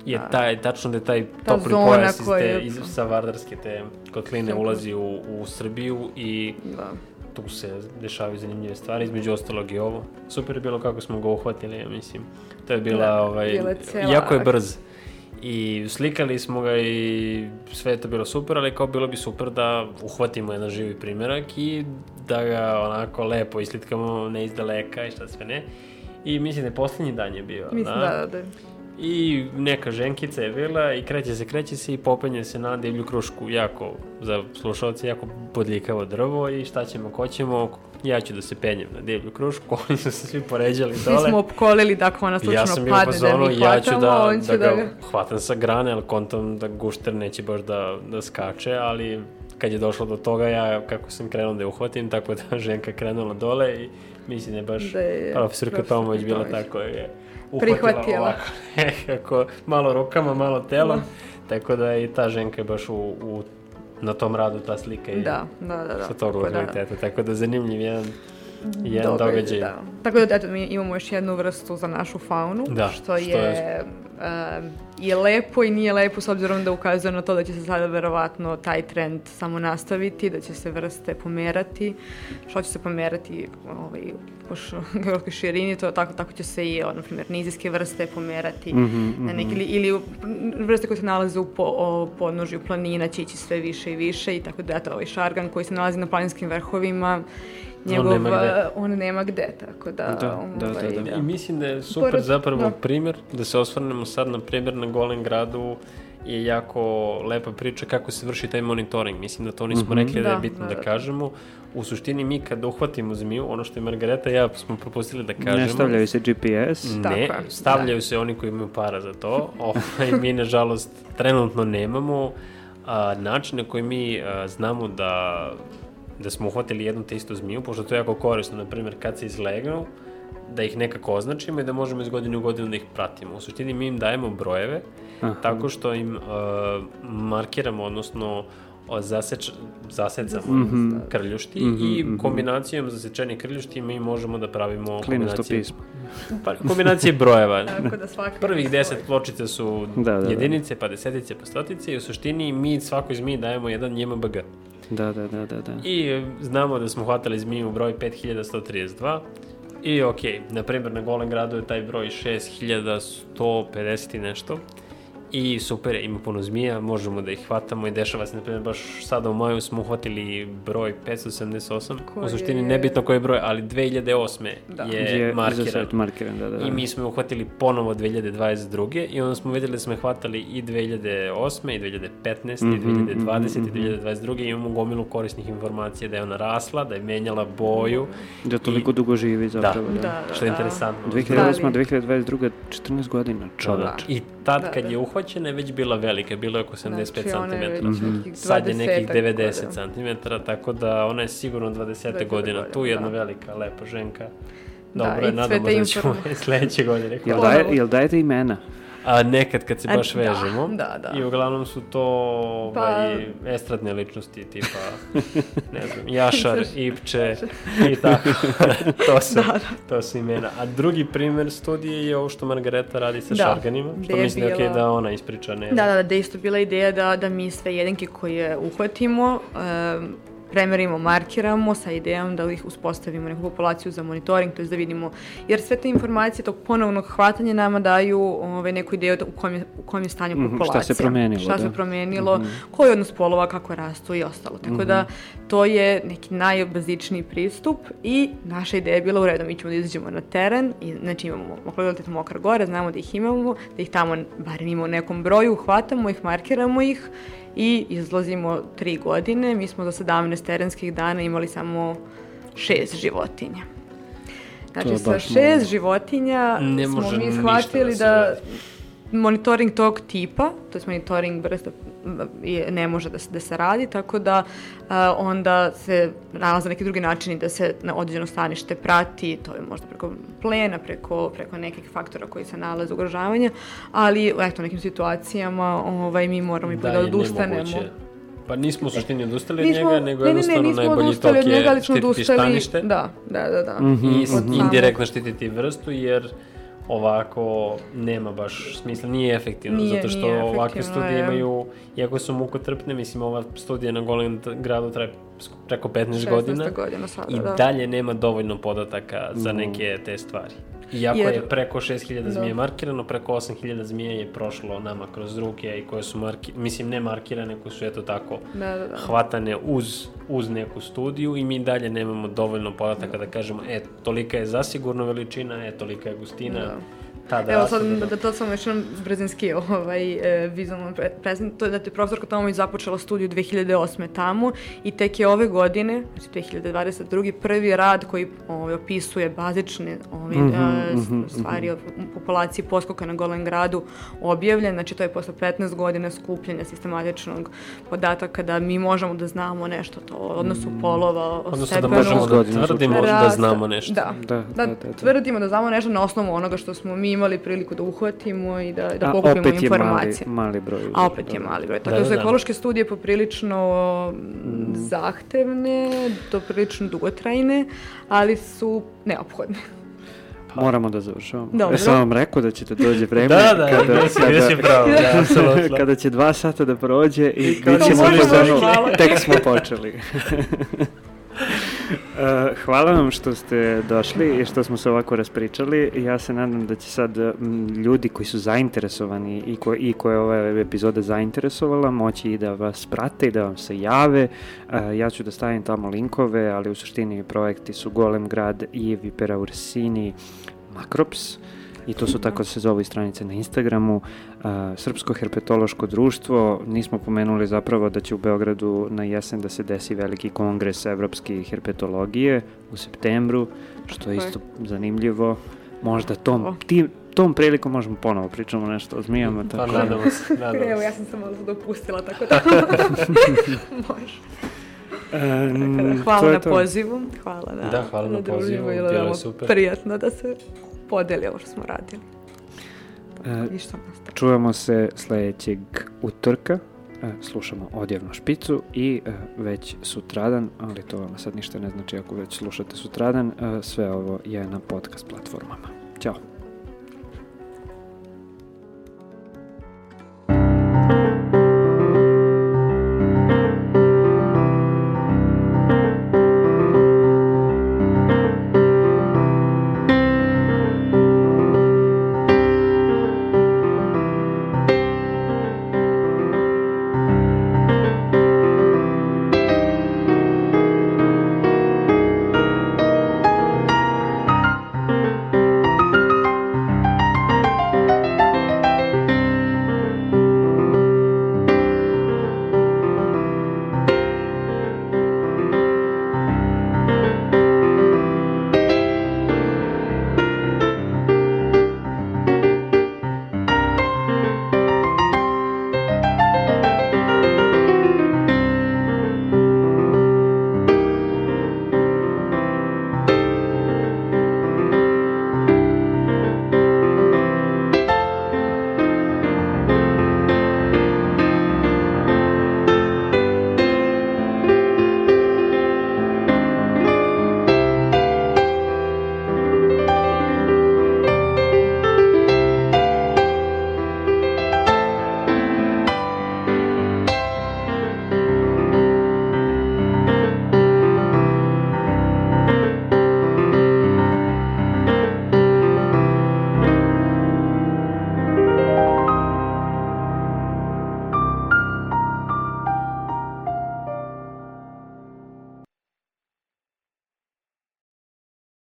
je Da. taj, tačno da je taj Ta topli pojas iz, te, iz, sa Vardarske te kotline Super. ulazi u, u Srbiju i Da. Tu se dešavaju zanimljive stvari, između ostalog i ovo. Super je bilo kako smo ga uhvatili, ja mislim. To je bila, Da, ovaj, bila cela jako je brz. I slikali smo ga i sve je to bilo super, ali kao bilo bi super da uhvatimo jedan živi primjerak i da ga onako lepo islitkamo ne iz daleka i šta sve ne. I mislim da je posljednji dan je bio, Mislim da, da, da. I neka ženkica je bila i kreće se, kreće se i popenje se na divlju krušku, jako, za slušalce, jako podlikavo drvo i šta ćemo, ko ćemo, ja ću da se penjem na divlju krušku, (laughs) oni su se svi poređali Svi dole. smo opkolili da ako ona slučajno ja sam padne da mi ja ću hvatamo, da, on će da, da, ga hvatam sa grane, ali kontam da gušter neće baš da, da skače, ali kad je došlo do toga, ja kako sam krenuo da je uhvatim, tako da (laughs) ženka krenula dole i mislim da je baš Da je profesorka profesor Tomović bila tako je Prihvatila. ovako (laughs) nekako, malo rukama, malo telom, Da. tako da i ta ženka je baš u, u na tom radu ta slika je Da, da, da, da. sa tog Tako da- lokaliteta, tako da zanimljiv jedan, jedan događaj. Da. Tako da, eto, mi imamo još jednu vrstu za našu faunu, Da, što, što je, je- em, je lepo i nije lepo s obzirom da ukazuje na to da će se sada verovatno taj trend samo nastaviti, da će se vrste pomerati, što će se pomerati ovaj, po (laughs) geografskoj širini, to tako, tako će se i, na primjer, nizijske vrste pomerati Mhm, na neki, ili, ili vrste koje se nalaze u po, o, podnožju planina će ići sve više i više i tako da, eto, ovaj šargan koji se nalazi na planinskim vrhovima, njegov, nema gde. eh, on nema gde, tako da... Da, da, da, ovaj, da. I mislim da je super Pored- zapravo da. primjer, da se osvrnemo sad na primjer na Golem gradu je jako lepa priča kako se vrši taj monitoring. Mislim da to nismo Mhm. rekli da, je Da, bitno da, da, da. kažemo. U suštini mi kad uhvatimo zmiju, ono što je Margareta i ja smo propustili da kažemo. Ne stavljaju se GPS. Tako Ne, je, stavljaju se oni koji imaju para za to. (laughs) Ovaj, mi, nažalost, trenutno nemamo a, način na koji mi a, znamo da, da smo uhvatili jednu te istu zmiju, pošto to je jako korisno, na primjer, kad se izlegnu, da ih nekako označimo i da možemo iz godine u godinu da ih pratimo. U suštini mi im dajemo brojeve Aha. tako što im a, markiramo, odnosno zaseč, zasecamo Mhm. krljušti Mhm, i mhm. kombinacijom zasečenih krljušti mi možemo da pravimo Klinasto kombinacije pismo. pa, kombinacije brojeva. (laughs) Tako da svaka Prvih deset svoj. pločica su Da, da, da. jedinice, pa desetice, pa stotice i u suštini mi svakoj zmiji dajemo jedan JMBG. Da, da, da, da, da. I znamo da smo hvatali zmiju u broj 5132 i ok, na primjer na Golem gradu je taj broj 6150 i nešto i super, je, ima puno zmija, možemo da ih hvatamo i dešava se, na primjer, baš sada u maju smo uhvatili broj 578, Koji u suštini je- nebitno koji je broj, ali 2008. Da. je, za markiran. markiran, da, da. da. I mi smo je uhvatili ponovo 2022. I onda smo vidjeli da smo je hvatali i 2008. i 2015. i Mhm, 2020. mhm, i 2022. I imamo gomilu korisnih informacija da je ona rasla, da je menjala boju. Da toliko dugo živi zapravo. Da, da, Što je da. interesantno. 2008. Da li- 2022. 14 godina, čoveč. I tad Da, kad da. je uhvaćena je već bila velika, bilo je oko 75 Znači, ona je već cm. nekih Sad je nekih 20-ak 90 godina. cm, tako da ona je sigurno 20 20 godina. Tu godina, jedna da. velika, lepa ženka. Da, Dobro je, sve nadamo da ćemo sledeće godine. Jel, daje, jel dajete imena? A nekad kad se baš da, vežemo. da, da. I uglavnom su to ovaj, estradne ličnosti, tipa, (laughs) ne znam, Jašar, Ipče i tako. (laughs) to, su, Da, to su imena. A drugi primer studije je ovo što Margareta radi sa Da, šarganima, što mislim da je okej bila- da ona ispriča, ne Da, da, da, da je isto bila ideja da, da mi sve jedenke koje uhvatimo, um, premerimo, markiramo sa idejom da ih uspostavimo neku populaciju za monitoring, to je da vidimo, jer sve te informacije tog ponovnog hvatanja nama daju ove, neku ideju da u kom je, u kom je stanju Mhm, populacija. šta se promenilo, Šta da. se promenilo, koji je odnos polova, kako rastu i ostalo. Tako da to je neki najbazičniji pristup i naša ideja je bila u redu, mi ćemo da izađemo na teren i znači imamo lokalitet Mokra Gora, znamo da ih imamo, da ih tamo barem imamo u nekom broju, hvatamo ih, markiramo ih i izlazimo tri godine. Mi smo za 17 terenskih dana imali samo šest životinja. Znači, sa šest malo. životinja Ne smo mi ništa shvatili da da. Monitoring tog tipa, to je monitoring vrsta ne može da se, da se radi, tako da a, onda se nalaze neki drugi načini da se na određeno stanište prati, to je možda preko plena, preko, preko nekih faktora koji se nalaze ugrožavanja, ali eto, u nekim situacijama ovaj, mi moramo i da, je odustanemo. nemoguće. Pa nismo u suštini odustali od njega, nego ne, ne, ne, jednostavno nismo najbolji tok njega, je smo štititi odustali, stanište Da, da, da. da. Mhm. i Od samog- indirektno štititi vrstu, jer ovako nema baš smisla, nije efektivno, Nije- zato što nije ovakve studije je. imaju, iako su mukotrpne, mislim ova studija na Golem gradu traje preko 15 16 godina godina sada, i da. dalje nema dovoljno podataka za neke te stvari. Iako Jer- je preko 6000 zmije Da. markirano, preko 8000 zmije je prošlo nama kroz ruke i koje su marki, mislim ne markirane, koje su eto tako Da, da, da. hvatane uz, uz neku studiju i mi dalje nemamo dovoljno podataka da kažemo, e, tolika je zasigurno veličina, e, tolika je gustina, Da. Tada Evo sad do- da, da to sam još jedan brzinski ovaj, e, vizualno pre, prezent, to je da je profesorka Tomović započela studiju 2008. tamo i tek je ove godine, znači 2022. prvi rad koji ovaj, opisuje bazične ovaj, Mhm, e, s- mhm, stvari o populaciji poskoka na Golem gradu objavljen, znači to je posle 15 godina skupljanja sistematičnog podataka da mi možemo da znamo nešto to o odnosu polova, o Odnosno da stepenu možemo da godina su tvrdimo da znamo nešto. Da, Da, da, da, da, da. tvrdimo da znamo nešto na osnovu onoga što smo mi imali priliku da uhvatimo i da, da A pokupimo opet je mali, informacije. mali broj. A opet je Da. mali broj. Tako Da, da, da, su da. ekološke studije poprilično mm. zahtevne, to prilično dugotrajne, ali su neophodne. Moramo da završavamo. Dobro. Ja sam vam rekao da će da dođe vreme. Da, da, kada, si, kada, si pravo, da, (laughs) apsolutno. kada će dva sata da prođe i, I bit ćemo malo. tek smo počeli. (laughs) Uh, hvala vam što ste došli i što smo se ovako raspričali. Ja se nadam da će sad m, ljudi koji su zainteresovani i, ko, i koje je ova epizoda zainteresovala moći i da vas prate i da vam se jave. Uh, ja ću da stavim tamo linkove, ali u suštini projekti su Golem grad i Vipera Ursini Makrops i to su tako se zove i stranice na Instagramu. A, Srpsko herpetološko društvo, nismo pomenuli zapravo da će u Beogradu na jesen da se desi veliki kongres evropske herpetologije u septembru, što je isto zanimljivo. Možda tom, tim, tom prilikom možemo ponovo pričamo nešto o zmijama. Pa Tako. da. nadamo se, (laughs) nadamo Evo, se. ja sam se malo dopustila, tako da (laughs) može. Da, to hvala na to. pozivu, hvala na, Da, hvala na druženju, pozivu, bilo je super. Prijatno da se podeli ovo što smo radili E, i što nastavimo. Čujemo se sledećeg utorka. E, slušamo odjavnu špicu i e, već sutradan, ali to vam sad ništa ne znači ako već slušate sutradan, e, sve ovo je na podcast platformama. Ćao!